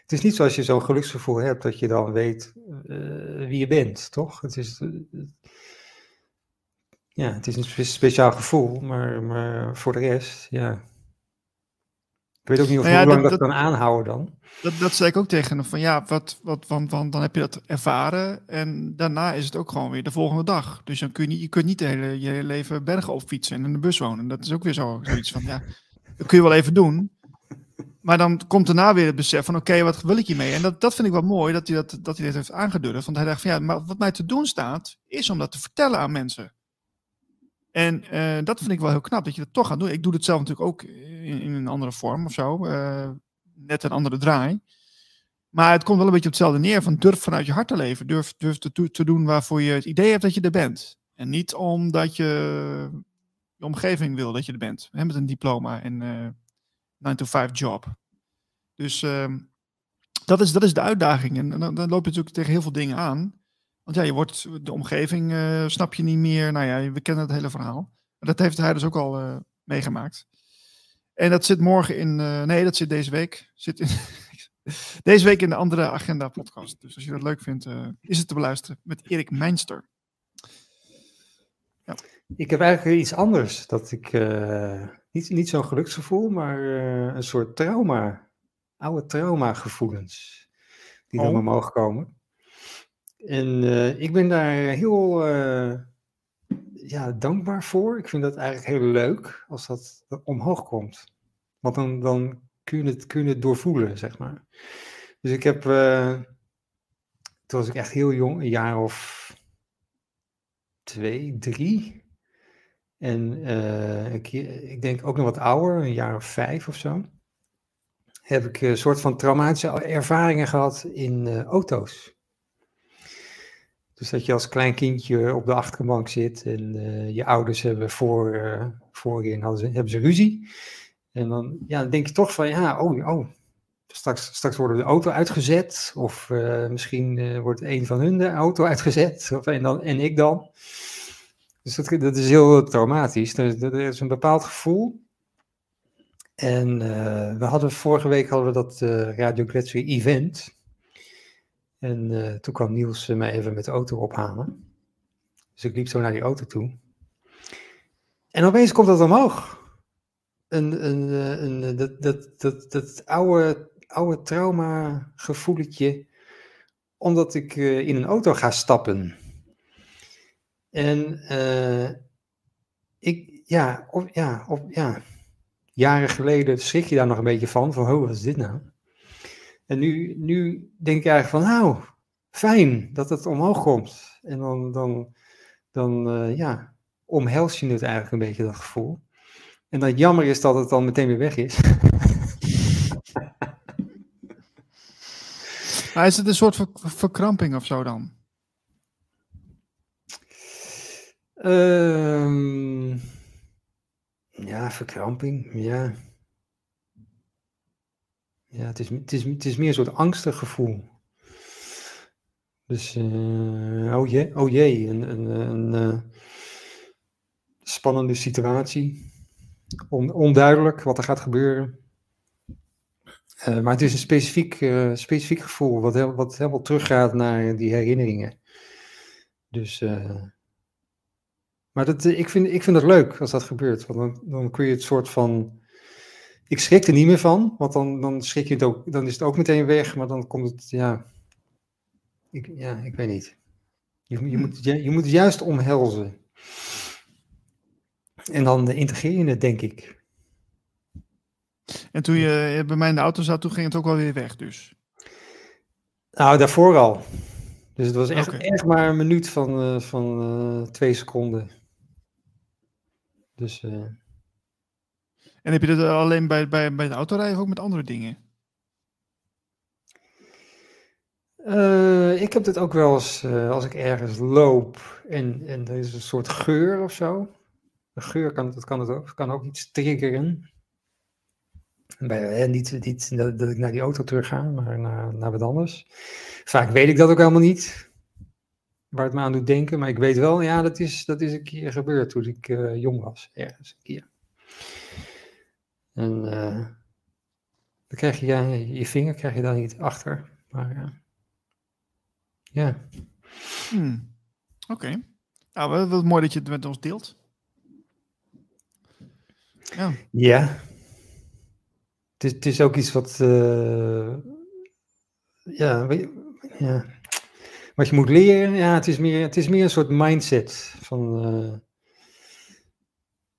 het is niet zoals je zo'n geluksgevoel hebt dat je dan weet uh, wie je bent, toch? Het is. ja, het is een speciaal gevoel, maar, maar voor de rest, ja. Ik weet ook niet of nou ja, hoe lang dat, dat, kan aanhouden dan. Dat, dat zei ik ook tegen hem. Van ja, wat, wat, want, want dan heb je dat ervaren. En daarna is het ook gewoon weer de volgende dag. Dus dan kun je, je kunt niet de hele, je hele leven bergen opfietsen en in de bus wonen. Dat is ook weer zo, zoiets van ja, dat kun je wel even doen. Maar dan komt daarna weer het besef van oké, okay, wat wil ik hiermee? En dat, dat vind ik wel mooi dat hij dat, dat hij dit heeft aangedurfd. Want hij dacht van ja, maar wat mij te doen staat, is om dat te vertellen aan mensen. En uh, dat vind ik wel heel knap, dat je dat toch gaat doen. Ik doe het zelf natuurlijk ook in, in een andere vorm of zo. Uh, net een andere draai. Maar het komt wel een beetje op hetzelfde neer van durf vanuit je hart te leven. Durf, durf te, te doen waarvoor je het idee hebt dat je er bent. En niet omdat je je omgeving wil dat je er bent. Met een diploma en uh, eh, 9-to-5 job. Dus uh, dat, is, dat is de uitdaging. En, dan, loop je natuurlijk tegen heel veel dingen aan. Want ja, je wordt de omgeving, uh, snap je niet meer. Nou ja, we kennen het hele verhaal. Dat heeft hij dus ook al uh, meegemaakt. En dat zit morgen in. Uh, nee, dat zit deze week. Zit in, Deze week in de andere agenda podcast. Dus als je dat leuk vindt, is het te beluisteren met Erik Meinster. Ja. Ik heb eigenlijk iets anders. Dat ik niet, niet zo'n geluksgevoel, maar een soort trauma. Oude traumagevoelens. Die oh. dan mogen komen. En ik ben daar heel ja, dankbaar voor. Ik vind dat eigenlijk heel leuk als dat omhoog komt. Want dan, dan kun, je het, kun doorvoelen, zeg maar. Dus ik heb, uh, toen was ik echt heel jong, een jaar of twee, drie. En ik, denk ook nog wat ouder, een jaar of vijf of zo. Heb ik een soort van traumatische ervaringen gehad in auto's. Dus dat je als klein kindje op de achterbank zit en uh, je ouders hebben voor, uh, voorin hadden ze, hebben ze ruzie. En dan, ja, dan denk je toch van, ja, oh, oh straks, straks wordt de auto uitgezet. Of uh, misschien wordt een van hun de auto uitgezet. Of, en, dan, en ik dan. Dus dat, dat is heel traumatisch. Dat, dat is een bepaald gevoel. En we hadden vorige week hadden we dat Radio Gletscher event. En uh, toen kwam Niels mij even met de auto ophalen. Dus ik liep zo naar die auto toe. En opeens komt dat omhoog. Een, een, eh, een, een dat, dat, dat, dat oude, oude trauma gevoeletje. Omdat ik in een auto ga stappen. En ik, ja, of, ja, of, ja, jaren geleden schrik je daar nog een beetje van. Van, wat is dit nou? En nu, nu denk ik eigenlijk van, nou, fijn dat het omhoog komt. En dan, dan, dan uh, ja, omhels je het eigenlijk een beetje, dat gevoel. En dat jammer is dat het dan meteen weer weg is. maar is het een soort verkramping of zo dan? Um, ja, verkramping, ja. Ja, het is, het, is, het is meer een soort angstig gevoel. Dus, uh, oh jee, oh jee een, een, een, uh, spannende situatie. On, onduidelijk wat er gaat gebeuren. Uh, maar het is een specifiek, specifiek gevoel, wat, heel, wat helemaal teruggaat naar die herinneringen. Dus, maar dat, ik, vind, ik vind het leuk als dat gebeurt, want dan, dan kun je het soort van ik schrik er niet meer van, want dan, dan schrik je het ook, dan is het ook meteen weg, maar dan komt het, ja, ik, ja, ik weet niet. Je, je, moet, je, je moet het juist omhelzen. En dan integreer je het, denk ik. En toen je bij mij in de auto zat, toen ging het ook wel weer weg, dus? Nou, daarvoor al. Dus het was echt, okay. echt maar een minuut van, uh, van uh, twee seconden. Dus... Uh, en heb je dat alleen bij, bij, bij het autorijden of ook met andere dingen? Uh, ik heb dit ook wel eens uh, als ik ergens loop en, en er is een soort geur of zo. Een geur kan, dat kan, het ook, kan ook iets triggeren. Bij, eh, niet niet dat, dat, ik naar die auto terug ga, maar naar, naar wat anders. Vaak weet ik dat ook helemaal niet, waar het me aan doet denken. Maar ik weet wel, ja, dat is, dat is een keer gebeurd toen ik uh, jong was, ergens een keer. En uh, dan krijg je ja, je vinger krijg je dan niet achter. Maar uh, ja. Hmm. Oké. Okay. Nou, wat mooi dat je het met ons deelt. Ja. Ja. Het is, het is ook iets wat. Uh, ja, ja. Wat je moet leren. Ja, het is meer, het is meer een soort mindset. Van.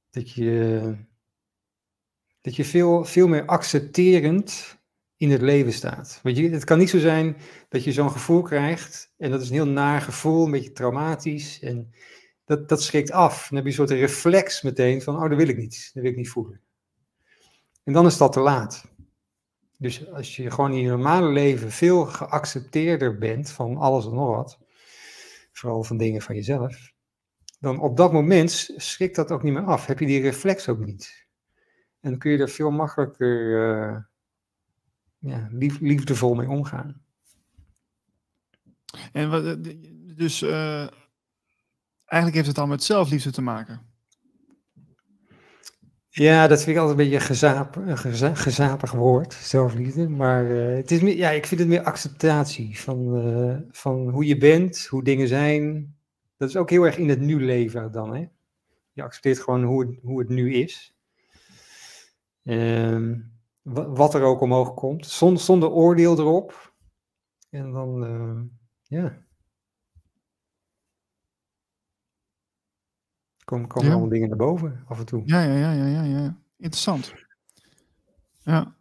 dat je dat je veel, veel meer accepterend in het leven staat. Want je, het kan niet zo zijn dat je zo'n gevoel krijgt en dat is een heel naar gevoel, een beetje traumatisch en dat, dat schrikt af. Dan heb je een soort reflex meteen van, oh, dat wil ik niet, dat wil ik niet voelen. En dan is dat te laat. Dus als je gewoon in je normale leven veel geaccepteerder bent van alles en nog wat, vooral van dingen van jezelf, dan op dat moment schrikt dat ook niet meer af. Heb je die reflex ook niet. En dan kun je er veel makkelijker uh, ja, lief, liefdevol mee omgaan. En wat, eh, dus uh, eigenlijk heeft het dan met zelfliefde te maken? Ja, dat vind ik altijd een beetje een, gezaap, geza- gezapig woord, zelfliefde. Maar eh, het is meer, ja, ik vind het meer acceptatie van, eh, van hoe je bent, hoe dingen zijn. Dat is ook heel erg in het nu leven dan, hè. Je accepteert gewoon hoe het, hoe het nu is. Ehm, wa- wat er ook omhoog komt, zon- zonder oordeel erop. En dan, eh, ja. Komen, komen Ja. allemaal dingen naar boven af en toe. Ja, ja, ja, ja, ja, ja. Interessant. Ja.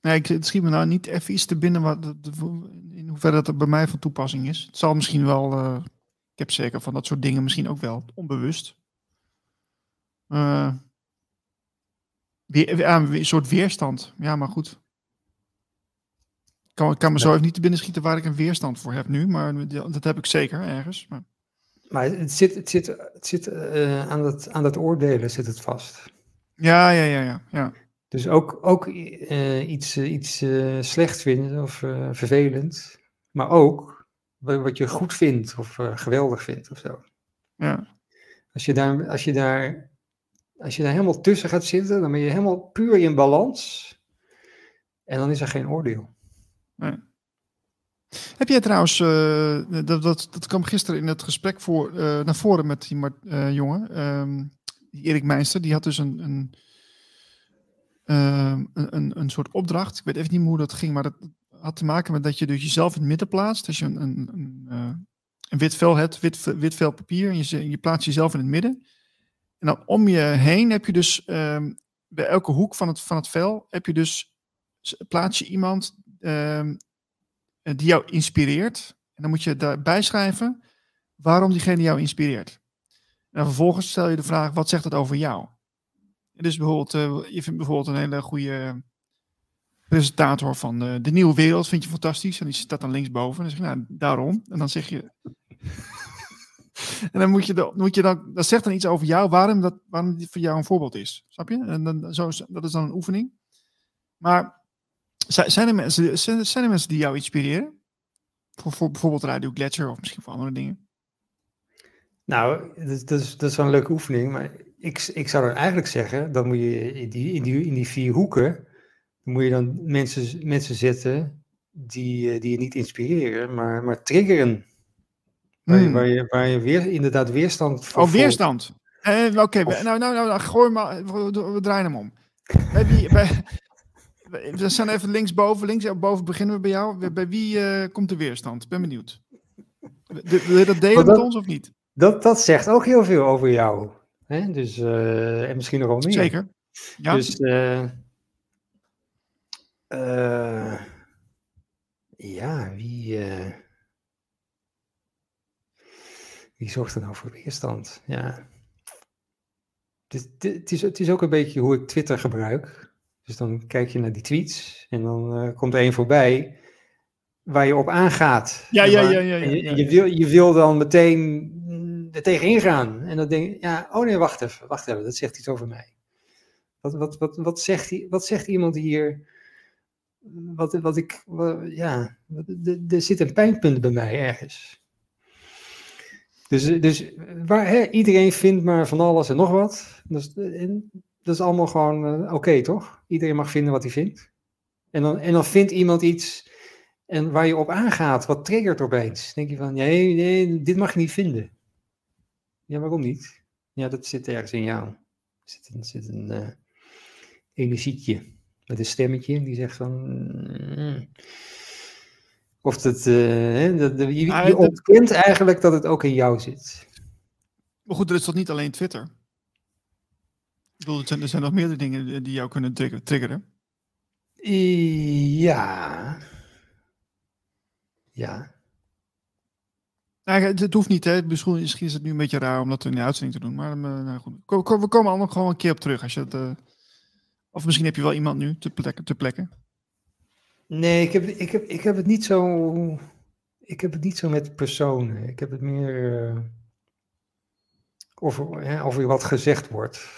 Nee, ik, het schiet me nou niet even iets te binnen wat, in hoeverre dat er bij mij van toepassing is. Het zal misschien wel, eh, ik heb zeker van dat soort dingen misschien ook wel onbewust. Eh, weer, ja, een soort weerstand. Ja, maar goed. Ik kan, kan me zo even niet te binnen schieten waar ik een weerstand voor heb nu, maar dat heb ik zeker ergens. Maar, Maar het zit, het zit, het zit eh, aan, dat, aan dat oordelen zit het vast. ja, ja, ja, ja, ja. Dus ook, ook eh, iets, eh, iets eh, slecht vinden of eh, vervelend, maar ook wa- wat je goed vindt of eh, geweldig vindt of zo. ja. Als je, daar, als, je daar, als je daar helemaal tussen gaat zitten, dan ben je helemaal puur in balans en dan is er geen oordeel. Heb jij trouwens, eh, dat, dat, dat kwam gisteren in het gesprek voor, eh, naar voren met die eh, jongen, ehm, Erik Meister, die had dus een, een, ehm, een, een, een soort opdracht. Ik weet even niet hoe dat ging, maar dat had te maken met dat je dus jezelf in het midden plaatst. Als je een, een, een, wit vel hebt, wit, wit vel papier, en je, je plaatst jezelf in het midden. En dan om je heen heb je dus, ehm, bij elke hoek van het, van het vel, heb je dus, plaats je iemand ehm, eh, die jou inspireert. En dan moet je daarbij schrijven waarom diegene jou inspireert. En vervolgens stel je de vraag, wat zegt het over jou? En dus bijvoorbeeld, eh, je vindt bijvoorbeeld een hele goede presentator van de, de Nieuwe Wereld, vind je fantastisch. En die staat dan linksboven. En dan zeg je, nou, daarom. En dan zeg je... en dan moet je, dan, moet je dan, dat zegt dan iets over jou, waarom dat waarom die voor jou een voorbeeld is. Snap je? En dan, zo, dat is dan een oefening. Maar zijn er mensen, zijn er mensen die jou inspireren? Voor, voor bijvoorbeeld Radio Gletscher of misschien voor andere dingen? Nou, dat, is- dat, dat is wel een leuke oefening, maar ik, ik zou dan eigenlijk zeggen, dan moet je in die, in die, in die vier hoeken, moet je dan mensen, mensen zetten die, eh, die je niet inspireren, maar, maar triggeren. Waar, je, Hmm. waar, je, waar je weer, inderdaad weerstand voor Oh, weerstand. Oké, nou, nou, nou, nou, gooi maar, we, we draaien hem om. Bij wie, bij, we- zijn even linksboven, linksboven beginnen we bij jou. Bij wie eh, komt de weerstand? Ik ben benieuwd. De- Wil je dat delen Wat met ons of niet? Dat, dat zegt ook heel veel over jou. Hè? Dus, eh, en misschien nog wel meer. Zeker. Ja, Dus, eh, ja, wie, eh, wie zorgt er nou voor weerstand? Ja. Het is, het, is, het is ook een beetje hoe ik Twitter gebruik. Dus dan kijk je naar die tweets en dan eh, komt er een voorbij waar je op aangaat. Ja, ja, ja, ja, je, je, wil, je wil dan meteen mm, er tegenin gaan. En dan denk je, ja, oh nee, wacht even, wacht even, dat zegt iets over mij. Wat, wat, wat, wat, zegt, die, wat zegt iemand hier? Wat, wat ik, ja, er zit een pijnpunt bij mij ergens. Dus, dus waar, hè, iedereen vindt maar van alles en nog wat. Dat is allemaal gewoon eh, oké, toch? Iedereen mag vinden wat hij vindt. En dan, en dan vindt iemand iets en waar je op aangaat, wat triggert opeens. Denk je van, nee, nee, dit mag je niet vinden. Ja, waarom niet? Ja, dat zit ergens in jou. Er zit een, zit een eh, met een stemmetje die zegt van... mm. Of dat, eh, dat, dat- je, ontkent eigenlijk dat het ook in jou zit. maar goed, er is toch niet alleen Twitter? Ik bedoel, er zijn, er zijn nog meerdere dingen die- jou kunnen trigger- triggeren. Ja. Ja. Nou, het, hoeft niet, hè. Misschien misschien is het nu een beetje raar om dat in de uitzending te doen. Maar eh, nou goed. We komen allemaal gewoon een keer op terug. Als je het, eh, of misschien heb je wel iemand nu te plekken. Te plekken. Nee, ik heb, ik, heb, ik heb het niet zo. Ik heb het niet zo met personen. Ik heb het meer. Eh, over, hè, over wat gezegd wordt.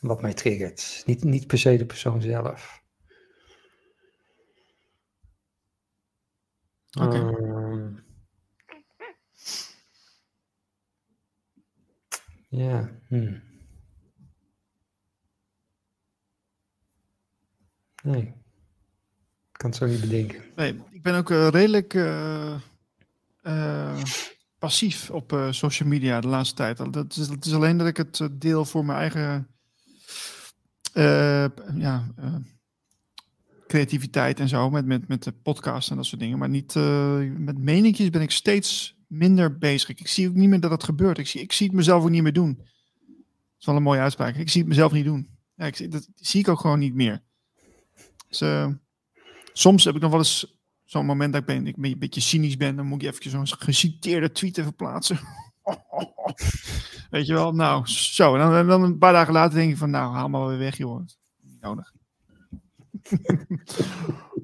Wat mij triggert. Niet, niet per se de persoon zelf. Oké. Ehm, ja. Hmm. Nee. Kan zo niet bedenken. Nee, ik ben ook eh, redelijk eh, eh, passief op social media de laatste tijd. Dat is, dat is alleen dat ik het deel voor mijn eigen ja, creativiteit en zo. Met, met, met de podcast en dat soort dingen. Maar niet met meningjes ben ik steeds minder bezig. Ik, zie ook niet meer dat het gebeurt. Ik zie, ik zie het mezelf ook niet meer doen. Dat is wel een mooie uitspraak. Ik zie het mezelf niet doen. Ja, ik, dat zie ik ook gewoon niet meer. Dus, eh, soms heb ik nog wel eens zo'n moment dat ik, ben, ik een beetje cynisch ben. Dan moet ik even zo'n geciteerde tweet even plaatsen. Weet je wel? Nou, zo. En dan, en dan een paar dagen later denk ik van, nou, haal maar weer weg, joh. Niet nodig.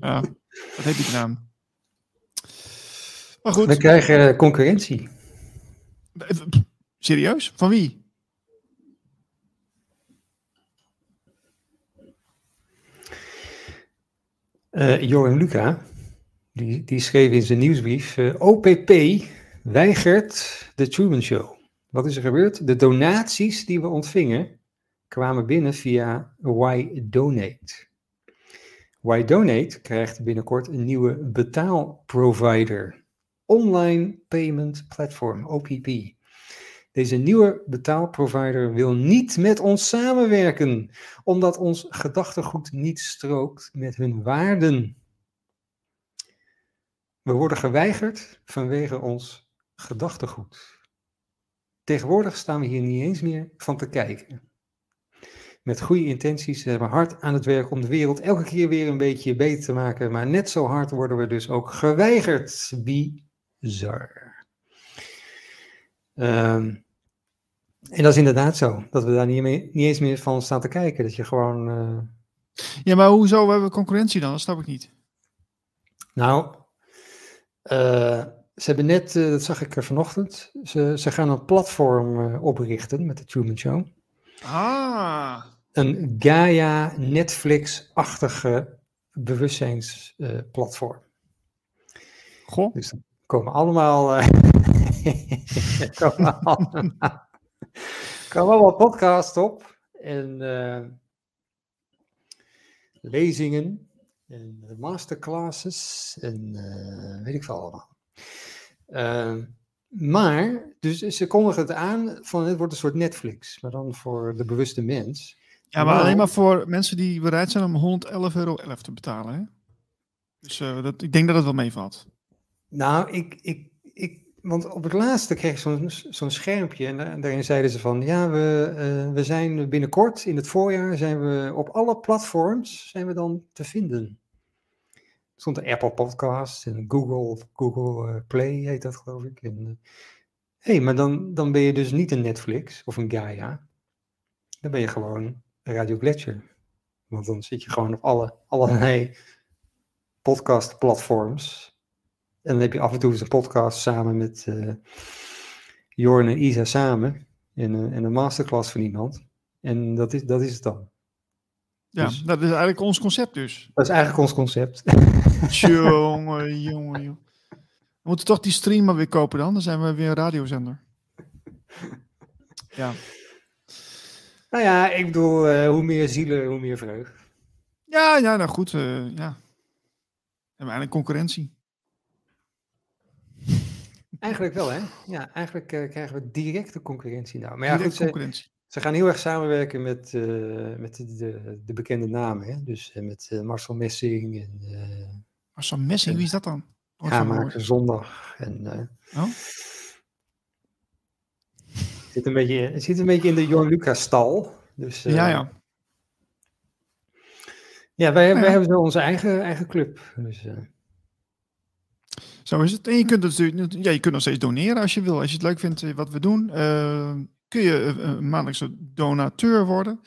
ja, wat heb je gedaan? Maar We goed, krijgen eh, concurrentie. serieus? Van wie? Joram Luca, die, die schreef in zijn nieuwsbrief: eh, OPP weigert de Truman Show. Wat is er gebeurd? De donaties die we ontvingen kwamen binnen via Why Donate. Why Donate krijgt binnenkort een nieuwe betaalprovider. Online Payment Platform, OPP. Deze nieuwe betaalprovider wil niet met ons samenwerken, omdat ons gedachtegoed niet strookt met hun waarden. We worden geweigerd vanwege ons gedachtegoed. Tegenwoordig staan we hier niet eens meer van te kijken. Met goede intenties zijn we hard aan het werk om de wereld elke keer weer een beetje beter te maken, maar net zo hard worden we dus ook geweigerd. Bizar. Ehm, en dat is inderdaad zo, dat we daar niet, mee- niet eens meer van staan te kijken. Dat je gewoon. eh, Ja, maar hoezo hebben we concurrentie dan? Dat snap ik niet. Nou, eh, ze hebben net, eh, dat zag ik er vanochtend, ze, ze gaan een platform oprichten met de Truman Show. Ah, Een Gaia Netflix-achtige bewustzijnsplatform. goh. dus er komen allemaal, eh, komen allemaal, allemaal podcasts op en eh, lezingen en eh, masterclasses en eh, weet ik veel allemaal. Ehm, maar, dus ze kondigen het aan van het wordt een soort Netflix, maar dan voor de bewuste mens. Ja, maar alleen maar voor mensen die bereid zijn om 111,11 euro te betalen. Hè? Dus eh, dat, ik denk dat het wel meevalt. Nou, ik, ik, ik, want op het laatste kreeg ik zo'n schermpje en da- daarin zeiden ze van, ja, we, eh, we zijn binnenkort, in het voorjaar, zijn we op alle platforms, zijn we dan te vinden. Er stond de Apple Podcast en Google, Google eh, Play heet dat geloof ik. En, eh, hey, maar dan, dan ben je dus niet een Netflix of een Gaia. Dan ben je gewoon Radio Gletscher. Want dan zit je gewoon op alle, allerlei podcastplatforms. En dan heb je af en toe eens een podcast samen met eh Jorn en Isa samen. En, een- en een masterclass van iemand. En dat is, dat is het dan. Ja, Dus- dat is eigenlijk ons concept dus. Dat is eigenlijk ons concept. jongen, jongen, jongen. We moeten toch die stream maar weer kopen dan. Dan zijn we weer een radiozender. Ja. nou ja, ik bedoel, eh, hoe meer zielen, hoe meer vreugd. Ja, ja, nou goed. eh, ja. We hebben eigenlijk concurrentie. Eigenlijk wel, hè? Ja, eigenlijk eh, krijgen we directe concurrentie nou. Maar ja, goed, ze, concurrentie. ze gaan heel erg samenwerken met, eh, met de, de, de bekende namen. Hè? Dus eh, met Marcel Messing en zo'n Messing, wie is dat dan? Nooit Ja, zondag. En, Oh? het, zit een beetje, het zit een beetje in de Jorn Lucas stal. Dus, Ja, ja. Ja, wij, wij Ja. hebben zo onze eigen, eigen club. Dus, Zo is het. En je kunt, het natuurlijk, ja, je kunt nog steeds doneren als je wil. Als je het leuk vindt eh, wat we doen, eh, kun je eh, een maandelijkse donateur worden.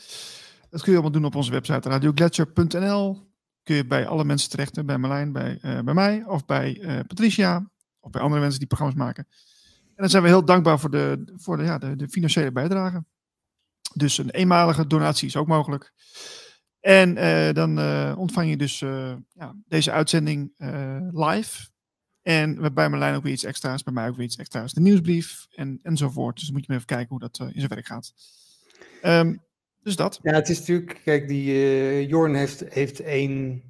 Dat kun je allemaal doen op onze website radiogletscher.nl. Kun je bij alle mensen terecht, bij Marlijn, bij, eh, bij mij of bij eh, Patricia of bij andere mensen die programma's maken. En dan zijn we heel dankbaar voor de, voor de, ja, de, de financiële bijdrage. Dus een eenmalige donatie is ook mogelijk. En eh, dan eh, ontvang je dus eh, ja, deze uitzending eh, live. En bij Marlijn ook weer iets extra's, bij mij ook weer iets extra's. De nieuwsbrief en, enzovoort. Dus moet je maar even kijken hoe dat eh, in zijn werk gaat. Ehm, Dus dat. Ja, het is natuurlijk, kijk, die eh Jorn heeft, heeft één,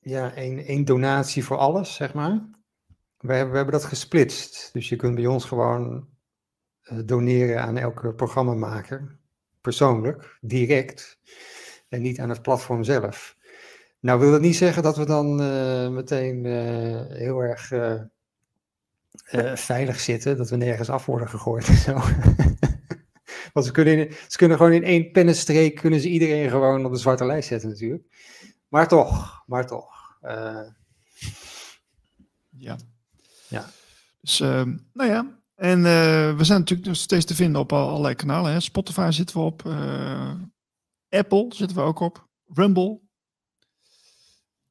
ja, één, één donatie voor alles, zeg maar. We hebben, we hebben dat gesplitst. Dus je kunt bij ons gewoon eh, doneren aan elke programmamaker, persoonlijk, direct, en niet aan het platform zelf. Nou wil dat niet zeggen dat we dan eh, meteen eh, heel erg eh, veilig zitten, dat we nergens af worden gegooid en zo. Want ze kunnen, in- ze kunnen gewoon in één pennenstreek kunnen ze iedereen gewoon op de zwarte lijst zetten natuurlijk. Maar toch, maar toch. Ja. Ja. Dus, ehm, nou ja. En we zijn natuurlijk nog steeds te vinden op al- allerlei kanalen. Hè. Spotify zitten we op. Apple zitten we ook op. Rumble.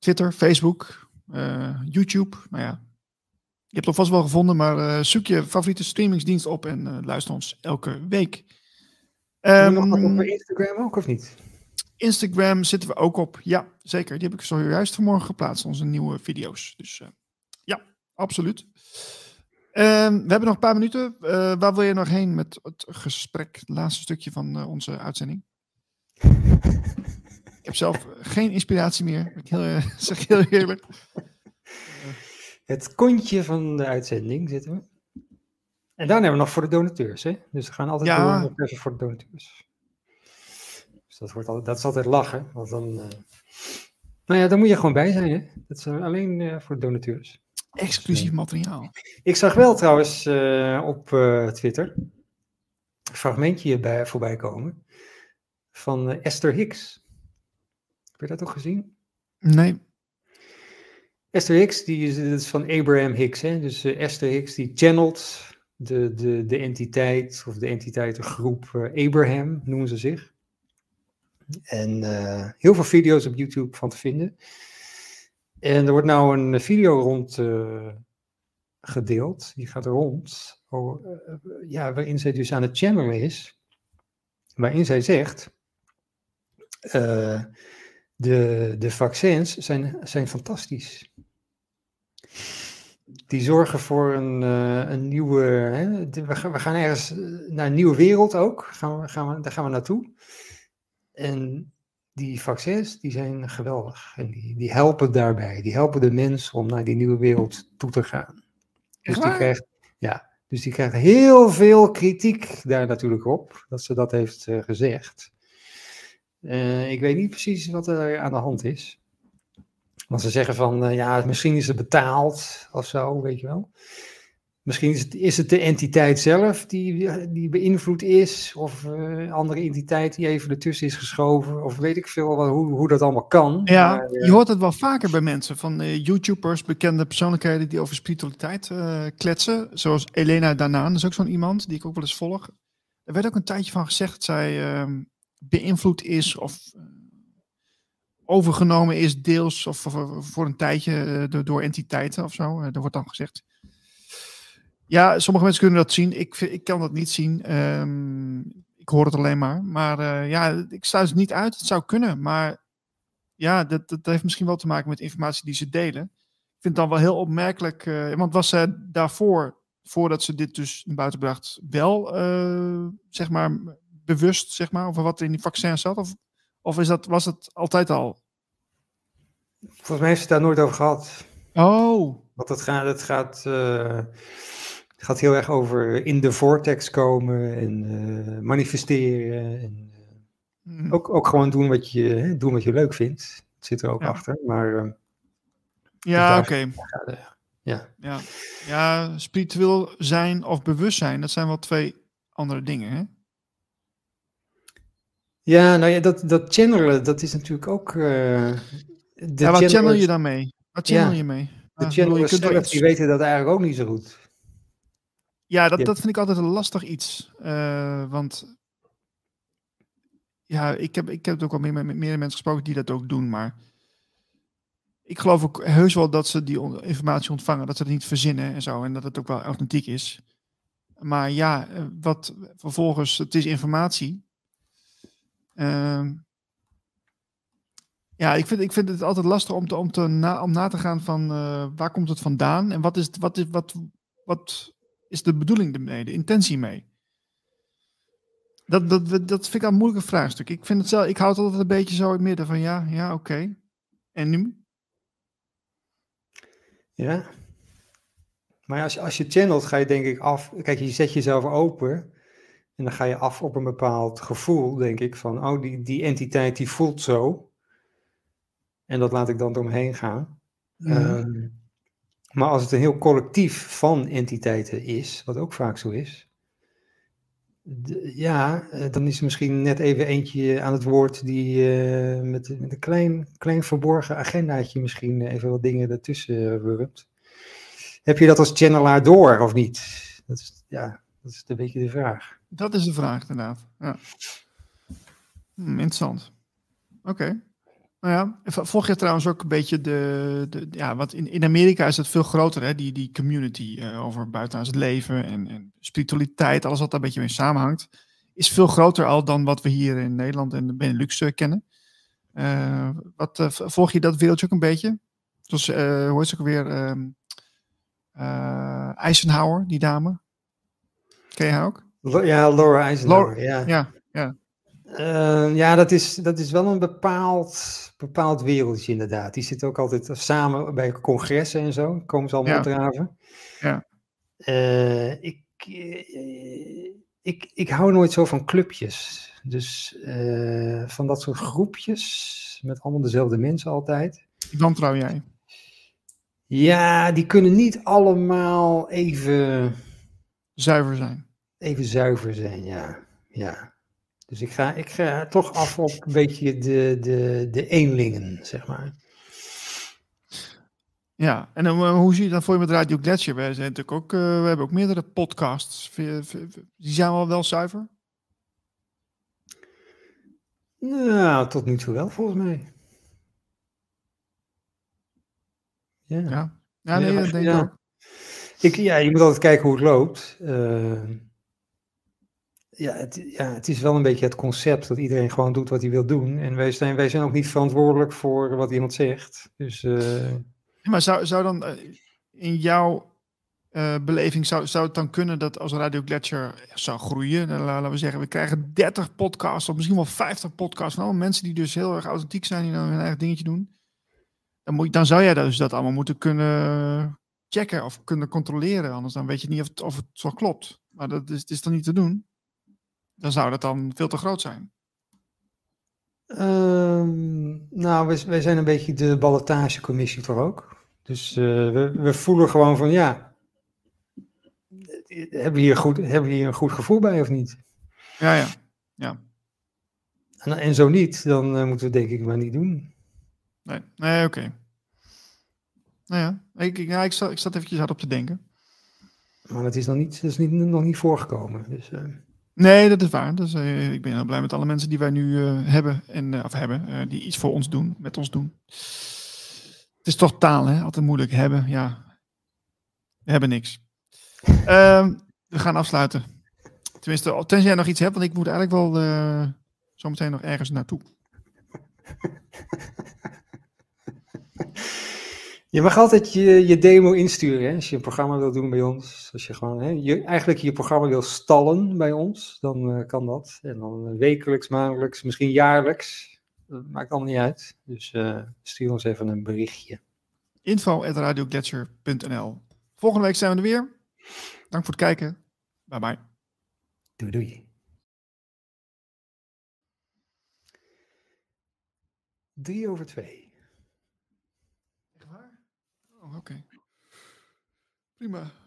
Twitter, Facebook. eh, YouTube. Nou ja. Je hebt het vast wel gevonden, maar eh, zoek je favoriete streamingsdienst op en eh, luister ons elke week. nog wat Ehm, op Instagram ook of niet? Instagram zitten we ook op. Ja, zeker. Die heb ik zojuist vanmorgen geplaatst, onze nieuwe video's. Dus ja, absoluut. Ehm, we hebben nog een paar minuten. Waar wil je nog heen met het gesprek? Het laatste stukje van onze uitzending. ik heb zelf geen inspiratie meer. Ik heel, eh, zeg heel eerlijk. Het kontje van de uitzending zitten we. En daarna hebben we nog voor de donateurs, hè? Dus we gaan altijd Ja. door nog even voor de donateurs. Dus dat, wordt altijd, dat is altijd lachen, want dan... eh, Nou ja, dan moet je gewoon bij zijn, hè? Dat is eh, alleen voor de donateurs. Exclusief materiaal. Ik zag wel trouwens op Twitter een fragmentje hierbij voorbij komen van Esther Hicks. Heb je dat ook gezien? Nee. Esther Hicks, die is, dat is van Abraham Hicks. Hè? Dus eh, Esther Hicks, die channelt de, de, de entiteit, of de entiteitengroep eh, Abraham, noemen ze zich. En eh, heel veel video's op YouTube van te vinden. En er wordt nou een video rond gedeeld, die gaat rond, oh, ja, waarin zij dus aan het channelen is. Waarin zij zegt, de, de vaccins zijn, zijn fantastisch. Die zorgen voor een, eh, een nieuwe. Hè, we, gaan, we gaan ergens eh, naar een nieuwe wereld ook. Gaan we, gaan we, daar gaan we naartoe. En die vaccins die zijn geweldig. En die, die helpen daarbij. Die helpen de mens om naar die nieuwe wereld toe te gaan. Dus die krijgt, ja, dus die krijgt heel veel kritiek daar natuurlijk op. Dat ze dat heeft eh, gezegd. Eh, ik weet niet precies wat er aan de hand is. Want ze zeggen van, eh, ja, misschien is het betaald of zo, weet je wel. Misschien is het, is het de entiteit zelf die, die beïnvloed is, of eh, een andere entiteit die even ertussen is geschoven, of weet ik veel wat, hoe, hoe dat allemaal kan. Ja, Maar, eh, je hoort het wel vaker bij mensen. Van eh, YouTubers, bekende persoonlijkheden die over spiritualiteit eh, kletsen. Zoals Elena Danaan, dat is ook zo'n iemand die ik ook wel eens volg. Er werd ook een tijdje van gezegd zij ehm, beïnvloed is of eh, overgenomen is deels of, voor een tijdje eh, door, entiteiten of zo. Eh, dat wordt dan gezegd. Ja, sommige mensen kunnen dat zien. Ik, ik kan dat niet zien. Ehm, ik hoor het alleen maar. Maar ja, ik sluit het niet uit. Het zou kunnen. Maar ja, dat, dat heeft misschien wel te maken met informatie die ze delen. Ik vind het dan wel heel opmerkelijk. want was zij daarvoor, voordat ze dit dus naar buiten bracht, wel zeg maar bewust zeg maar, over wat in die vaccins zat? Of, of is dat, was het altijd al? Volgens mij heeft ze het daar nooit over gehad. Oh, Want het gaat, het gaat, eh, het gaat heel erg over in de vortex komen en eh, manifesteren. En, eh, hm, ook, ook gewoon doen wat, je, hè, doen wat je leuk vindt. Het zit er ook Ja. achter. Maar eh, ja, daar- oké. ja. Ja. ja, spiritueel zijn of bewustzijn, dat zijn wel twee andere dingen. Hè? Ja, nou ja, dat, dat channelen, dat is natuurlijk ook... de Ja, wat channel je dan mee? Wat channel Ja, je mee? De channelers zelf, die weten dat eigenlijk ook niet zo goed. Ja, dat, Ja. dat vind ik altijd een lastig iets. eh, want ja, ik heb, ik heb ook wel meer met meerdere mensen gesproken die dat ook doen. Maar ik geloof ook heus wel dat ze die on- informatie ontvangen. Dat ze het niet verzinnen en zo. En dat het ook wel authentiek is. Maar ja, eh, wat vervolgens, het is informatie. Ehm, ja, ik vind, ik vind het altijd lastig om, te, om, te na, om na te gaan van eh, waar komt het vandaan en wat is, wat is, wat, wat is de bedoeling ermee, de intentie mee. Dat, dat, dat, vind ik al een moeilijke vraagstuk. Ik, vind het zelf, ik hou het altijd een beetje zo in het midden van ja, ja, oké. En nu? Ja. Maar als, als je channelt, ga je denk ik af. Kijk, je zet jezelf open. En dan ga je af op een bepaald gevoel, denk ik. Van, oh, die, die entiteit die voelt zo. En dat laat ik dan door me heen gaan. Ehm, maar als het een heel collectief van entiteiten is, wat ook vaak zo is. ja, eh, dan is er misschien net even eentje aan het woord die eh, met, met een klein, klein verborgen agendaatje misschien even wat dingen ertussen wurmt. Heb je dat als channelaar door of niet? Dat is, ja, dat is een beetje de vraag. Dat is de vraag, inderdaad. Ja. Hm, interessant. Oké. Nou ja, volg je trouwens ook een beetje de, de ja, want in, in Amerika is het veel groter, hè, die, die community eh, over buitenaards het leven en, en spiritualiteit, alles wat daar een beetje mee samenhangt, is veel groter al dan wat we hier in Nederland en de Benelux eh, kennen. Eh, wat, volg je dat wereldje ook een beetje? Zoals, hoe heet ze ook weer? ehm eh, Eisenhower, die dame. Ken je haar ook? Ja, Laura Eisenhower, ja. Ja, ja. Eh, ja, dat is, dat is wel een bepaald, bepaald wereldje inderdaad. Die zitten ook altijd samen bij congressen en zo. Komen ze allemaal Ja. opdraven. Ja. Eh, ik, eh, ik, ik hou nooit zo van clubjes. Dus eh, van dat soort groepjes met allemaal dezelfde mensen altijd. Die wantrouw jij. Ja, die kunnen niet allemaal even, Zuiver zijn. Even zuiver zijn, ja. ja. Dus ik ga, ik ga toch af op een beetje de, de, de eenlingen, zeg maar. Ja, en dan, eh, hoe zie je dat voor je met Radio Gletscher? Wij zijn natuurlijk ook, eh, we hebben ook meerdere podcasts. Die zijn wel wel zuiver? Nou, tot nu toe wel, volgens mij. Ja. Ja. Nee, denk ik ja. ook. Ik, ja, je moet altijd kijken hoe het loopt. Eh, ja, het, ja, het is wel een beetje het concept dat iedereen gewoon doet wat hij wil doen. En wij zijn, wij zijn ook niet verantwoordelijk voor wat iemand zegt. Dus eh, Maar zou, zou dan eh, in jouw eh, beleving, zou, zou het dan kunnen dat als Radio Gletscher zou groeien, dan la- laten we zeggen, we krijgen 30 podcasts of misschien wel 50 podcasts van allemaal mensen die dus heel erg authentiek zijn, die dan hun eigen dingetje doen. Dan, moet, dan zou jij dus dat allemaal moeten kunnen checken of kunnen controleren, anders dan weet je niet of het, of het zo klopt. Maar dat is, het is dan niet te doen. Dan zou dat dan veel te groot zijn. Ehm, nou, wij, wij zijn een beetje de ballotagecommissie toch ook. Dus eh, we, we voelen gewoon van ja, hebben we, hier goed, hebben we hier een goed gevoel bij of niet? Ja, ja. En, en zo niet, dan eh, moeten we denk ik maar niet doen. Nee, nee oké. Nou ja, ik, ik, ja, ik, zat, ik zat eventjes hard op te denken. Maar dat is nog niet, dat is niet, nog niet voorgekomen. Dus, eh, Nee, dat is waar. Dus, ik ben heel blij met alle mensen die wij nu eh, hebben, en, eh, of hebben, die iets voor ons doen, met ons doen. Het is toch taal, hè? Altijd moeilijk hebben. Ja, we hebben niks. Ehm, we gaan afsluiten. Tenminste, tenzij jij nog iets hebt, want ik moet eigenlijk wel zometeen nog ergens naartoe. Je mag altijd je, je demo insturen hè, als je een programma wil doen bij ons. Als je gewoon hè, je, eigenlijk je programma wil stallen bij ons, dan eh, kan dat. En dan eh, wekelijks, maandelijks, misschien jaarlijks. Dat maakt allemaal niet uit. Dus eh, stuur ons even een berichtje. info.radiogletscher.nl Volgende week zijn we er weer. Dank voor het kijken. Bye bye. Doei doei. Drie over twee. Oké. Prima.